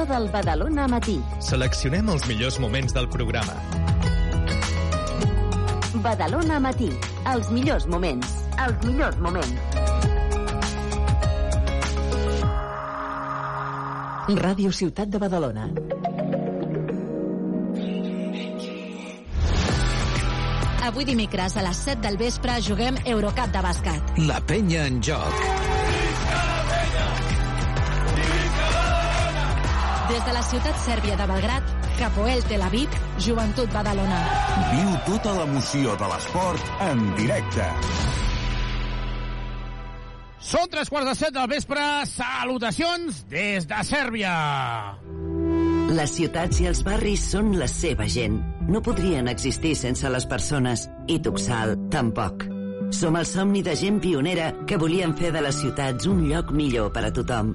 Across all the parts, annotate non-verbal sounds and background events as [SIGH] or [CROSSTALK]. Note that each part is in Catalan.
millor del Badalona Matí. Seleccionem els millors moments del programa. Badalona Matí. Els millors moments. Els millors moments. Ràdio Ciutat de Badalona. Avui dimecres a les 7 del vespre juguem Eurocup de bàsquet. La penya en joc. Des de la ciutat sèrbia de Belgrat, Capoel Tel Aviv, Joventut Badalona. Viu tota l'emoció de l'esport en directe. Són tres quarts de set del vespre. Salutacions des de Sèrbia. Les ciutats i els barris són la seva gent. No podrien existir sense les persones. I Tuxal, tampoc. Som el somni de gent pionera que volien fer de les ciutats un lloc millor per a tothom.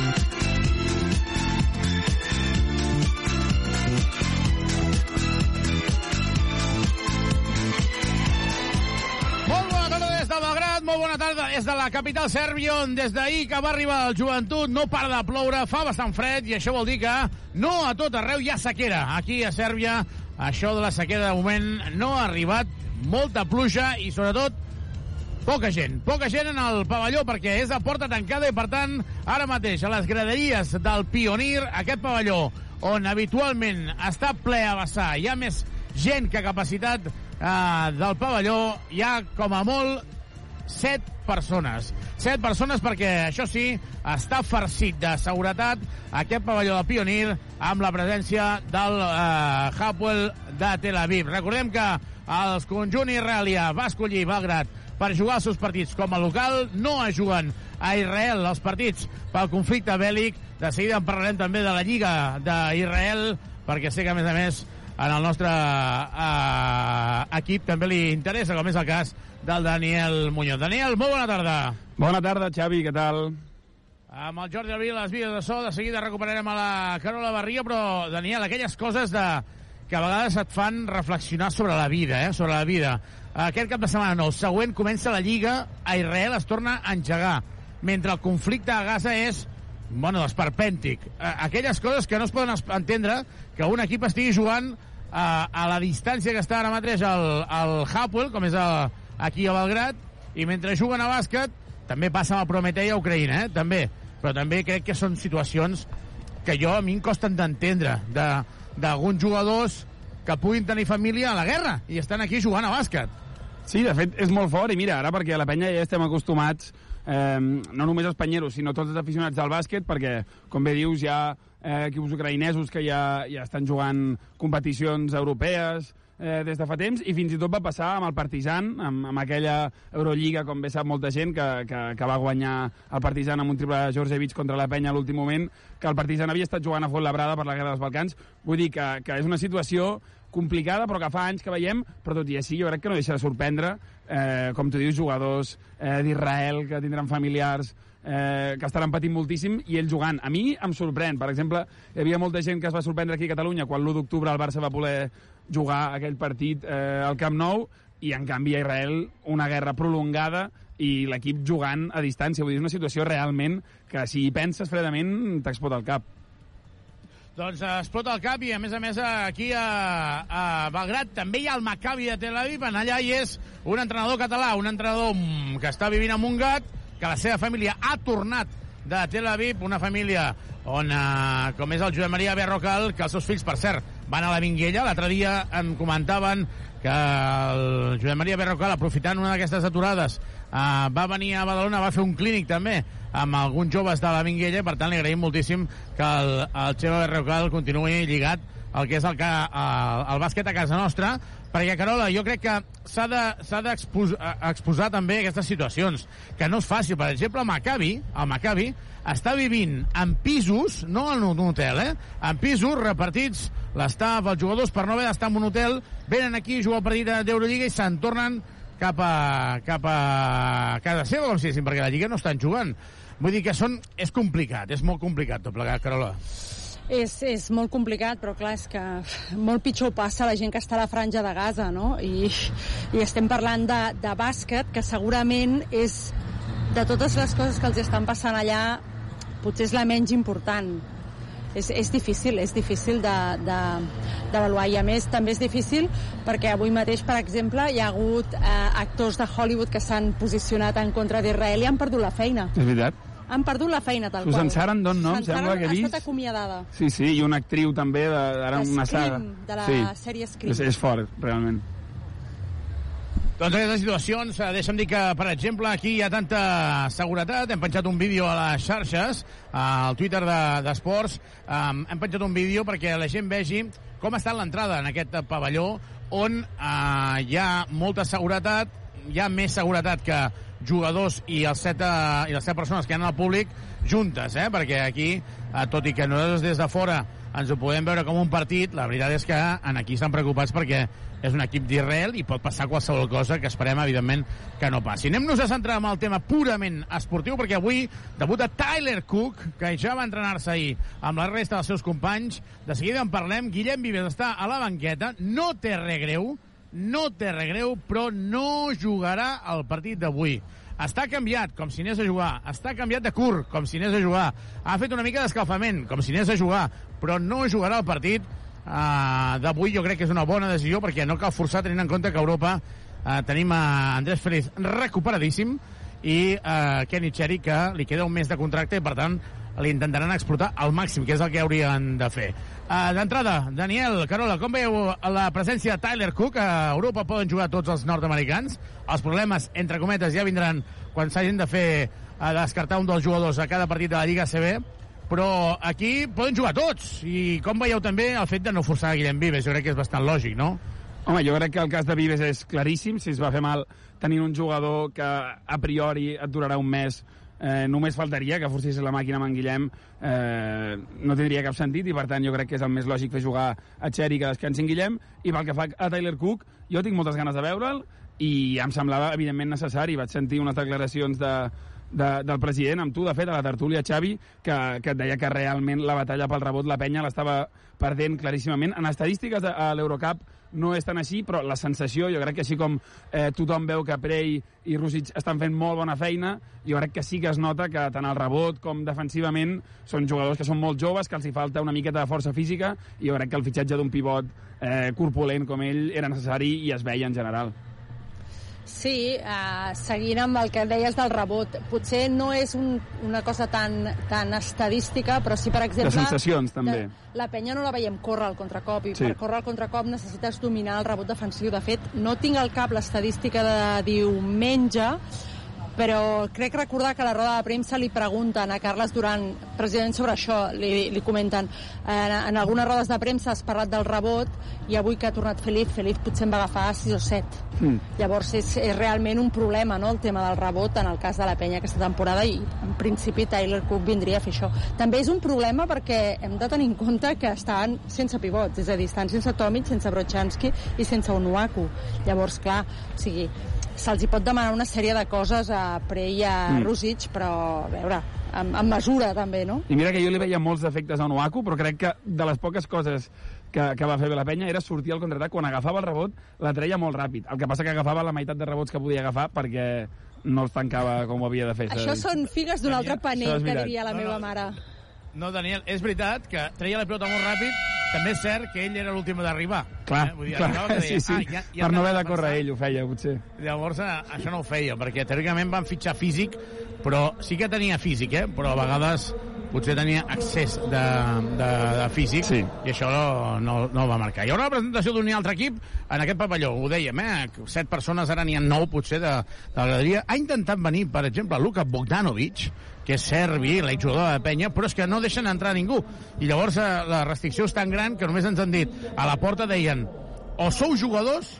Molt bona tarda des de la capital sèrbia, on des d'ahir que va arribar el joventut no para de ploure, fa bastant fred, i això vol dir que no a tot arreu hi ha sequera. Aquí a Sèrbia, això de la sequera de moment no ha arribat, molta pluja i sobretot poca gent. Poca gent en el pavelló perquè és a porta tancada i, per tant, ara mateix a les graderies del Pionir, aquest pavelló on habitualment està ple a vessar, hi ha més gent que capacitat eh, del pavelló, hi ha com a molt set persones. Set persones perquè, això sí, està farcit de seguretat aquest pavelló del Pionir amb la presència del eh, Hapoel de Tel Aviv. Recordem que el conjunt israelià va escollir Belgrat per jugar els seus partits com a local, no es juguen a Israel els partits pel conflicte bèl·lic. De seguida en parlarem també de la Lliga d'Israel, perquè sé que, a més a més, en el nostre eh, equip també li interessa, com és el cas del Daniel Muñoz. Daniel, molt bona tarda. Bona tarda, Xavi, què tal? Amb el Jordi Alví, les vies de so, de seguida recuperarem a la Carola Barria, però, Daniel, aquelles coses de que a vegades et fan reflexionar sobre la vida, eh? sobre la vida. Aquest cap de setmana no, el següent comença la Lliga, a Israel es torna a engegar, mentre el conflicte a Gaza és bueno, esperpèntic. Aquelles coses que no es poden entendre que un equip estigui jugant a, a la distància que està ara mateix el, el Hapoel, com és el, aquí a Belgrat, i mentre juguen a bàsquet, també passa amb el Prometei a Ucraïna, eh? també. Però també crec que són situacions que jo a mi em costen d'entendre, d'alguns jugadors que puguin tenir família a la guerra i estan aquí jugant a bàsquet. Sí, de fet, és molt fort, i mira, ara perquè a la penya ja estem acostumats, eh, no només els panyeros, sinó tots els aficionats al bàsquet, perquè, com bé dius, hi ha eh, equips ucraïnesos que ja, ja estan jugant competicions europees, eh, des de fa temps, i fins i tot va passar amb el Partizan, amb, amb aquella Eurolliga, com bé sap molta gent, que, que, que va guanyar el Partizan amb un triple de Georgievich contra la penya a l'últim moment, que el Partizan havia estat jugant a Labrada per la Guerra dels Balcans. Vull dir que, que és una situació complicada, però que fa anys que veiem, però tot i així jo crec que no deixa de sorprendre, eh, com tu dius, jugadors eh, d'Israel que tindran familiars eh, que estaran patint moltíssim i ells jugant. A mi em sorprèn. Per exemple, hi havia molta gent que es va sorprendre aquí a Catalunya quan l'1 d'octubre el Barça va poder jugar aquell partit eh, al Camp Nou i en canvi a Israel una guerra prolongada i l'equip jugant a distància. Vull dir, és una situació realment que si hi penses fredament t'explota el cap. Doncs explota el cap i, a més a més, aquí a, a Belgrat també hi ha el Maccabi de Tel Aviv. En allà hi és un entrenador català, un entrenador que està vivint a Montgat, que la seva família ha tornat de Tel Aviv, una família on, eh, com és el Josep Maria Berrocal, que els seus fills, per cert, van a la Minguella. L'altre dia em comentaven que el Josep Maria Berrocal, aprofitant una d'aquestes aturades, uh, va venir a Badalona, va fer un clínic també amb alguns joves de la Minguella, i per tant li agraïm moltíssim que el, el Xema Berrocal continuï lligat el que és el, el, el bàsquet a casa nostra, perquè, Carola, jo crec que s'ha d'exposar de, exposar també aquestes situacions, que no és fàcil. Per exemple, el Maccabi, el Maccabi està vivint en pisos, no en un hotel, eh? en pisos repartits, l'estaf, els jugadors, per no haver d'estar en un hotel, venen aquí, juguen el partit d'Eurolliga i se'n tornen cap a, cap a casa seva, com si diguéssim, perquè la Lliga no estan jugant. Vull dir que són, és complicat, és molt complicat tot plegat, Carola. És, és molt complicat, però clar, és que molt pitjor passa la gent que està a la franja de Gaza, no? I, i estem parlant de, de bàsquet, que segurament és, de totes les coses que els estan passant allà, potser és la menys important. És, és difícil, és difícil d'avaluar. I a més, també és difícil perquè avui mateix, per exemple, hi ha hagut eh, actors de Hollywood que s'han posicionat en contra d'Israel i han perdut la feina. És veritat han perdut la feina, tal Susan qual. Sarandon, no? Susan sembla que ha vist. estat acomiadada. Sí, sí, i una actriu també, de, ara De una saga. de la sí. sèrie Scream. És, és fort, realment. Doncs aquestes situacions, eh, deixa'm dir que, per exemple, aquí hi ha tanta seguretat. Hem penjat un vídeo a les xarxes, al Twitter d'Esports. De, um, hem penjat un vídeo perquè la gent vegi com està l'entrada en aquest pavelló on uh, hi ha molta seguretat, hi ha més seguretat que jugadors i, els set, i les set persones que hi ha al públic juntes, eh? perquè aquí, tot i que nosaltres des de fora ens ho podem veure com un partit, la veritat és que en aquí estan preocupats perquè és un equip d'Israel i pot passar qualsevol cosa que esperem, evidentment, que no passi. Anem-nos a centrar en el tema purament esportiu, perquè avui debuta Tyler Cook, que ja va entrenar-se ahir amb la resta dels seus companys. De seguida en parlem. Guillem Vives està a la banqueta, no té res greu, no té res greu, però no jugarà el partit d'avui. Està canviat, com si anés a jugar. Està canviat de curt, com si anés a jugar. Ha fet una mica d'escalfament, com si anés a jugar, però no jugarà el partit uh, d'avui. Jo crec que és una bona decisió, perquè no cal forçar tenint en compte que a Europa uh, tenim a Andrés Feliz recuperadíssim i uh, Kenny Cherry, que li queda un mes de contracte i, per tant, li intentaran explotar al màxim, que és el que haurien de fer. Uh, D'entrada, Daniel, Carola, com veieu la presència de Tyler Cook? A Europa poden jugar tots els nord-americans. Els problemes, entre cometes, ja vindran quan s'hagin de fer a descartar un dels jugadors a cada partit de la Lliga CB, però aquí poden jugar tots. I com veieu també el fet de no forçar Guillem Vives? Jo crec que és bastant lògic, no? Home, jo crec que el cas de Vives és claríssim. Si es va fer mal tenint un jugador que a priori et durarà un mes eh, només faltaria que forcés la màquina amb en Guillem eh, no tindria cap sentit i per tant jo crec que és el més lògic fer jugar a Xeri que descansi en Guillem i pel que fa a Tyler Cook jo tinc moltes ganes de veure'l i em semblava evidentment necessari vaig sentir unes declaracions de, de, del president, amb tu, de fet, a la tertúlia, Xavi, que, que et deia que realment la batalla pel rebot la penya l'estava perdent claríssimament. En estadístiques de, a l'Eurocup no és tan així, però la sensació, jo crec que així com eh, tothom veu que Prey i Rússic estan fent molt bona feina, jo crec que sí que es nota que tant al rebot com defensivament són jugadors que són molt joves, que els hi falta una miqueta de força física, i jo crec que el fitxatge d'un pivot eh, corpulent com ell era necessari i es veia en general. Sí, uh, seguint amb el que deies del rebot, potser no és un, una cosa tan, tan estadística, però sí, per exemple... De sensacions, també. De, la penya no la veiem córrer al contracop, i Sí. per córrer al contracop necessites dominar el rebot defensiu. De fet, no tinc al cap l'estadística de diumenge, però crec recordar que a la roda de premsa li pregunten a Carles Duran precisament sobre això, li, li comenten. En, en algunes rodes de premsa has parlat del rebot i avui que ha tornat Felip, Felip potser en va agafar 6 o 7 Mm. llavors és, és realment un problema no, el tema del rebot en el cas de la penya aquesta temporada i en principi Tyler Cook vindria a fer això. També és un problema perquè hem de tenir en compte que estan sense pivots és a dir, estan sense Tomic, sense Brochanski i sense Onuaku. Llavors clar, o sigui, se'ls pot demanar una sèrie de coses a Prey i a Mm. Rusic, però a veure, amb, amb mesura també, no? I mira que jo li veia molts defectes a Onuaku, però crec que de les poques coses que, que va fer bé la penya era sortir al contraatac. Quan agafava el rebot, la treia molt ràpid. El que passa que agafava la meitat de rebots que podia agafar perquè no els tancava com ho havia de fer. Això són figues d'un altre panell, que diria la No, meva no. mare. No, Daniel, és veritat que treia la pilota molt ràpid. També és cert que ell era l'últim d'arribar. Clar, Eh? Vull dir, clar, deia, sí, sí. "Ah, ja- ja per no haver de córrer pensar". ell ho feia, potser. Llavors, eh, això no ho feia, perquè teòricament van fitxar físic, però sí que tenia físic, eh? però a vegades potser tenia accés de, de, de físic Sí. i això no, no, no va marcar. Hi haurà una presentació d'un altre equip en aquest pavelló, ho dèiem, eh? Set persones, ara n'hi ha nou, potser, de, de la graderia. Ha intentat venir, per exemple, Luka Bogdanovic, que és serbi, l'exjugador de penya, però és que no deixen entrar ningú. I llavors eh, la restricció és tan gran que només ens han dit, a la porta deien, o sou jugadors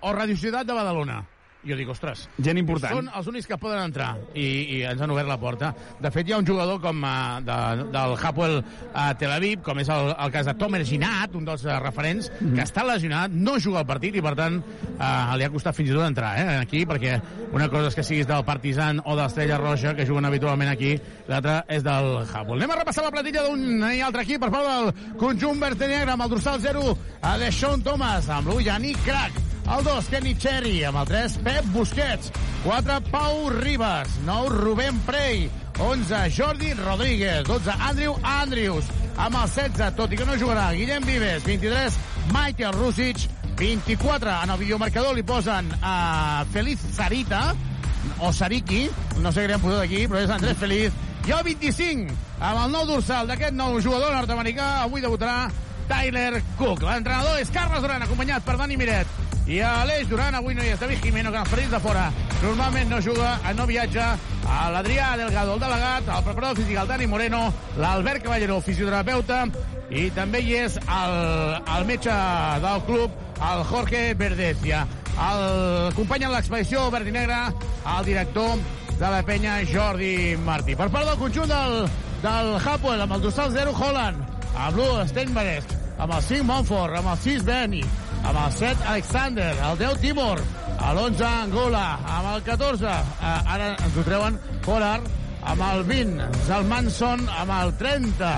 o Radio Ciutat de Badalona. Jo dic, ostres, Gent important. són els únics que poden entrar i, i ens han obert la porta. De fet, hi ha un jugador com uh, de, del Hapoel uh, Tel Aviv, com és el, el cas de Tomer Ginat, un dels uh, referents, Mhm. que està lesionat, no juga al partit i, per tant, uh, li ha costat fins i tot entrar eh, aquí, perquè una cosa és que siguis del Partizan o de l'Estrella Roja, que juguen habitualment aquí, l'altra és del Hapoel. Anem a repassar la plantilla d'un i altre equip per part del conjunt verd negre amb el dorsal 0 a Deshaun Thomas, amb l'1 Yannick Crack, el 2, Kenny Cherry. Amb el 3, Pep Busquets. 4, Pau Ribas. 9, Rubén Prey. 11, Jordi Rodríguez. 12, Andrew Andrews. Amb el 16, tot i que no jugarà, Guillem Vives. 23, Michael Rusic. 24, en el videomarcador li posen a Feliz Sarita, o Sariki, no sé què li han posat aquí, però és Andrés Feliz. I el 25, amb el nou dorsal d'aquest nou jugador nord-americà, avui debutarà Tyler Cook. L'entrenador és Carles Duran, acompanyat per Dani Miret. I a l'Eix Duran avui no hi és David Jimeno, que els partits de fora. Normalment no juga, no viatja. A l'Adrià Delgado, el delegat, el preparador físic, el Dani Moreno, l'Albert Caballero, fisioterapeuta, i també hi és el, el metge del club, el Jorge Verdecia. El company en l'expedició verd i negre, el director de la penya, Jordi Martí. Per part del conjunt del, del Hapoel, amb el dorsal 0, Holland, amb l'1, Steinberg, amb el 5, Montfort, amb el 6, Benny, amb el 7, Alexander, el 10, Timor, a l'11, Angola, amb el 14, eh, ara ens ho treuen, Polar, amb el 20, Zalmanson, amb el 30,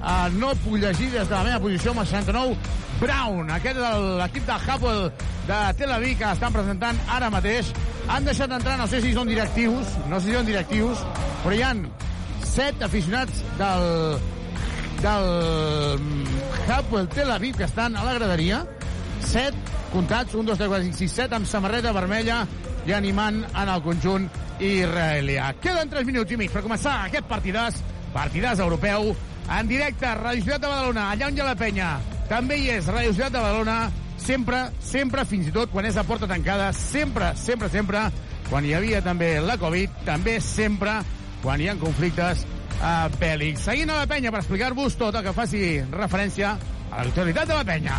eh, no puc llegir des de la meva posició, amb el 69, Brown, aquest és l'equip de Hapoel de Tel Aviv que estan presentant ara mateix. Han deixat entrar, no sé si són directius, no sé si són directius, però hi han set aficionats del, del Hapoel Tel Aviv que estan a la graderia. Set comptats, un, dos, tres, quatre, cinc, sis, set, amb samarreta vermella i animant en el conjunt israelià. Queden 3 minuts i mig per començar aquest partidàs, partidàs europeu, en directe, Radio Ciutat de Badalona, allà on hi ha la penya. També hi és Radio Ciutat de Badalona, sempre, sempre, fins i tot quan és a porta tancada, sempre, sempre, sempre, quan hi havia també la Covid, també sempre, quan hi ha conflictes uh, bèl·lics. Seguint a la penya per explicar-vos tot el que faci referència a l'actualitat de la penya.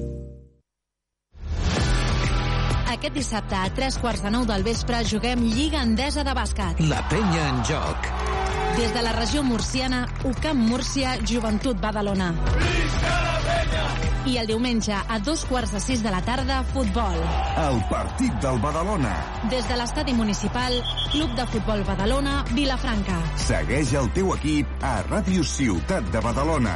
Aquest dissabte a tres quarts de nou del vespre juguem Lliga Endesa de Bàsquet. La penya en joc. Des de la regió murciana, UCAM Múrcia, Joventut Badalona. I el diumenge, a dos quarts de sis de la tarda, futbol. El partit del Badalona. Des de l'estadi municipal, Club de Futbol Badalona, Vilafranca. Segueix el teu equip a Ràdio Ciutat de Badalona.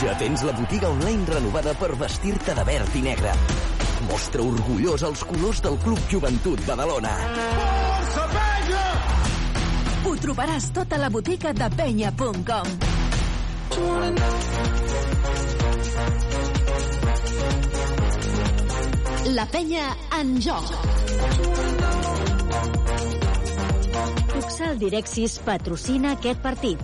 Ja tens la botiga online renovada per vestir-te de verd i negre. Mostra orgullós els colors del Club Joventut Badalona. Força penya! Ho trobaràs tot a la botiga de penya.com. La penya en joc. Tuxal Direxis patrocina aquest partit.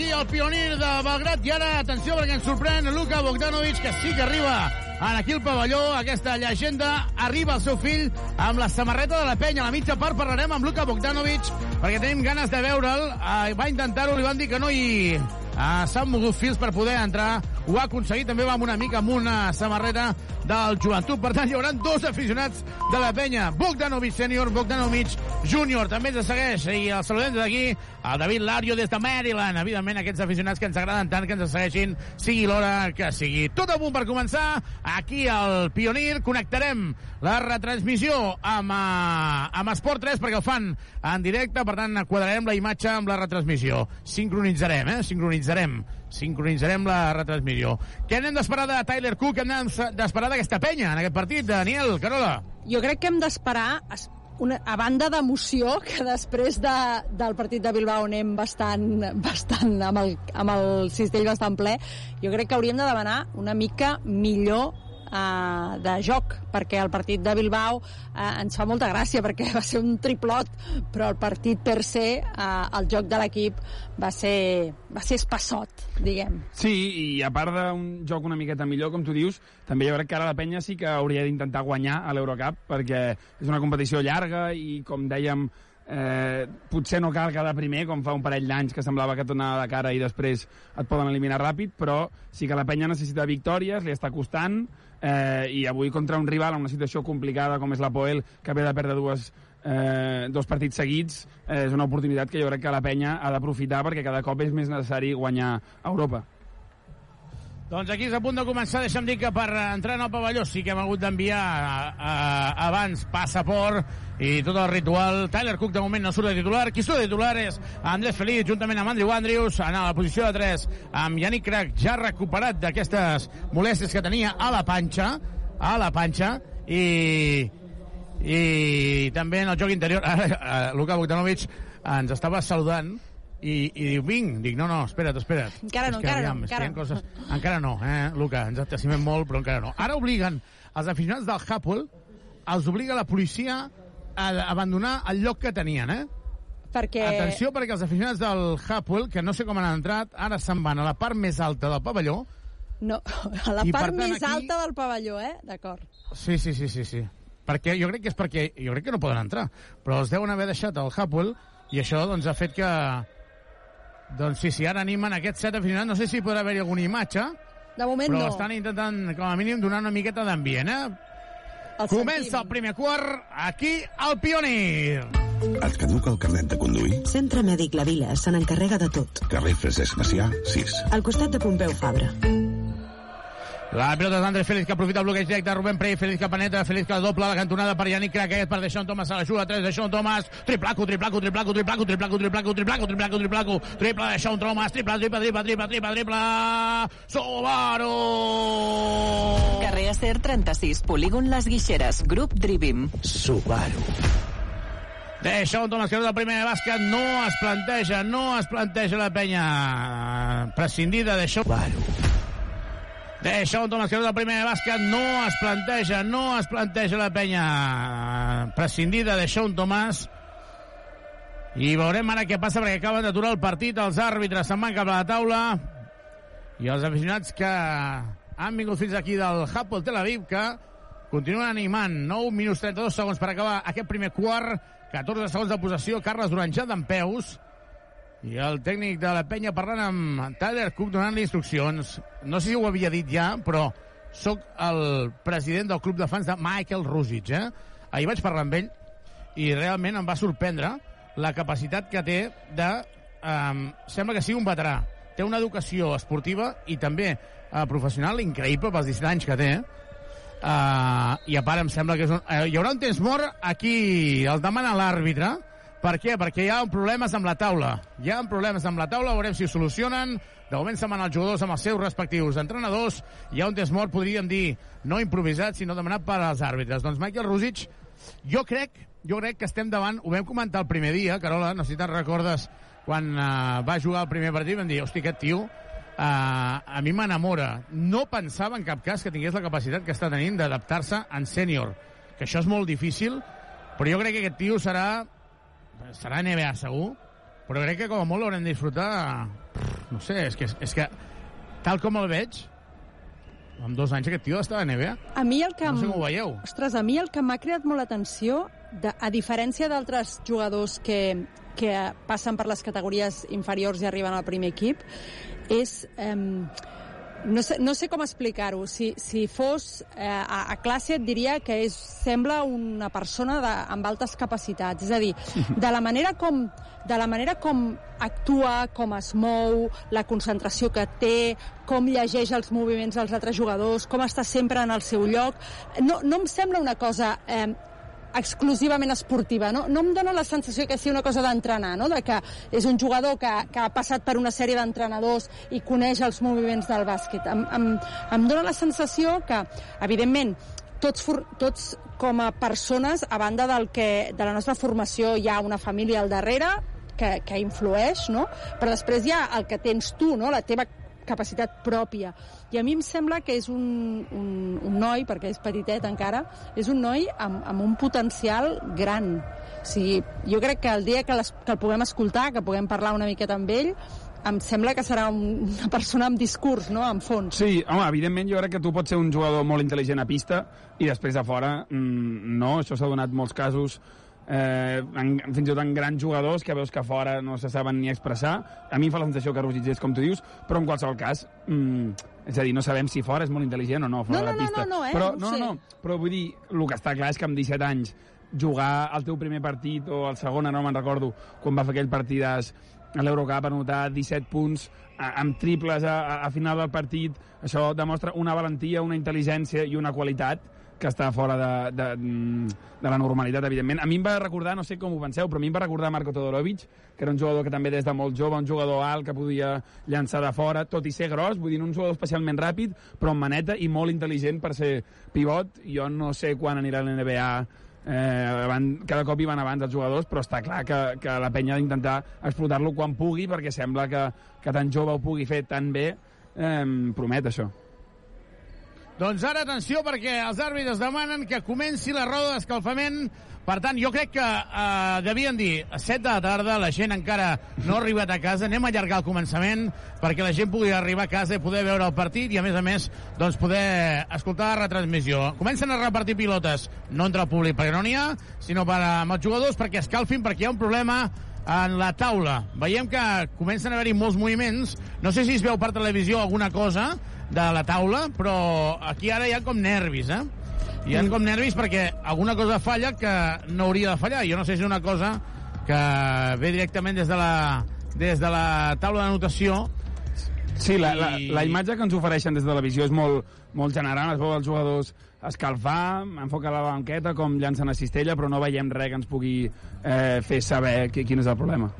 I aquí el pionir de Belgrat. I ara, atenció, perquè ens sorprèn Luka Bogdanovic, que sí que arriba en aquí el pavelló, aquesta llegenda. Arriba el seu fill amb la samarreta de la penya. A la mitja part parlarem amb Luka Bogdanovic, perquè tenim ganes de veure'l. Uh, va intentar-ho, li van dir que no hi Uh, S'han mogut fils per poder entrar. Ho ha aconseguit, també va amb una mica amb una samarreta del joventut. Per tant, hi haurà dos aficionats de la penya. Bogdanovic sènior, Bogdanovic júnior. També ens segueix i el saludem d'aquí el David Lario des de Maryland. Evidentment, aquests aficionats que ens agraden tant que ens segueixin, sigui l'hora que sigui. Tot a punt per començar. Aquí al Pionir connectarem la retransmissió amb, uh, amb Esport 3 perquè ho fan en directe, per tant quadrarem la imatge amb la retransmissió. Sincronitzarem, eh? Sincronitzarem sincronitzarem la retransmissió. Què hem d'esperar de Tyler Cook? Què hem d'esperar d'aquesta penya en aquest partit, Daniel, Carola? Jo crec que hem d'esperar una, a banda d'emoció, que després de, del partit de Bilbao anem bastant, bastant amb, el, amb el cistell bastant ple, jo crec que hauríem de demanar una mica millor uh, de joc, perquè el partit de Bilbao uh, ens fa molta gràcia, perquè va ser un triplot, però el partit per se, uh, el joc de l'equip va ser, va ser espassot, diguem. Sí, i a part d'un joc una miqueta millor, com tu dius, també jo crec que ara la penya sí que hauria d'intentar guanyar a l'Eurocup, perquè és una competició llarga i, com dèiem, eh, potser no cal quedar primer, com fa un parell d'anys que semblava que et donava de cara i després et poden eliminar ràpid, però sí que la penya necessita victòries, li està costant, eh, i avui contra un rival en una situació complicada com és la Poel, que ve de perdre dues, eh, dos partits seguits, eh, és una oportunitat que jo crec que la penya ha d'aprofitar perquè cada cop és més necessari guanyar Europa. Doncs aquí és a punt de començar. Deixa'm dir que per entrar en el pavelló sí que hem hagut d'enviar abans passaport i tot el ritual. Tyler Cook de moment no surt de titular. Qui surt de titular és Andrés Feliz, juntament amb Andrew Andrews, en la posició de 3 amb Yannick Crac, ja recuperat d'aquestes molèsties que tenia a la panxa, a la panxa, i, i també en el joc interior, ara, Luka Bogdanovic ens estava saludant i, i diu, vinc, dic, no, no, espera't, espera't. Encara no, encara aviam, no. Encara. Coses... encara no, eh, Luca, ens t'estimem molt, però encara no. Ara obliguen els aficionats del Hapoel, els obliga la policia a abandonar el lloc que tenien, eh? Perquè... Atenció, perquè els aficionats del Hapoel, que no sé com han entrat, ara se'n van a la part més alta del pavelló. No, a la part tant, més aquí- alta del pavelló, eh? D'acord. Sí, sí, sí, sí, sí. Perquè jo crec que és perquè jo crec que no poden entrar, però els deuen haver deixat al Hapoel i això doncs ha fet que doncs sí, sí, ara animen aquests set aficionats, no sé si podrà haver-hi alguna imatge, De moment però no. estan intentant, com a mínim, donar una miqueta d'ambient, eh? El Comença sentim. el primer quart aquí al Pionir. Et caduca el carnet de conduir? Centre Mèdic La Vila se n'encarrega de tot. Carrer Francesc Macià, 6. Al costat de Pompeu Fabra. La pilota d'Andrés Félix que aprofita el bloqueig directe, Rubén Prey, Félix que penetra, Félix que doble, la cantonada per Yannick Craquet, per Deixón Thomas a l'ajuda, 3 Deixón Thomas, triplaco, triplaco, triplaco, triplaco, triplaco, triplaco, triplaco, triplaco, triplaco, triple Deixón Thomas, triple, triple, triple, triple, triple, triple, Subaru! Carrer Acer 36, polígon Les Guixeres, grup Drivim. Subaru. Deixón Thomas que és el primer bàsquet, no es planteja, no es planteja la penya prescindida de Deixón. Subaru. Deixón Thomas que és el primer bàsquet, no es planteja, no es planteja la penya prescindida de Sean Thomas. I veurem ara què passa perquè acaben d'aturar el partit, els àrbitres. Se'n van cap a la taula. I els aficionats que han vingut fins aquí del Hapoel Tel Aviv que continuen animant. 9 minuts 32 segons per acabar aquest primer quart. 14 segons de possessió. Carles Duran ja d'en peus i el tècnic de la penya parlant amb Tyler Cook donant-li instruccions no sé si ho havia dit ja però sóc el president del club de fans de Michael Rusic eh? ahir vaig parlar amb ell i realment em va sorprendre la capacitat que té de... Um, sembla que sigui un veterà. Té una educació esportiva i també uh, professional increïble pels 17 anys que té. Uh, I a part em sembla que és un... Uh, hi haurà un temps mort aquí, el demana l'àrbitre. Per què? Perquè hi ha problemes amb la taula. Hi ha problemes amb la taula, veurem si ho solucionen. De moment se'n van els jugadors amb els seus respectius entrenadors. Hi ha un temps mort, podríem dir, no improvisat, sinó demanat per als àrbitres. Doncs Michael Rusic, jo crec, jo crec que estem davant, ho vam comentar el primer dia, Carola, no sé si te'n recordes quan uh, va jugar el primer partit, vam dir, hosti, aquest tio, uh, a mi m'enamora. No pensava en cap cas que tingués la capacitat que està tenint d'adaptar-se en sènior, que això és molt difícil, però jo crec que aquest tio serà serà NBA segur, però crec que com a molt l'haurem de disfrutar no sé, és que, és que tal com el veig amb dos anys aquest tio estava a NBA. A mi el que... No sé com ho veieu. Ostres, a mi el que m'ha creat molt l'atenció, de- a diferència d'altres jugadors que, que passen per les categories inferiors i arriben al primer equip, és... Eh, no sé, no sé com explicar-ho. Si, si fos eh, a, a classe et diria que és, sembla una persona de, amb altes capacitats. És a dir, [LAUGHS] de la manera com de la manera com actua, com es mou, la concentració que té, com llegeix els moviments dels altres jugadors, com està sempre en el seu lloc. No, no em sembla una cosa eh, exclusivament esportiva. No, no em dóna la sensació que sigui una cosa d'entrenar, no? de que és un jugador que, que ha passat per una sèrie d'entrenadors i coneix els moviments del bàsquet. Em, em, em dóna la sensació que, evidentment, tots, tots com a persones, a banda del que, de la nostra formació, hi ha una família al darrere que, que influeix, no? però després hi ha el que tens tu, no? la teva capacitat pròpia. I a mi em sembla que és un, un, un noi, perquè és petitet encara, és un noi amb, amb un potencial gran. O sigui, jo crec que el dia que, les, que el puguem escoltar, que puguem parlar una miqueta amb ell, em sembla que serà un, una persona amb discurs, no?, amb fons. Sí, home, evidentment jo crec que tu pots ser un jugador molt intel·ligent a pista i després a fora mm, no, això s'ha donat molts casos eh, en, fins i tot en grans jugadors que veus que fora no se saben ni expressar. A mi em fa la sensació que Rosic és com tu dius, però en qualsevol cas, mm, és a dir, no sabem si fora és molt intel·ligent o no, fora No, de no, la pista. no, no, eh, però, no no, no, però vull dir, el que està clar és que amb 17 anys jugar el teu primer partit o el segon, no me'n recordo, quan va fer aquell partidàs a l'Eurocup, anotar 17 punts a, amb triples a, a final del partit, això demostra una valentia, una intel·ligència i una qualitat que està fora de, de, de la normalitat, evidentment. A mi em va recordar, no sé com ho penseu, però a mi em va recordar Marco Todorovic, que era un jugador que també des de molt jove, un jugador alt que podia llançar de fora, tot i ser gros, vull dir, un jugador especialment ràpid, però amb maneta i molt intel·ligent per ser pivot. Jo no sé quan anirà a l'NBA eh, van, cada cop hi van abans els jugadors, però està clar que, que la penya ha d'intentar explotar-lo quan pugui, perquè sembla que, que tan jove ho pugui fer tan bé, eh, promet això. Doncs ara, atenció, perquè els àrbitres demanen que comenci la roda d'escalfament. Per tant, jo crec que eh, devien dir a 7 de la tarda, la gent encara no ha arribat a casa, anem a allargar el començament perquè la gent pugui arribar a casa i poder veure el partit i, a més a més, doncs poder escoltar la retransmissió. Comencen a repartir pilotes, no entre el públic perquè no n'hi ha, sinó per amb els jugadors perquè escalfin, perquè hi ha un problema en la taula. Veiem que comencen a haver-hi molts moviments. No sé si es veu per televisió alguna cosa de la taula, però aquí ara hi ha com nervis, eh? Hi ha com nervis perquè alguna cosa falla que no hauria de fallar. Jo no sé si és una cosa que ve directament des de la, des de la taula de notació Sí, la, la, la imatge que ens ofereixen des de la visió és molt, molt general, es veu els jugadors escalfar, enfocar la banqueta, com llancen a cistella, però no veiem res que ens pugui eh, fer saber qui, quin és el problema.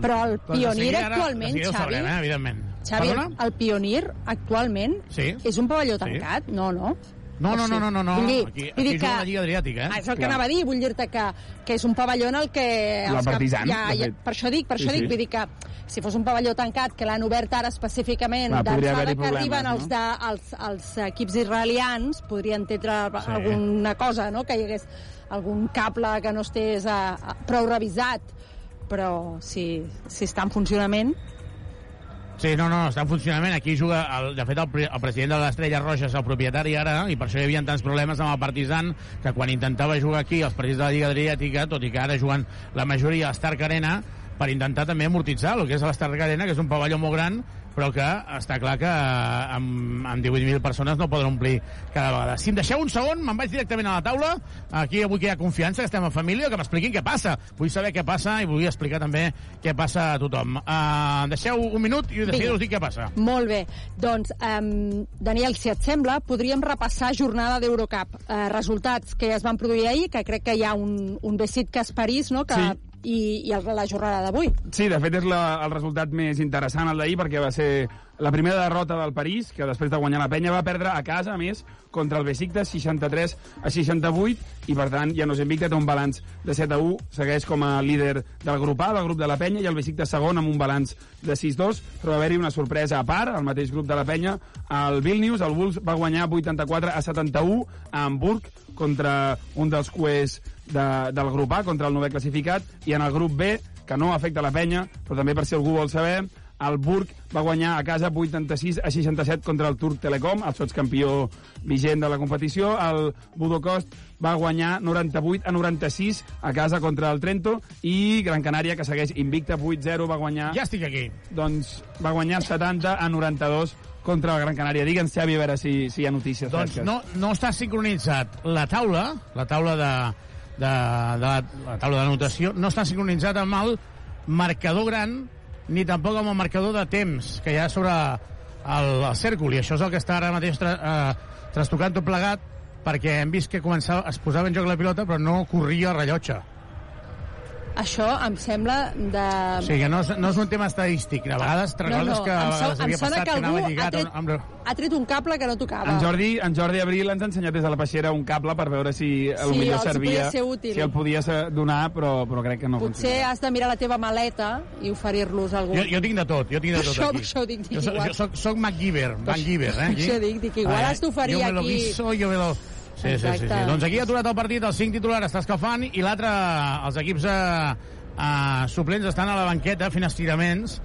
Però el Doncs seguida ara- actualment, Xavi, sabrem, eh, evidentment. Xavi, Perdona? el Pionir actualment Sí. és un pavelló Sí. tancat? No, no. No, no, O no, no, no, no. Vull dir, Aquí- aquí juga la Lliga Adriàtica, eh? És el que Clar. anava a dir, vull dir-te que, que és un pavelló en el que... La els que- Partizan, ja, de ja, per això dic, per Sí, això dic, sí. vull dir que si fos un pavelló tancat, que l'han obert ara específicament, d'alçada que arriben problemes, els, de, els, els equips israelians, podria entendre Sí. alguna cosa, no?, que hi hagués algun cable que no estés a, a, prou revisat, però si, si està en funcionament, Sí, no, no, està en funcionament. Aquí juga, el, de fet, el, el president de l'Estrella Roja és el propietari ara, i per això hi havia tants problemes amb el Partizan, que quan intentava jugar aquí els partits de la Lliga Adriàtica, tot i que ara juguen la majoria a l'Stark Arena, per intentar també amortitzar el que és l'Stark Arena, que és un pavelló molt gran, però que està clar que eh, amb, amb 18.000 persones no poden omplir cada vegada. Si em deixeu un segon, me'n vaig directament a la taula. Aquí avui que hi ha confiança, que estem en família, que m'expliquin què passa. Vull saber què passa i vull explicar també què passa a tothom. Uh, deixeu un minut i de seguida us dic què passa. Molt bé. Doncs, um, Daniel, si et sembla, podríem repassar jornada d'Eurocup. Uh, resultats que es van produir ahir, que crec que hi ha un, un Besit que és París, no?, que, Sí. I, i el, la jornada d'avui. Sí, de fet és la, el resultat més interessant el d'ahir perquè va ser la primera derrota del París, que després de guanyar la penya va perdre a casa, a més, contra el Besiktas 63 a 68 i per tant ja no és invicta, té un balanç de 7 a 1, segueix com a líder del grup A, del grup de la penya, i el Besiktas segon amb un balanç de 6-2, però va haver-hi una sorpresa a part, al mateix grup de la penya, el Vilnius, el Wolves va guanyar 84 a 71 a Hamburg contra un dels cuers de, del grup A, contra el novè classificat, i en el grup B, que no afecta la penya, però també per si algú vol saber, El Burg va guanyar a casa 86 a 67 contra el Turc Telecom, el sotscampió vigent de la competició. El Budocost va guanyar 98 a 96 a casa contra el Trento i Gran Canària, que segueix invicta 8-0, va guanyar... Ja estic aquí. Doncs va guanyar 70 a 92 contra el Gran Canària. Digue'ns, Xavi, a veure si, si hi ha notícies Doncs fresques. no, no està sincronitzat la taula, la taula de, de, de la, la taula d'anotació, no està sincronitzat amb el marcador gran ni tampoc amb el marcador de temps que hi ha sobre el, el cèrcol, i això és el que està ara mateix tra, eh, trastocant tot plegat, perquè hem vist que començava, es posava en joc la pilota, però no corria el rellotge. Això em sembla de... O sigui, que no és, no és un tema estadístic. A vegades te'n recordes que a vegades havia passat que que algú anava ha lligat tret, amb... ha tret un cable que no tocava. En Jordi, en Jordi Abril ens ha ensenyat des de la peixera un cable per veure si el Sí, millor servia, útil. si el podia donar, però, però crec que no Potser has de mirar la teva maleta i oferir-los a algú. Jo, jo tinc de tot, jo tinc de tot Això- aquí. això ho dic, dic jo, soc, igual. jo soc, soc MacGyver, [LAUGHS] MacGyver, eh? Aquí. Això dic, dic, igual has d'oferir jo me lo aquí- guiso, jo me lo... Sí, sí, sí, sí. Doncs aquí ha aturat el partit, els cinc titulars està escalfant i l'altre, els equips eh, eh, suplents estan a la banqueta fent estiraments.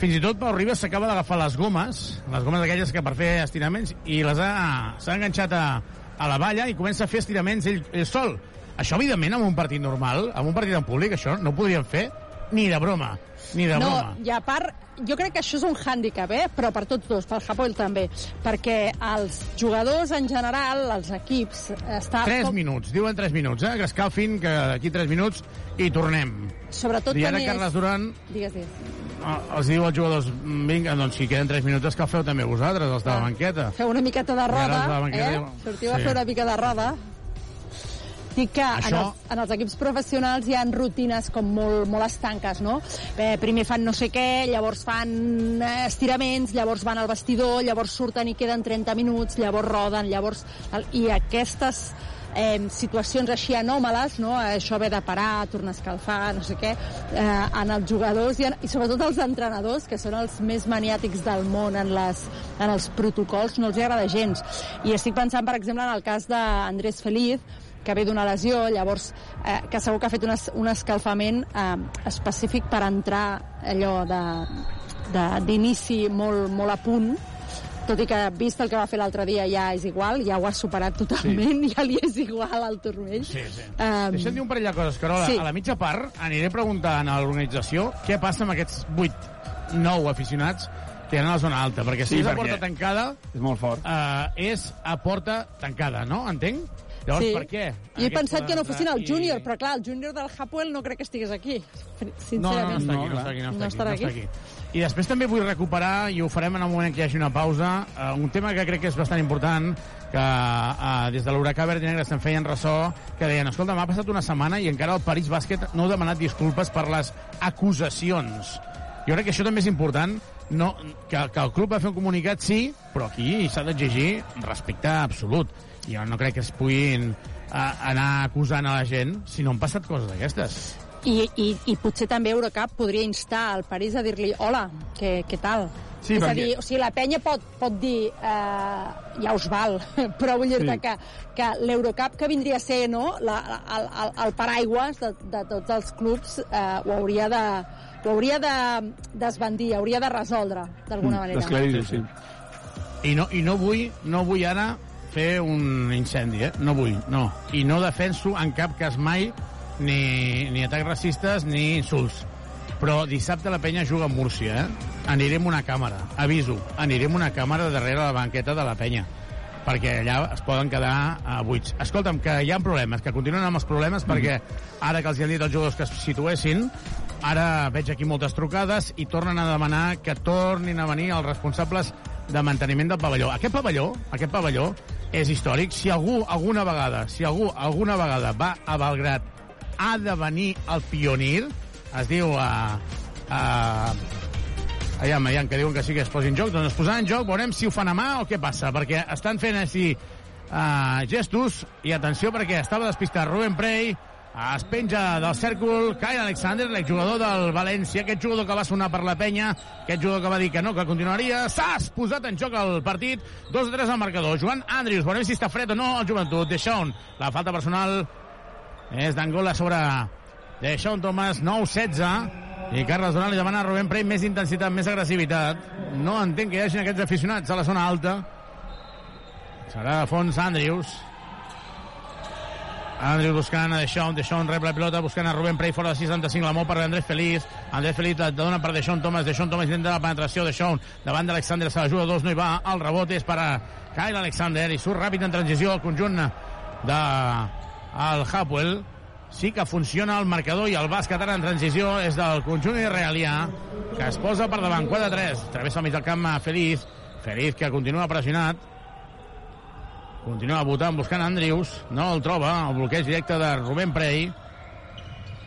Fins i tot Pau Ribas s'acaba d'agafar les gomes, les gomes d'aquelles que per fer estiraments, i les ha, s'ha enganxat a, a la valla i comença a fer estiraments ell, ell sol. Això, evidentment, en un partit normal, en un partit en públic, això no ho podríem fer ni de broma, ni de no, broma. i a part, jo crec que això és un hàndicap, eh? però per tots dos, pel Hapoel també, perquè els jugadors en general, els equips, està 3 com- minuts, diuen 3 minuts, eh? que escalfin, que d'aquí 3 minuts i tornem. Sobretot I ara també Carles és... Duran Digues, digues. eh, els diu als jugadors, vinga, doncs si queden 3 minuts escalfeu també vosaltres, els de la banqueta. Feu una miqueta de roda, eh? Sortiu a Sí. fer una mica de roda. Dic que en, Això- els, en els equips professionals hi ha rutines com molt, molt estanques, no? Eh, primer fan no sé què, llavors fan eh, estiraments, llavors van al vestidor, llavors surten i queden 30 minuts, llavors roden, llavors... I aquestes eh, situacions així anòmales, no? això haver de parar, tornar a escalfar, no sé què, eh, en els jugadors i, en, i sobretot els entrenadors, que són els més maniàtics del món en, les, en els protocols, no els agrada gens. I estic pensant, per exemple, en el cas d'Andrés Feliz, que ve d'una lesió, llavors eh, que segur que ha fet un, es, un escalfament eh, específic per entrar allò de de- d'inici molt, molt a punt tot i que vist el que va fer l'altre dia ja és igual, ja ho ha superat totalment, sí. [LAUGHS] ja li és igual al turmell. Sí, sí. Um, Deixa'm dir un parell de coses, Carola. Sí. A la mitja part aniré preguntant a l'organització què passa amb aquests 8, 9 aficionats que hi ha a la zona alta, perquè si Sí, és a perquè porta tancada... És molt fort. Eh, és a porta tancada, no? Entenc? Llavors, sí. per què? Jo he pensat que no fossin el júnior, i- però clar, el júnior del Hapoel no crec que estigués aquí, No, no, no sincerament. està aquí, no, està aquí, no, No estarà aquí, no aquí? està aquí. I després també vull recuperar, i ho farem en el moment que hi hagi una pausa, uh, un tema que crec que és bastant important, que uh, des de l'Huracà Verd i Negre se'n feien ressò, que deien, escolta, m'ha passat una setmana i encara el París Bàsquet no ha demanat disculpes per les acusacions. Jo crec que això també és important, no, que, que el club va fer un comunicat, sí, però aquí s'ha d'exigir respecte absolut. Jo no crec que es puguin uh, anar acusant a la gent si no han passat coses d'aquestes. I, i, I potser també Eurocup podria instar al París a dir-li hola, què, què tal? Sí, és a perquè- dir, o sigui, la penya pot, pot dir eh, ja us val, [LAUGHS] però vull dir-te Sí. que, que l'Eurocup que vindria a ser no, la, el, el, el paraigües de, de tots els clubs eh, ho hauria de ho hauria de desbandir, hauria de resoldre d'alguna manera. D'esclarir-ho, sí. I no, I no vull, no vull ara fer un incendi, eh? No vull, no. I no defenso en cap cas mai ni, ni atacs racistes ni insults. Però dissabte la penya juga a Múrcia, eh? Anirem una càmera, aviso, anirem una càmera darrere la banqueta de la penya perquè allà es poden quedar a buits. Escolta'm, que hi ha problemes, que continuen amb els problemes, perquè ara que els hi han dit als jugadors que es situessin, ara veig aquí moltes trucades i tornen a demanar que tornin a venir els responsables de manteniment del pavelló. Aquest pavelló, aquest pavelló és històric. Si algú, alguna vegada, si algú, alguna vegada va a Belgrat, ha de venir el pionir, es diu a, a, Aviam, aviam, que diuen que sí que es posi en joc. Doncs es posaran en joc, veurem si ho fan a mà o què passa, perquè estan fent així uh, gestos, i atenció perquè estava despistat Rubén Prey, uh, es penja del cèrcol Kyle Alexander, l'exjugador del València, aquest jugador que va sonar per la penya, aquest jugador que va dir que no, que continuaria, s'ha posat en joc el partit, 2 a 3 al marcador. Joan Andrius, veurem si està fred o no el joventut. Deixón, la falta personal és d'Angola sobre Deixón Thomas, 9-16, I Carles Donat li demana a Rubén Prey més intensitat, més agressivitat. No entenc que hi hagin aquests aficionats a la zona alta. Serà Fons Andrius. Andrius buscant a Deixón, Deixón rep la pilota, buscant a Rubén Prey fora de 65, la mou per Andrés Feliz, Andrés Feliz la dona per Deixón Thomas, Deixón Thomas intenta la penetració, Deixón davant d'Alexander, se la juga dos, no hi va, el rebot és per a Kyle Alexander, i surt ràpid en transició al conjunt de el Hapwell, sí que funciona el marcador i el bàsquet ara en transició és del conjunt israelià que es posa per davant, 4-3 travessa al mig del camp a Feliz. Feliz que continua pressionat continua votant buscant Andrius no el troba, el bloqueig directe de Rubén Prey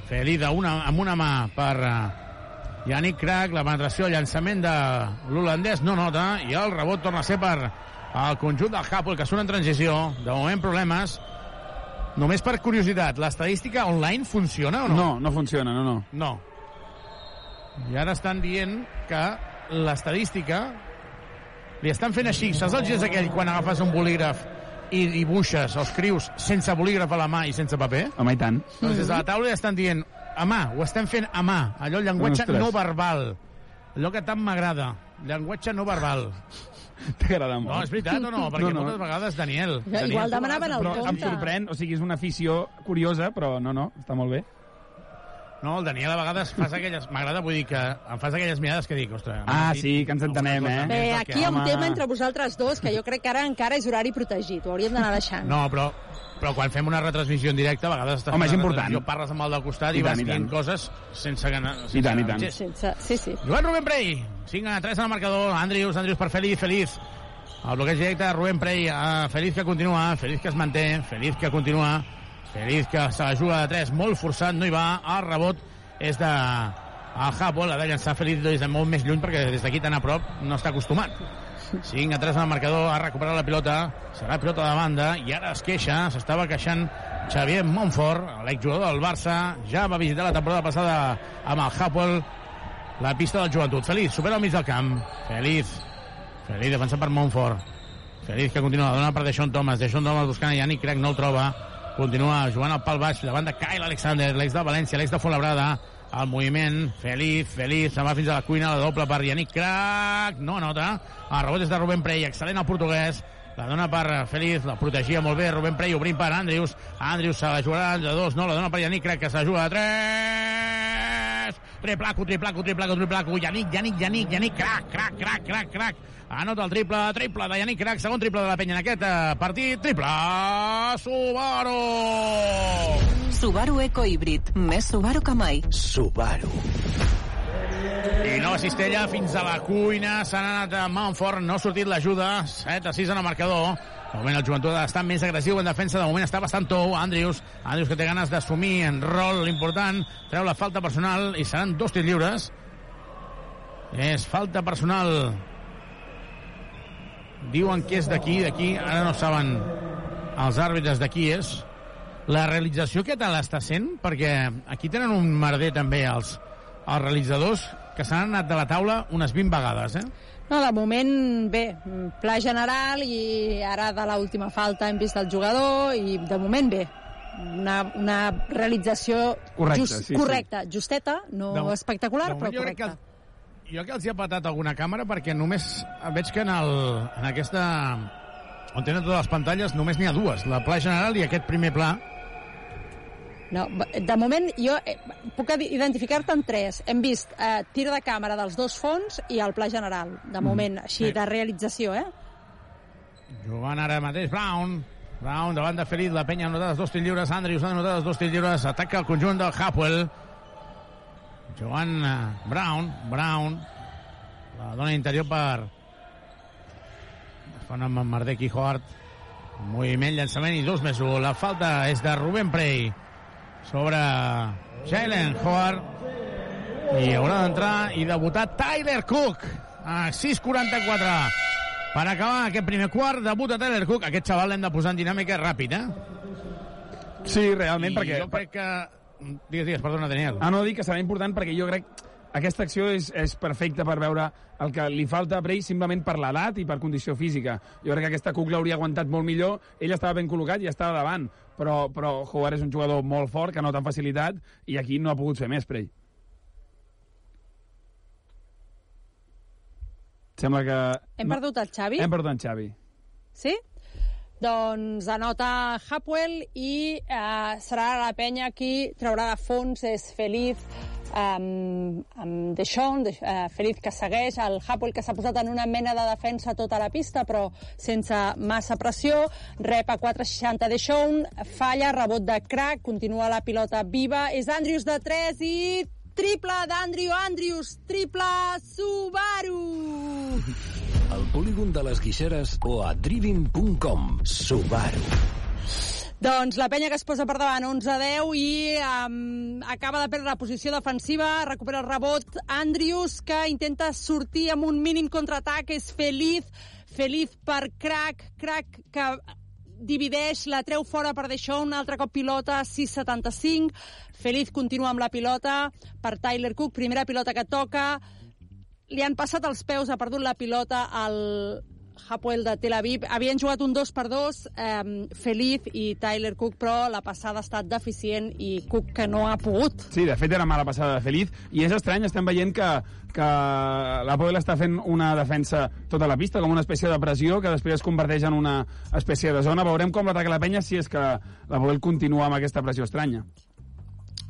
Feliz una, amb una mà per uh, Yannick Crack, la penetració, llançament de l'holandès no nota i el rebot torna a ser per el conjunt del Hapoel que surt en transició de moment problemes Només per curiositat, l'estadística online funciona o no? No, no funciona, no, no. No. I ara estan dient que l'estadística li estan fent així. Saps el gest aquell quan agafes un bolígraf i dibuixes o escrius sense bolígraf a la mà i sense paper? Home, i tant. Doncs des de la taula ja estan dient a mà, ho estem fent a mà. Allò, el llenguatge Ostres. no verbal. Allò que tant m'agrada. Llenguatge no verbal. T'agrada molt. No, és veritat o no? Perquè No, no. moltes vegades, Daniel... Igual Daniel, tu demanaven el Però em compte. sorprèn, o sigui, és una afició curiosa, però no, no, està molt bé. No, el Daniel a vegades fas aquelles... M'agrada, vull dir que em fas aquelles mirades que dic, ostres... Ah, sí, que ens entenem, eh? Bé, aquí hi ha un tema entre vosaltres dos que jo crec que ara encara és horari protegit. Ho hauríem d'anar deixant. No, però, però quan fem una retransmissió en directe, a vegades estàs Home, és important. parles amb el del costat i, I tant, vas i dient tant. coses sense ganar... Sense I tant, i tant. Sense... Sí, sí. Joan Rubén Prey, 5 a 3 en el marcador, Andrius, Andrius per Feliz, Feliz. El bloqueig directe de Rubén Prey, a Feliz que continua, Feliz que es manté, Feliz que continua, Feliz que se la juga de 3, molt forçat, no hi va, el rebot és de el Hapol, ha de llançar Feliz des de molt més lluny perquè des d'aquí tan a prop no està acostumat. 5 a 3 en el marcador, ha recuperat la pilota, serà pilota de banda, i ara es queixa, s'estava queixant Xavier Montfort, l'exjugador del Barça, ja va visitar la temporada passada amb el Hapol, la pista del joventut. Feliz, supera al mig del camp. Feliz, Feliz, defensat per Montfort. Feliz que continua, dona per Deixón Thomas. Deixón Thomas buscant a Yannick Craig, no el troba. Continua jugant al pal baix, davant de Kyle Alexander, l'ex de València, l'ex de Fuenlabrada. El moviment, Feliz, Feliz, se'n va fins a la cuina, la doble per Yannick Craig, no nota. El rebot és de Rubén Prey, excel·lent el portuguès. La dona per Feliz, la protegia molt bé Rubén Prey, obrint per Andrius. Andrius se la jugarà de dos, no, la dona per Yannick Craig, que se la juga de tres. Triplaco, triplaco, triplaco, triplaco. Yannick, Yannick, Yannick, Yannick, crac, crac, crac, crac, crac. Anota el triple, triple de Yannick Crac, segon triple de la penya en aquest eh, partit. Triple Subaru! Subaru Eco Híbrid. Més Subaru que mai. Subaru. I nova cistella fins a la cuina. S'han anat a Montfort, no ha sortit l'ajuda. 7 a 6 en el marcador. De moment el joventut està més agressiu en defensa. De moment està bastant tou. Andrius, Andrius que té ganes d'assumir en rol l'important. Treu la falta personal i seran dos tirs lliures. És falta personal. Diuen que és d'aquí, d'aquí. Ara no saben els àrbitres de qui és. La realització què tal està sent? Perquè aquí tenen un merder també els, els realitzadors que s'han anat de la taula unes 20 vegades, eh? No, de moment, bé, pla general i ara de l'última falta hem vist el jugador i de moment bé. Una, una realització Correcta, sí, sí. correcta, justeta, no De- espectacular, de però jo crec correcta. que Jo que els hi ha patat alguna càmera perquè només veig que en, el, en aquesta... on tenen totes les pantalles només n'hi ha dues, la pla general i aquest primer pla. No, de moment jo eh, puc identificar-te en tres. Hem vist eh, tir de càmera dels dos fons i el pla general, de moment, així, Sí. de realització, eh? Jugant ara mateix Brown. Brown davant de Ferit, la penya ha anotat els dos tirs lliures, Andrius ha anotat els dos tirs lliures, ataca el conjunt del Hapwell. Jugant Brown, Brown, la dona interior per... Fa amb i Hort. Moviment, llançament i dos més un. La falta és de Rubén Prey sobre Jalen Howard i haurà d'entrar i debutar Tyler Cook a 6.44 per acabar aquest primer quart debuta Tyler Cook aquest xaval l'hem de posar en dinàmica ràpid eh? Sí, realment, I perquè... jo crec que Digues, digues, perdona, Daniel. Ah, no, dic que serà important perquè jo crec aquesta acció és, és perfecta per veure el que li falta a Bray simplement per l'edat i per condició física. Jo crec que aquesta Cuc l'hauria aguantat molt millor, ell estava ben col·locat i estava davant, però, però Howard és un jugador molt fort, que no tan facilitat, i aquí no ha pogut fer més, Bray. Sembla que... Hem perdut el Xavi? Hem perdut el Xavi. Sí? Doncs anota Hapwell i eh, serà la penya qui traurà de fons, és Feliz, um, amb Deixón, de, uh, Feliz que segueix, el Hapwell que s'ha posat en una mena de defensa tota la pista, però sense massa pressió, rep a 4.60 Deixón, falla, rebot de crack, continua la pilota viva, és Andrius de 3 i triple d'Andrew Andrius, triple Subaru! Al polígon de les Guixeres o a driving.com. Subaru. Doncs la penya que es posa per davant 11-10 i um, acaba de perdre la posició defensiva, recupera el rebot Andrius, que intenta sortir amb un mínim contraatac, és Feliz, Feliz per Crack, Crack que divideix, la treu fora per deixar un altre cop pilota, 6-75. Feliz continua amb la pilota per Tyler Cook, primera pilota que toca, li han passat els peus, ha perdut la pilota al Hapoel de Tel Aviv. Havien jugat un 2 per 2, eh, Feliz i Tyler Cook, però la passada ha estat deficient i Cook que no ha pogut. Sí, de fet era mala passada de Feliz, i és estrany, estem veient que, que l'Apoel està fent una defensa tota la pista, com una espècie de pressió, que després es converteix en una espècie de zona. Veurem com l'ataca la penya si és que l'Apoel continua amb aquesta pressió estranya.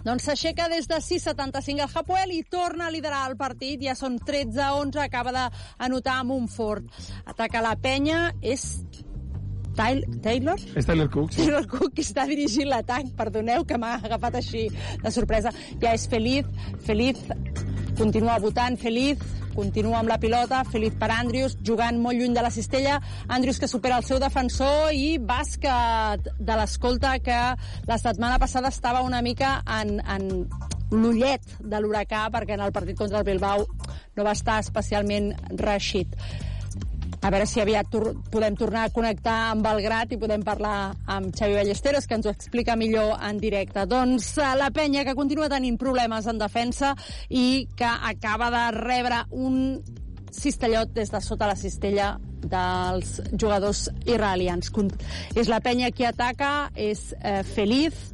Doncs s'aixeca des de 6,75 el Hapoel i torna a liderar el partit. Ja són 13-11, acaba d'anotar amb un fort. Ataca la penya, és? Taylor? És Tyler Cook, sí. Taylor Cook, que està dirigint l'atac. Perdoneu que m'ha agafat així de sorpresa. Ja és Feliz. Feliz continua votant. Feliz continua amb la pilota, Feliz per Andrius, jugant molt lluny de la cistella, Andrius que supera el seu defensor i bàsquet de l'escolta que la setmana passada estava una mica en, en l'ullet de l'huracà perquè en el partit contra el Bilbao no va estar especialment reixit a veure si aviat tor podem tornar a connectar amb Belgrat i podem parlar amb Xavi Ballesteros, que ens ho explica millor en directe. Doncs eh, la penya que continua tenint problemes en defensa i que acaba de rebre un cistellot des de sota la cistella dels jugadors israelians. És la penya qui ataca, és eh, Feliz,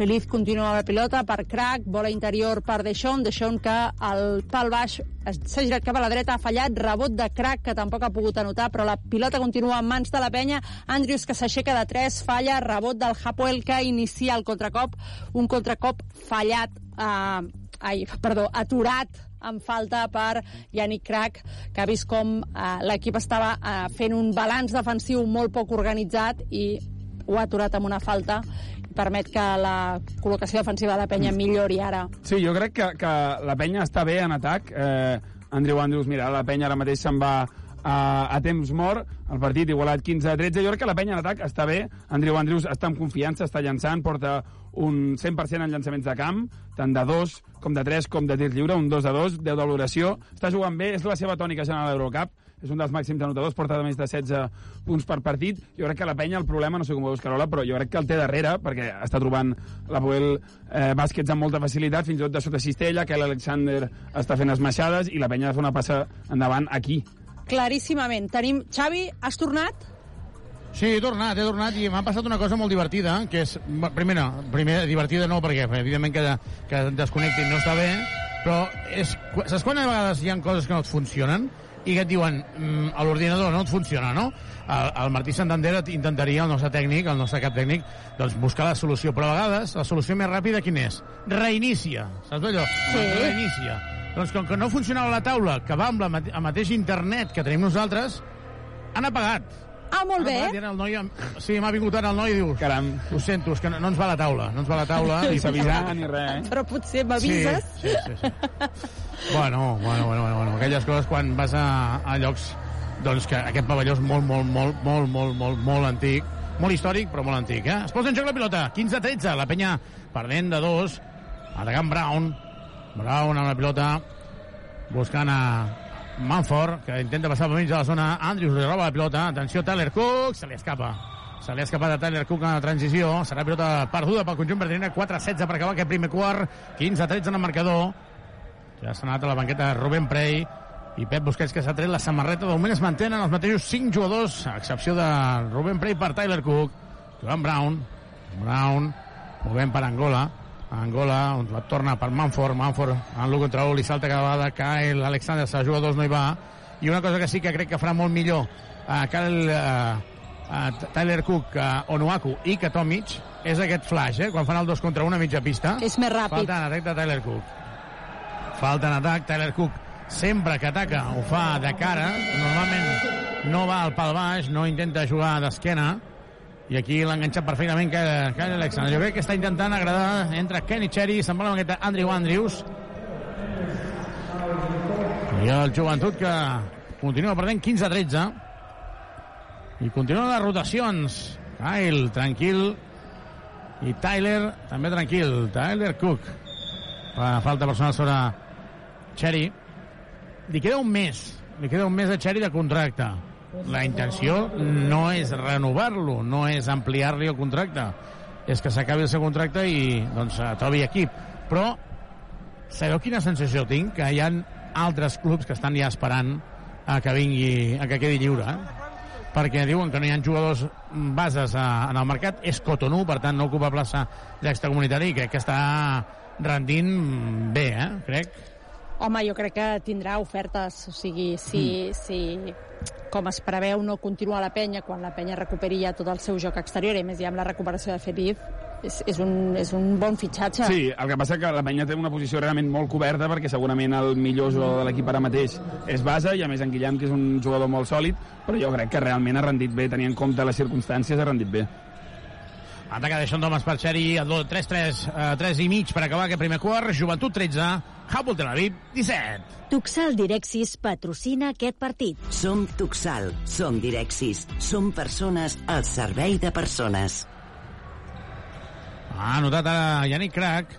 Feliz continua la pilota per Crack, bola interior per Deixón, Deixón que el pal baix s'ha girat cap a la dreta, ha fallat, rebot de Crack que tampoc ha pogut anotar, però la pilota continua en mans de la penya, Andrius que s'aixeca de 3, falla, rebot del Hapoel que inicia el contracop, un contracop fallat, eh, ai, perdó, aturat en falta per Yannick Crack, que ha vist com eh, l'equip estava eh, fent un balanç defensiu molt poc organitzat i ho ha aturat amb una falta permet que la col·locació defensiva de la penya millori ara. Sí, jo crec que, que la penya està bé en atac. Eh, Andrew Andrews, mira, la penya ara mateix se'n va a, a temps mort, el partit igualat 15 a 13, jo crec que la penya en atac està bé, Andrew Andrews està amb confiança, està llançant, porta un 100% en llançaments de camp, tant de 2 com de 3 com de tir lliure, un 2 a 2, 10 de valoració, està jugant bé, és la seva tònica general l'Eurocup, és un dels màxims anotadors, porta de més de 16 punts per partit. Jo crec que la penya, el problema, no sé com ho veus, Carola, però jo crec que el té darrere, perquè està trobant la Poel eh, bàsquets amb molta facilitat, fins i tot de sota cistella, que l'Alexander està fent esmaixades, i la penya ha de fer una passa endavant aquí. Claríssimament. Tenim... Xavi, has tornat? Sí, he tornat, he tornat i m'ha passat una cosa molt divertida, que és, primera, primer, divertida no, perquè evidentment que, que desconnectin no està bé, però és, saps quantes vegades hi ha coses que no et funcionen? I que et diuen mm, a l'ordinador no et funciona, no? El, el Martí Santander intentaria, el nostre tècnic, el nostre cap tècnic, doncs buscar la solució, però a vegades la solució més ràpida quina és? Reinicia, saps allò? Sí. Reinicia. Doncs com que no funcionava la taula, que va amb la mate el mateix internet que tenim nosaltres, han apagat. Ah, molt bé. Ah, el noi, sí, m'ha vingut ara el noi i diu... Caram. Ho sento, és que no, no ens va la taula, no ens va la taula. Ni s'avisar ni res, eh? Però potser m'avises. Sí, sí, sí, sí. bueno, bueno, bueno, bueno, bueno, aquelles coses quan vas a, a llocs doncs que aquest pavelló és molt, molt, molt, molt, molt, molt, molt antic, molt històric, però molt antic, eh? Es posa en joc la pilota, 15-13, la penya perdent de dos, atacant Brown, Brown amb la pilota, buscant a, Manford, que intenta passar per mig de la zona. Andrews li roba la pilota. Atenció, Tyler Cook. Se li escapa. Se li ha escapat a Tyler Cook en la transició. Serà pilota perduda pel conjunt verdinera. 4-16 per acabar aquest primer quart. 15-13 en el marcador. Ja s'ha anat a la banqueta Rubén Prey i Pep Busquets que s'ha tret la samarreta. De moment es mantenen els mateixos 5 jugadors, a excepció de Rubén Prey per Tyler Cook. Joan Brown. Brown movent per Angola. Angola, on la torna per Manford, Manford en l'1 contra 1, li salta cada vegada, cae l'Alexander, els jugadors no hi va, i una cosa que sí que crec que farà molt millor a Karel, uh, a Tyler Cook, a Onuaku i que Tomic és aquest flash, eh? quan fan el 2 contra 1 a mitja pista. És més ràpid. Falta en atac de Tyler Cook. Falta en atac, Tyler Cook sempre que ataca ho fa de cara, normalment no va al pal baix, no intenta jugar d'esquena, i aquí l'ha enganxat perfectament Kyle Alexander. Jo crec que està intentant agradar entre Kenny Cherry, se'n va amb aquest Andrew Andrews, i el joventut que continua perdent 15-13 i continuen les rotacions. Kyle, tranquil. I Tyler, també tranquil. Tyler Cook. Fa falta personal sobre Cherry li queda un mes. Li queda un mes a Cherry de contracte la intenció no és renovar-lo no és ampliar-li el contracte és que s'acabi el seu contracte i doncs trobi equip però sabeu quina sensació tinc? Que hi ha altres clubs que estan ja esperant a que vingui, a que quedi lliure, eh? perquè diuen que no hi ha jugadors bases a, en el mercat, és Cotonou, per tant no ocupa plaça d'extracomunitari i crec que està rendint bé, eh? crec. Home, jo crec que tindrà ofertes, o sigui, si, mm. si com es preveu no continua la penya quan la penya recuperi ja tot el seu joc exterior i més ja amb la recuperació de Feliz és, és, un, és un bon fitxatge. Sí, el que passa que la penya té una posició realment molt coberta perquè segurament el millor jugador de l'equip ara mateix és base i a més en Guillem que és un jugador molt sòlid però jo crec que realment ha rendit bé tenint en compte les circumstàncies ha rendit bé Ataca de Sean Thomas per Xeri, 3-3, 3 i mig per acabar aquest primer quart, Joventut 13, Hubble Tel Aviv 17. Tuxal Direxis patrocina aquest partit. Som Tuxal, som Direxis, som persones al servei de persones. Ha anotat ara Yannick Crac,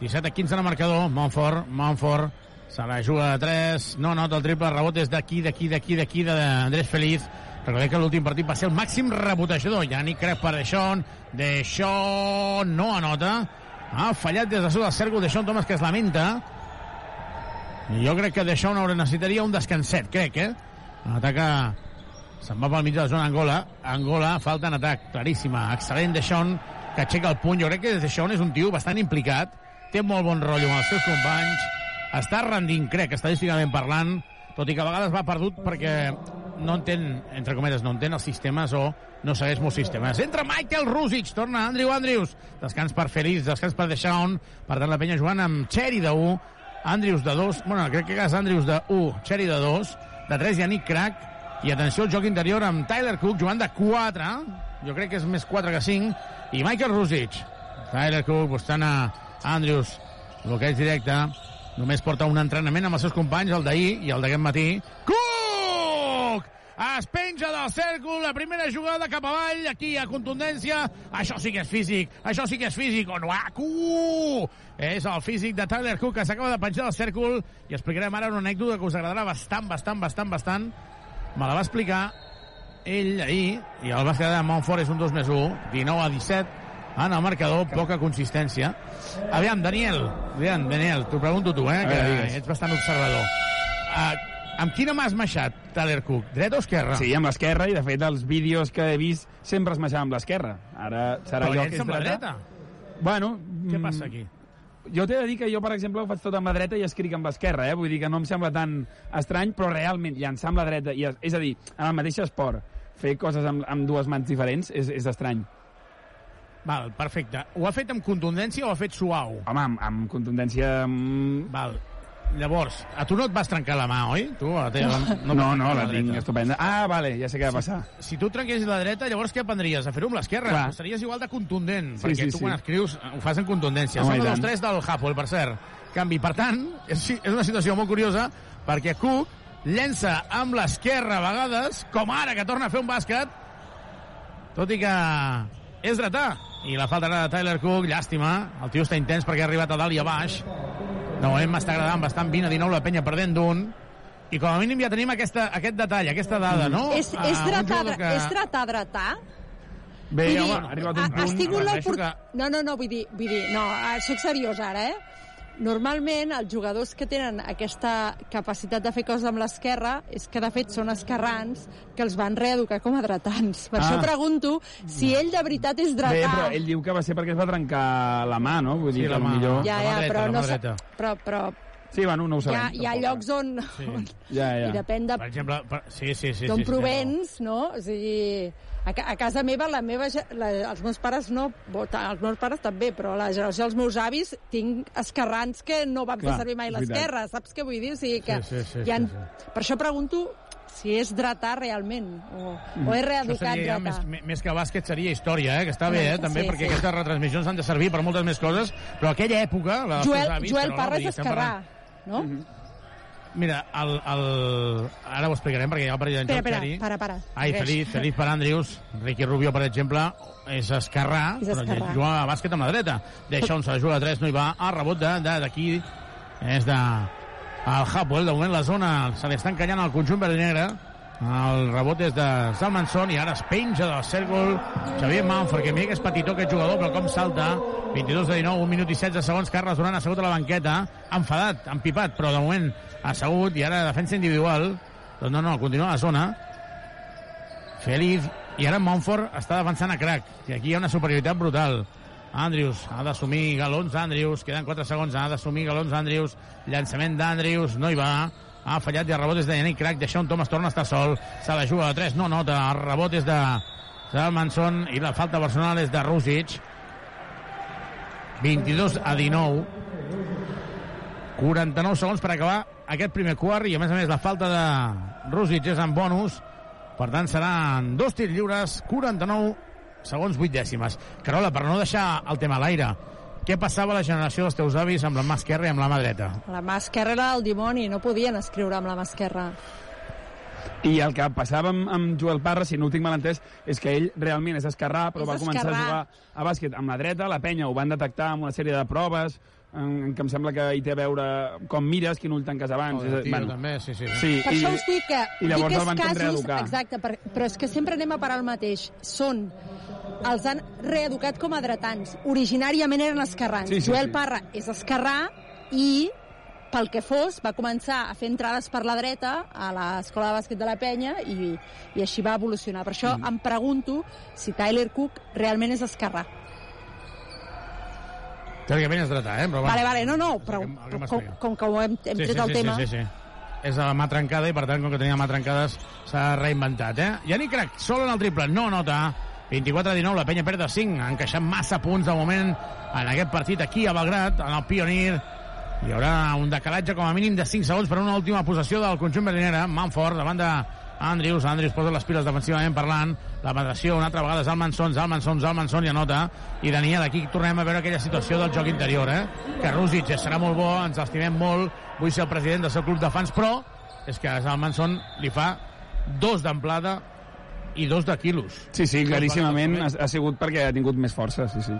17 a 15 en el marcador, Montfort, Montfort, se la juga de 3, no nota el triple, rebot és d'aquí, d'aquí, d'aquí, d'aquí, d'Andrés Feliz, Recordem que l'últim partit va ser el màxim rebotejador. Yannick Crec per Deixón. Deixón no anota. Ha fallat des de sota del cèrcol Deixón Thomas, que es lamenta. Jo crec que Deixón ara necessitaria un descanset, crec, eh? Ataca... Se'n va pel mig de la zona Angola. Angola, falta en atac, claríssima. Excel·lent Deixón, que aixeca el puny. Jo crec que Deixón és un tio bastant implicat. Té molt bon rotllo amb els seus companys. Està rendint, crec, estadísticament parlant, tot i que a vegades va perdut perquè no entén, entre cometes, no entén els sistemes o no segueix molts sistemes. Entra Michael Rusic, torna Andrew Andrews, descans per Feliz, descans per Deixaun, per tant la penya jugant amb Cherry de 1, Andrews de 2, bueno, crec que és Andrews de 1, Cherry de 2, de 3 Yannick Crack, i atenció al joc interior amb Tyler Cook jugant de 4, jo crec que és més 4 que 5, i Michael Rusic. Tyler Cook buscant a Andrews, bloqueig directe, només porta un entrenament amb els seus companys, el d'ahir i el d'aquest matí. Cook! Es penja del cèrcol, la primera jugada cap avall, aquí a contundència. Això sí que és físic, això sí que és físic. Onuaku! És el físic de Tyler Cook, que s'acaba de penjar del cèrcol. I explicarem ara una anècdota que us agradarà bastant, bastant, bastant, bastant. Me la va explicar ell ahir, i el bàsquet de Montfort és un 2 més 1, 19 a 17, en el marcador, poca consistència. Aviam, Daniel, aviam, Daniel, t'ho pregunto tu, eh, que digues. ets bastant observador. Uh, amb quina mà has maixat, Tyler Cook? Dreta o esquerra? Sí, amb l'esquerra, i de fet els vídeos que he vist sempre es maixava amb l'esquerra. Ara serà Però jo que és dreta. dreta. Bueno... Què mm, passa aquí? Jo t'he de dir que jo, per exemple, ho faig tot amb la dreta i escric amb l'esquerra, eh? Vull dir que no em sembla tan estrany, però realment llançar amb la dreta, i, és a dir, en el mateix esport, fer coses amb, amb dues mans diferents és, és estrany. Val, perfecte. Ho ha fet amb contundència o ho ha fet suau? Home, amb, amb contundència... Mm... Val. Llavors, a tu no et vas trencar la mà, oi? Tu, la teva, No, no, no, la dreta. tinc estupenda. Ah, vale, ja sé què va passar. Si tu trenquessis la dreta, llavors què aprendries? A fer-ho amb l'esquerra. Clar. Series igual de contundent, Sí, perquè sí, tu sí. quan escrius ho fas en contundència. Home, Són els tres del Hapoel, per cert. Canvi. Per tant, és, és una situació molt curiosa, perquè Cook llença amb l'esquerra a vegades, com ara, que torna a fer un bàsquet, tot i que és dretà. I la falta de Tyler Cook, llàstima. El tio està intens perquè ha arribat a dalt i a baix. De moment m'està agradant bastant 20 a 19 la penya perdent d'un. I com a mínim ja tenim aquesta, aquest detall, aquesta dada, no? És, Ah, és, dretar, jugador que... és dretar, dretar? Bé, Vull home, dir, ha arribat ha- un has punt... tingut repeteixo l'opor- No, no, no, vull dir, vull dir, no, eh, soc seriós ara, eh? Normalment, els jugadors que tenen aquesta capacitat de fer coses amb l'esquerra és que, de fet, són esquerrans que els van reeducar com a dretans. Per Ah. això pregunto si ell de veritat és Bé, dretà. però ell diu que va ser perquè es va trencar la mà, no? Vull dir Sí, que la mà. millor... Ja, ja, dreta, però no dreta. però, però Sí, bueno, no ho hi ha, sabem. hi ha llocs on, Sí. on Ja, ja. [LAUGHS] i depèn de Per exemple, per... sí, sí, sí. d'on sí, sí, provens, no? O sigui, a, a casa meva, la meva, la, els meus pares no, els meus pares també, però la generació dels meus avis tinc esquerrans que no van Clar, fer servir mai l'esquerra, saps què vull dir? O sigui que Sí, sí, sí, ha, sí, Per això pregunto si és dretar realment, o, o és reeducat seria més, més que bàsquet seria història, eh? que està bé, eh? Sí, també, sí, perquè sí. aquestes retransmissions han de servir per moltes més coses, però aquella època, la dels Joel, avis... Joel Parra és esquerrà, parlant- no? Mira, el, el... ara ho explicarem perquè hi ha el partit en Espera, joc, espera, Xeri. para, para. Ai. Feliz, Feliz per Andrius. Ricky Rubio, per exemple, és esquerrà, És però esquerrà. juga a bàsquet amb la dreta. Deixa on se la juga a 3, no hi va. A rebot d'aquí és de... El Hapwell, de moment la zona se li està encallant al conjunt verd negre. El rebot és de Salmanson i ara es penja del cèrcol Xavier Manfred, que mira que és petitó aquest jugador, però com salta. 22 de 19, 1 minut i 16 segons. Carles Duran assegut a la banqueta, enfadat, empipat, però de moment assegut i ara defensa individual. Doncs no, no, continua a la zona. Feliz, i ara Montfort està defensant a Crac, i aquí hi ha una superioritat brutal. Andrius ha d'assumir galons Andrius, queden 4 segons, ha d'assumir galons Andrius, llançament d'Andrius, no hi va, ha fallat i el rebot és de Yannick Crac, deixa un Thomas torna a estar sol, se la juga a 3, no nota, el rebot és de Salmanson i la falta personal és de Rusic. 22 a 19. 49 segons per acabar aquest primer quart i a més a més la falta de Rusic és en bonus per tant seran dos tirs lliures 49 segons 8 dècimes Carola, per no deixar el tema a l'aire què passava a la generació dels teus avis amb la mà esquerra i amb la mà dreta? La mà esquerra era el dimoni, no podien escriure amb la mà esquerra. I el que passava amb, amb Joel Parra, si no ho tinc mal entès, és que ell realment és esquerrà, però És va començar esquerrà. a jugar a bàsquet amb la dreta, la penya ho van detectar amb una sèrie de proves, en, en què em sembla que hi té a veure com mires, quin ull tanques abans. Oh, tio també, sí, sí. sí Per i, això us dic que... i llavors el van casos, reeducar. Exacte, per, però és que sempre anem a parar el mateix. Són els han reeducat com a dretans. Originàriament eren esquerrans. Sí, sí, Joel sí. Parra és esquerrà i pel que fos, va començar a fer entrades per la dreta a l'escola de bàsquet de la penya i, i així va evolucionar. Per això mm. em pregunto si Tyler Cook realment és esquerrà. Teòricament és dreta, eh? Però, Vale, vale, no, no, però com, m'explica. com que ho hem, hem sí, tret sí, el sí, tema... Sí, sí, sí. És a la mà trencada i, per tant, com que tenia la mà trencades, s'ha reinventat, eh? Yannick Crac, sol en el triple, no nota. 24 a 19, la penya perd de 5, ha encaixat massa punts de moment en aquest partit aquí a Belgrat, en el Pioneer. Hi haurà un decalatge com a mínim de 5 segons per una última possessió del conjunt berlinera. Manfort, davant de Andrius. Andrius posa les piles defensivament parlant. La penetració una altra vegada Zalmanson, Zalmanson, Zalmanson i anota. I Daniel, aquí tornem a veure aquella situació del joc interior, eh? Que Rússic serà molt bo, ens l'estimem molt, vull ser el president del seu club de fans, però és que a Zalmanson li fa dos d'amplada i dos de quilos. Sí, sí, claríssimament ha, ha sigut perquè ha tingut més força, sí, sí.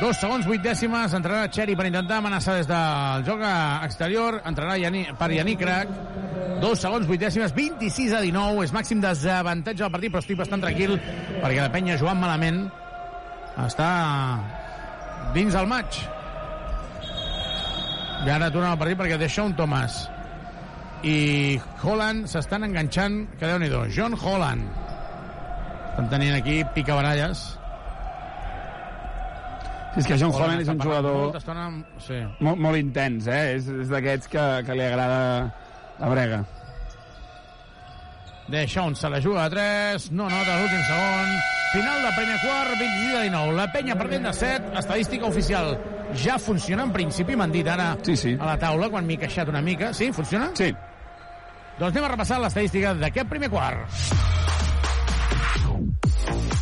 Dos segons, vuit dècimes, entrarà Xeri per intentar amenaçar des del joc exterior, entrarà Yani, per Yannick Crac, dos segons, vuit dècimes, 26 a 19, és màxim desavantatge del partit, però estic bastant tranquil, perquè la penya jugant malament està dins del maig. I ara torna al partit perquè deixa un Thomas i Holland s'estan enganxant, que déu nhi John Holland. Estan tenint aquí picabaralles. Sí, és que John Holland és un jugador molta estona Sí. molt, molt intens, eh? És, és d'aquests que, que li agrada la brega. Deixón se la juga a 3, no nota l'últim segon. Final del primer quart, 26 a 19. La penya perdent de 7, estadística oficial. Ja funciona en principi, m'han dit ara sí, sí. a la taula, quan m'he queixat una mica. Sí, funciona? Sí. Doncs anem a repassar l'estadística d'aquest primer quart.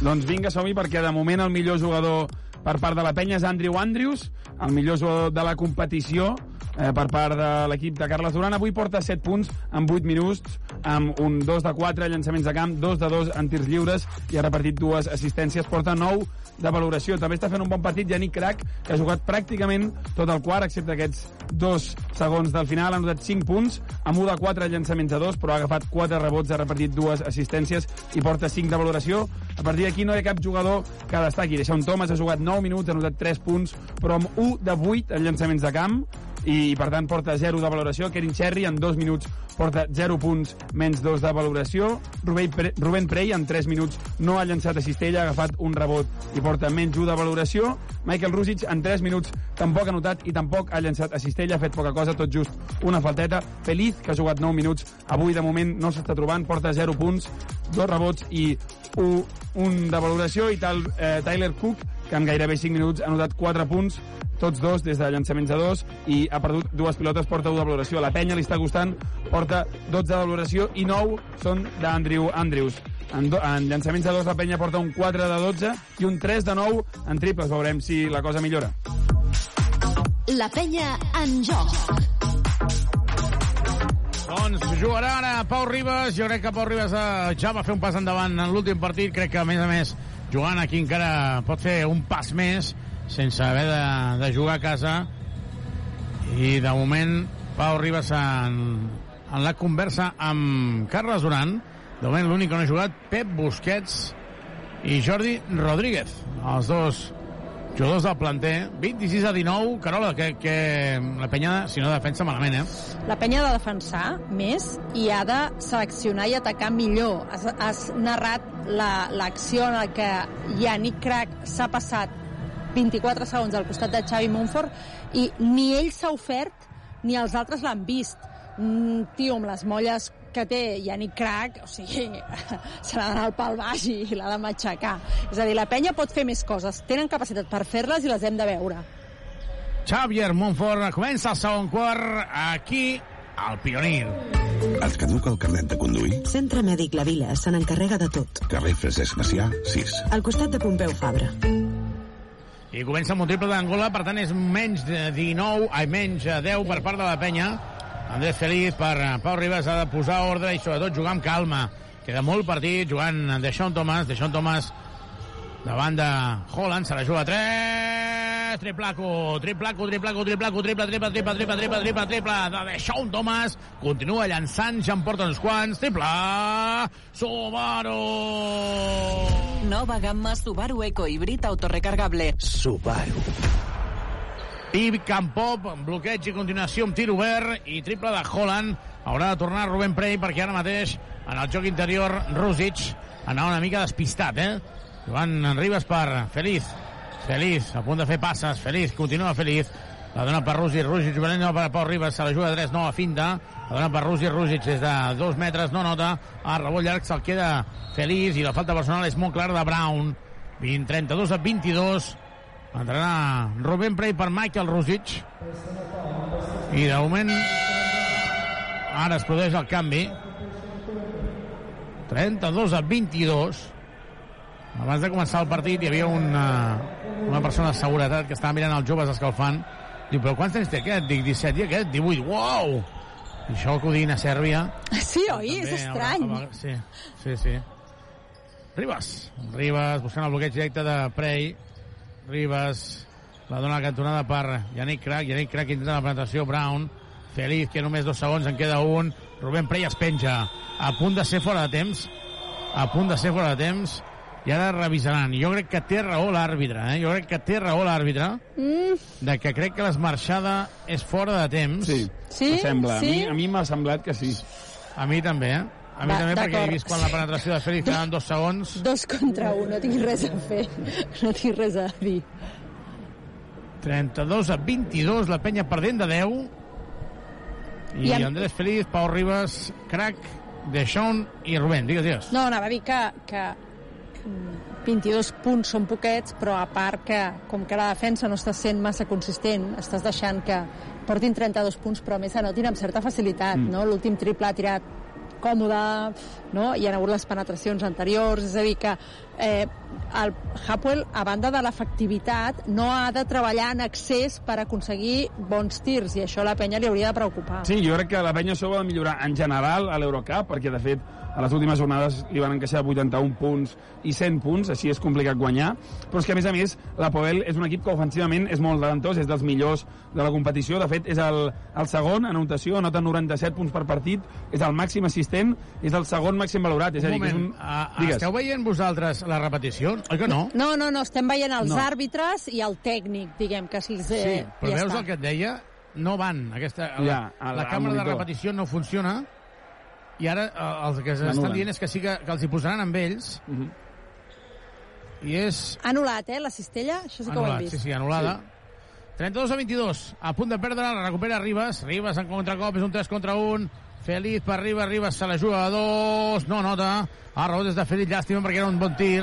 Doncs vinga, som-hi, perquè de moment el millor jugador per part de la penya és Andrew Andrews, el millor jugador de la competició eh, per part de l'equip de Carles Duran. Avui porta 7 punts en 8 minuts, amb un 2 de 4 llançaments de camp, 2 de 2 en tirs lliures i ha repartit dues assistències. Porta 9 de valoració. També està fent un bon partit Yannick Crac, que ha jugat pràcticament tot el quart, excepte aquests dos segons del final. Ha notat 5 punts, amb 1 de 4 llançaments a 2, però ha agafat 4 rebots, ha repartit dues assistències i porta 5 de valoració. A partir d'aquí no hi ha cap jugador que destaqui. Deixa un Thomas ha jugat 9 minuts, ha notat 3 punts, però amb 1 de 8 en llançaments de camp i, per tant, porta 0 de valoració. Kerin Cherry, en 2 minuts, porta 0 punts, menys 2 de valoració. Rubén, Pre Rubén Prey, en 3 minuts, no ha llançat a cistella, ha agafat un rebot i porta menys 1 de valoració. Michael Rusic, en 3 minuts, tampoc ha notat i tampoc ha llançat a cistella, ha fet poca cosa, tot just una falteta. Feliz, que ha jugat 9 minuts, avui de moment no s'està trobant, porta 0 punts, dos rebots i un, un de valoració, i tal eh, Tyler Cook, que en gairebé 5 minuts ha notat 4 punts, tots dos des de llançaments de dos, i ha perdut dues pilotes, porta 1 de valoració. A la penya li està costant, porta 12 de valoració, i 9 són d'Andrew Andrews. En, do, en llançaments de dos la penya porta un 4 de 12 i un 3 de 9 en triples. Veurem si la cosa millora. La penya en joc. Doncs jugarà ara Pau Ribas. Jo crec que Pau Ribas eh, ja va fer un pas endavant en l'últim partit. Crec que, a més a més, jugant aquí encara pot fer un pas més sense haver de, de jugar a casa. I, de moment, Pau Ribas en, en la conversa amb Carles Duran. De moment, l'únic que no ha jugat, Pep Busquets i Jordi Rodríguez. Els dos jugadors del planter. 26 a 19. Carola, que, que la penya, si no defensa malament, eh? La penya ha de defensar més i ha de seleccionar i atacar millor. Has, has narrat l'acció la, en que Yannick Crac s'ha passat 24 segons al costat de Xavi Monfort i ni ell s'ha ofert ni els altres l'han vist. Un tio amb les molles que té Yannick Crac, o sigui, [LAUGHS] se l'ha d'anar al pal baix i l'ha de matxacar. És a dir, la penya pot fer més coses, tenen capacitat per fer-les i les hem de veure. Xavier Montfort comença el segon quart aquí al Pionir. Et caduca el carnet de conduir? Centre Mèdic La Vila se n'encarrega de tot. Carrer Francesc Macià, 6. Al costat de Pompeu Fabra. I comença amb un triple d'Angola, per tant és menys de 19, ai, menys de 10 per part de la penya. Andrés Feliz per Pau Ribas ha de posar ordre i sobretot jugar amb calma. Queda molt partit jugant de Sean Thomas, de Sean Thomas davant de Holland, se la juga a 3, triplaco, triplaco, triplaco, triplaco, triple, triple, triple, triple, triple, triple, triple, de Deshaun Thomas, continua llançant, ja en porta uns quants, triple, Subaru! Nova gamma Subaru Eco Híbrid autorecargable. Subaru. Pip Campop, bloqueig i continuació amb tir obert i triple de Holland. Haurà de tornar Rubén Prey perquè ara mateix en el joc interior Rusic anava una mica despistat, eh? Joan Ribas per Feliz. Feliz, a punt de fer passes. Feliz, continua Feliz. La dona per Rusic, Rusic venent per Pau Ribas, se la juga de 3, no a finta. La dona per Rusic, Rusic des de dos metres, no nota. A rebot llarg se'l queda Feliz i la falta personal és molt clara de Brown. 20, 32 a 22. Entrarà Rubén Prey per Michael Rusic. I de moment ara es produeix el canvi. 32 a 22. Abans de començar el partit hi havia una, una persona de seguretat que estava mirant els joves escalfant. Diu, però quants anys té aquest? Dic, 17 i aquest? 18. Uau! I això que ho diguin a Sèrbia... Sí, oi? És estrany. Haurà, sí, sí, sí. Ribas. Ribas buscant el bloqueig directe de Prey. Ribas la dona la cantonada per Yannick Crac. Yannick Crac intenta la penetració. Brown. Feliz, que només dos segons, en queda un. Rubén Prey es penja. A punt de ser fora de temps. A punt de ser fora de temps. I ara revisaran. Jo crec que té raó l'àrbitre, eh? Jo crec que té raó l'àrbitre Mm, de que crec que l'esmarxada és fora de temps. Sí, Sí? sembla. Sí? A mi, a mi m'ha semblat que sí. A mi també, eh? A mi Va, també, perquè he vist quan la penetració de Félix quedaven dos segons. [LAUGHS] Dos contra un, no tinc res a fer. No tinc res a dir. 32 a 22, la penya perdent de 10. I, I amb- Andrés Feliz, Pau Ribas, Crac, Deixón i Rubén. Digues, digues. No, anava a dir que, que mm, 22 punts són poquets, però a part que, com que la defensa no està sent massa consistent, estàs deixant que portin 32 punts, però a més anotin amb certa facilitat, Mm. no? L'últim triple ha tirat còmode, no? Hi ha hagut les penetracions anteriors, és a dir que eh, el Hapoel, a banda de l'efectivitat, no ha de treballar en excés per aconseguir bons tirs, i això a la penya li hauria de preocupar. Sí, jo crec que la penya això de millorar en general a l'Eurocup, perquè de fet a les últimes jornades li van encaixar 81 punts i 100 punts, així és complicat guanyar, però és que a més a més la Poel és un equip que ofensivament és molt talentós, és dels millors de la competició, de fet és el, el segon en anotació, anota 97 punts per partit, és el màxim assistent, és el segon màxim valorat, és a Un dir, que és moment, un... a, Digues. esteu veient vosaltres la repetició? Oi que no? No, no, no, estem veient els No. àrbitres i el tècnic, diguem, que els... Sí, Eh, però ja veus està. el que et deia? no van. Aquesta, la, Ja, al- la al càmera de repetició no funciona i ara eh, els que L'anulen. estan dient és que sí que, que els hi posaran amb ells Mhm. i és Anul·lat, eh, la cistella? Això sí que ho hem anul·lat, vist. sí, sí, anul·lada. 32 a 22, a punt de perdre, la recupera Ribas, Ribas en contracop, és un 3 contra 1, Feliz per Ribas, Ribas se la juga a dos, no nota, ha rebut des de Feliz, llàstima perquè era un bon tir,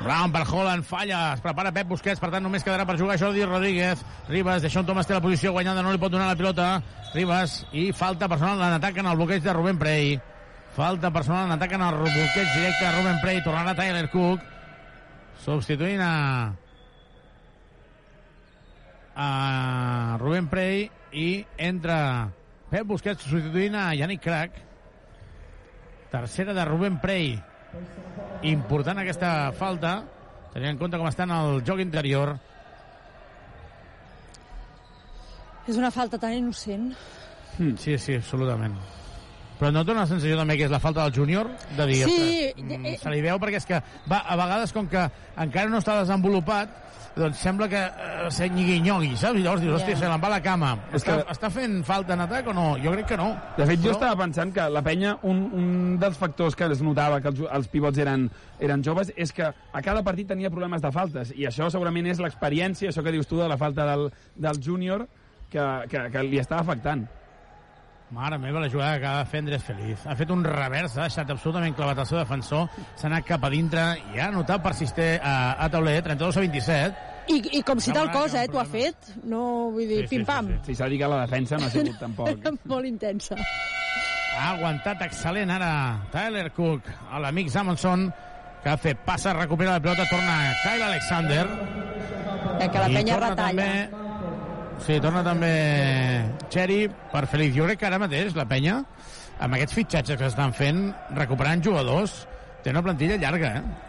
Brown per Holland, falla, es prepara Pep Busquets, per tant només quedarà per jugar Jordi Rodríguez. Ribas, Deixón Thomas té la posició guanyada, no li pot donar la pilota. Ribas, i falta personal en atac en el bloqueig de Rubén Prey. Falta personal en atac en el bloqueig directe de Rubén Prey, tornarà Tyler Cook, substituint a a Rubén Prey i entra Pep Busquets substituint a Yannick Crac. Tercera de Rubén Prey. Important aquesta falta, tenint en compte com està en el joc interior. És una falta tan innocent. Sí, sí, absolutament. Però no et dona la sensació també que és la falta del júnior? De dir, Sí, ostres, mm, se li veu perquè és que va, a vegades com que encara no està desenvolupat doncs sembla que eh, se nyigui-nyogui, saps? I llavors dius, hòstia, Ja. se l'en va la cama. És Està, que- està fent falta en atac o no? Jo crec que no. De fet, jo Però- estava pensant que la penya, un, un dels factors que es notava que els, els pivots eren, eren joves és que a cada partit tenia problemes de faltes i això segurament és l'experiència, això que dius tu de la falta del, del júnior que, que, que li està afectant. Mare meva, la jugada que acaba de fer Andrés Feliz. Ha fet un revers, ha deixat absolutament clavat el seu defensor, s'ha anat cap a dintre i ha anotat per Sisté a, a tauler, 32 a 27. I, I com si tal cosa, eh, t'ho ha fet. No, vull dir, Sí, sí, pim-pam. Si s'ha de dir que la defensa no ha sigut [LAUGHS] tampoc. Molt intensa. Ha aguantat excel·lent ara Tyler Cook a l'amic Samonson que ha fet passa, recupera la pilota, torna Kyle Alexander. Eh, que la penya retalla. També, sí, torna també Cherry per Feliz. Jo crec que ara mateix la penya, amb aquests fitxatges que estan fent, recuperant jugadors, té una plantilla llarga, eh?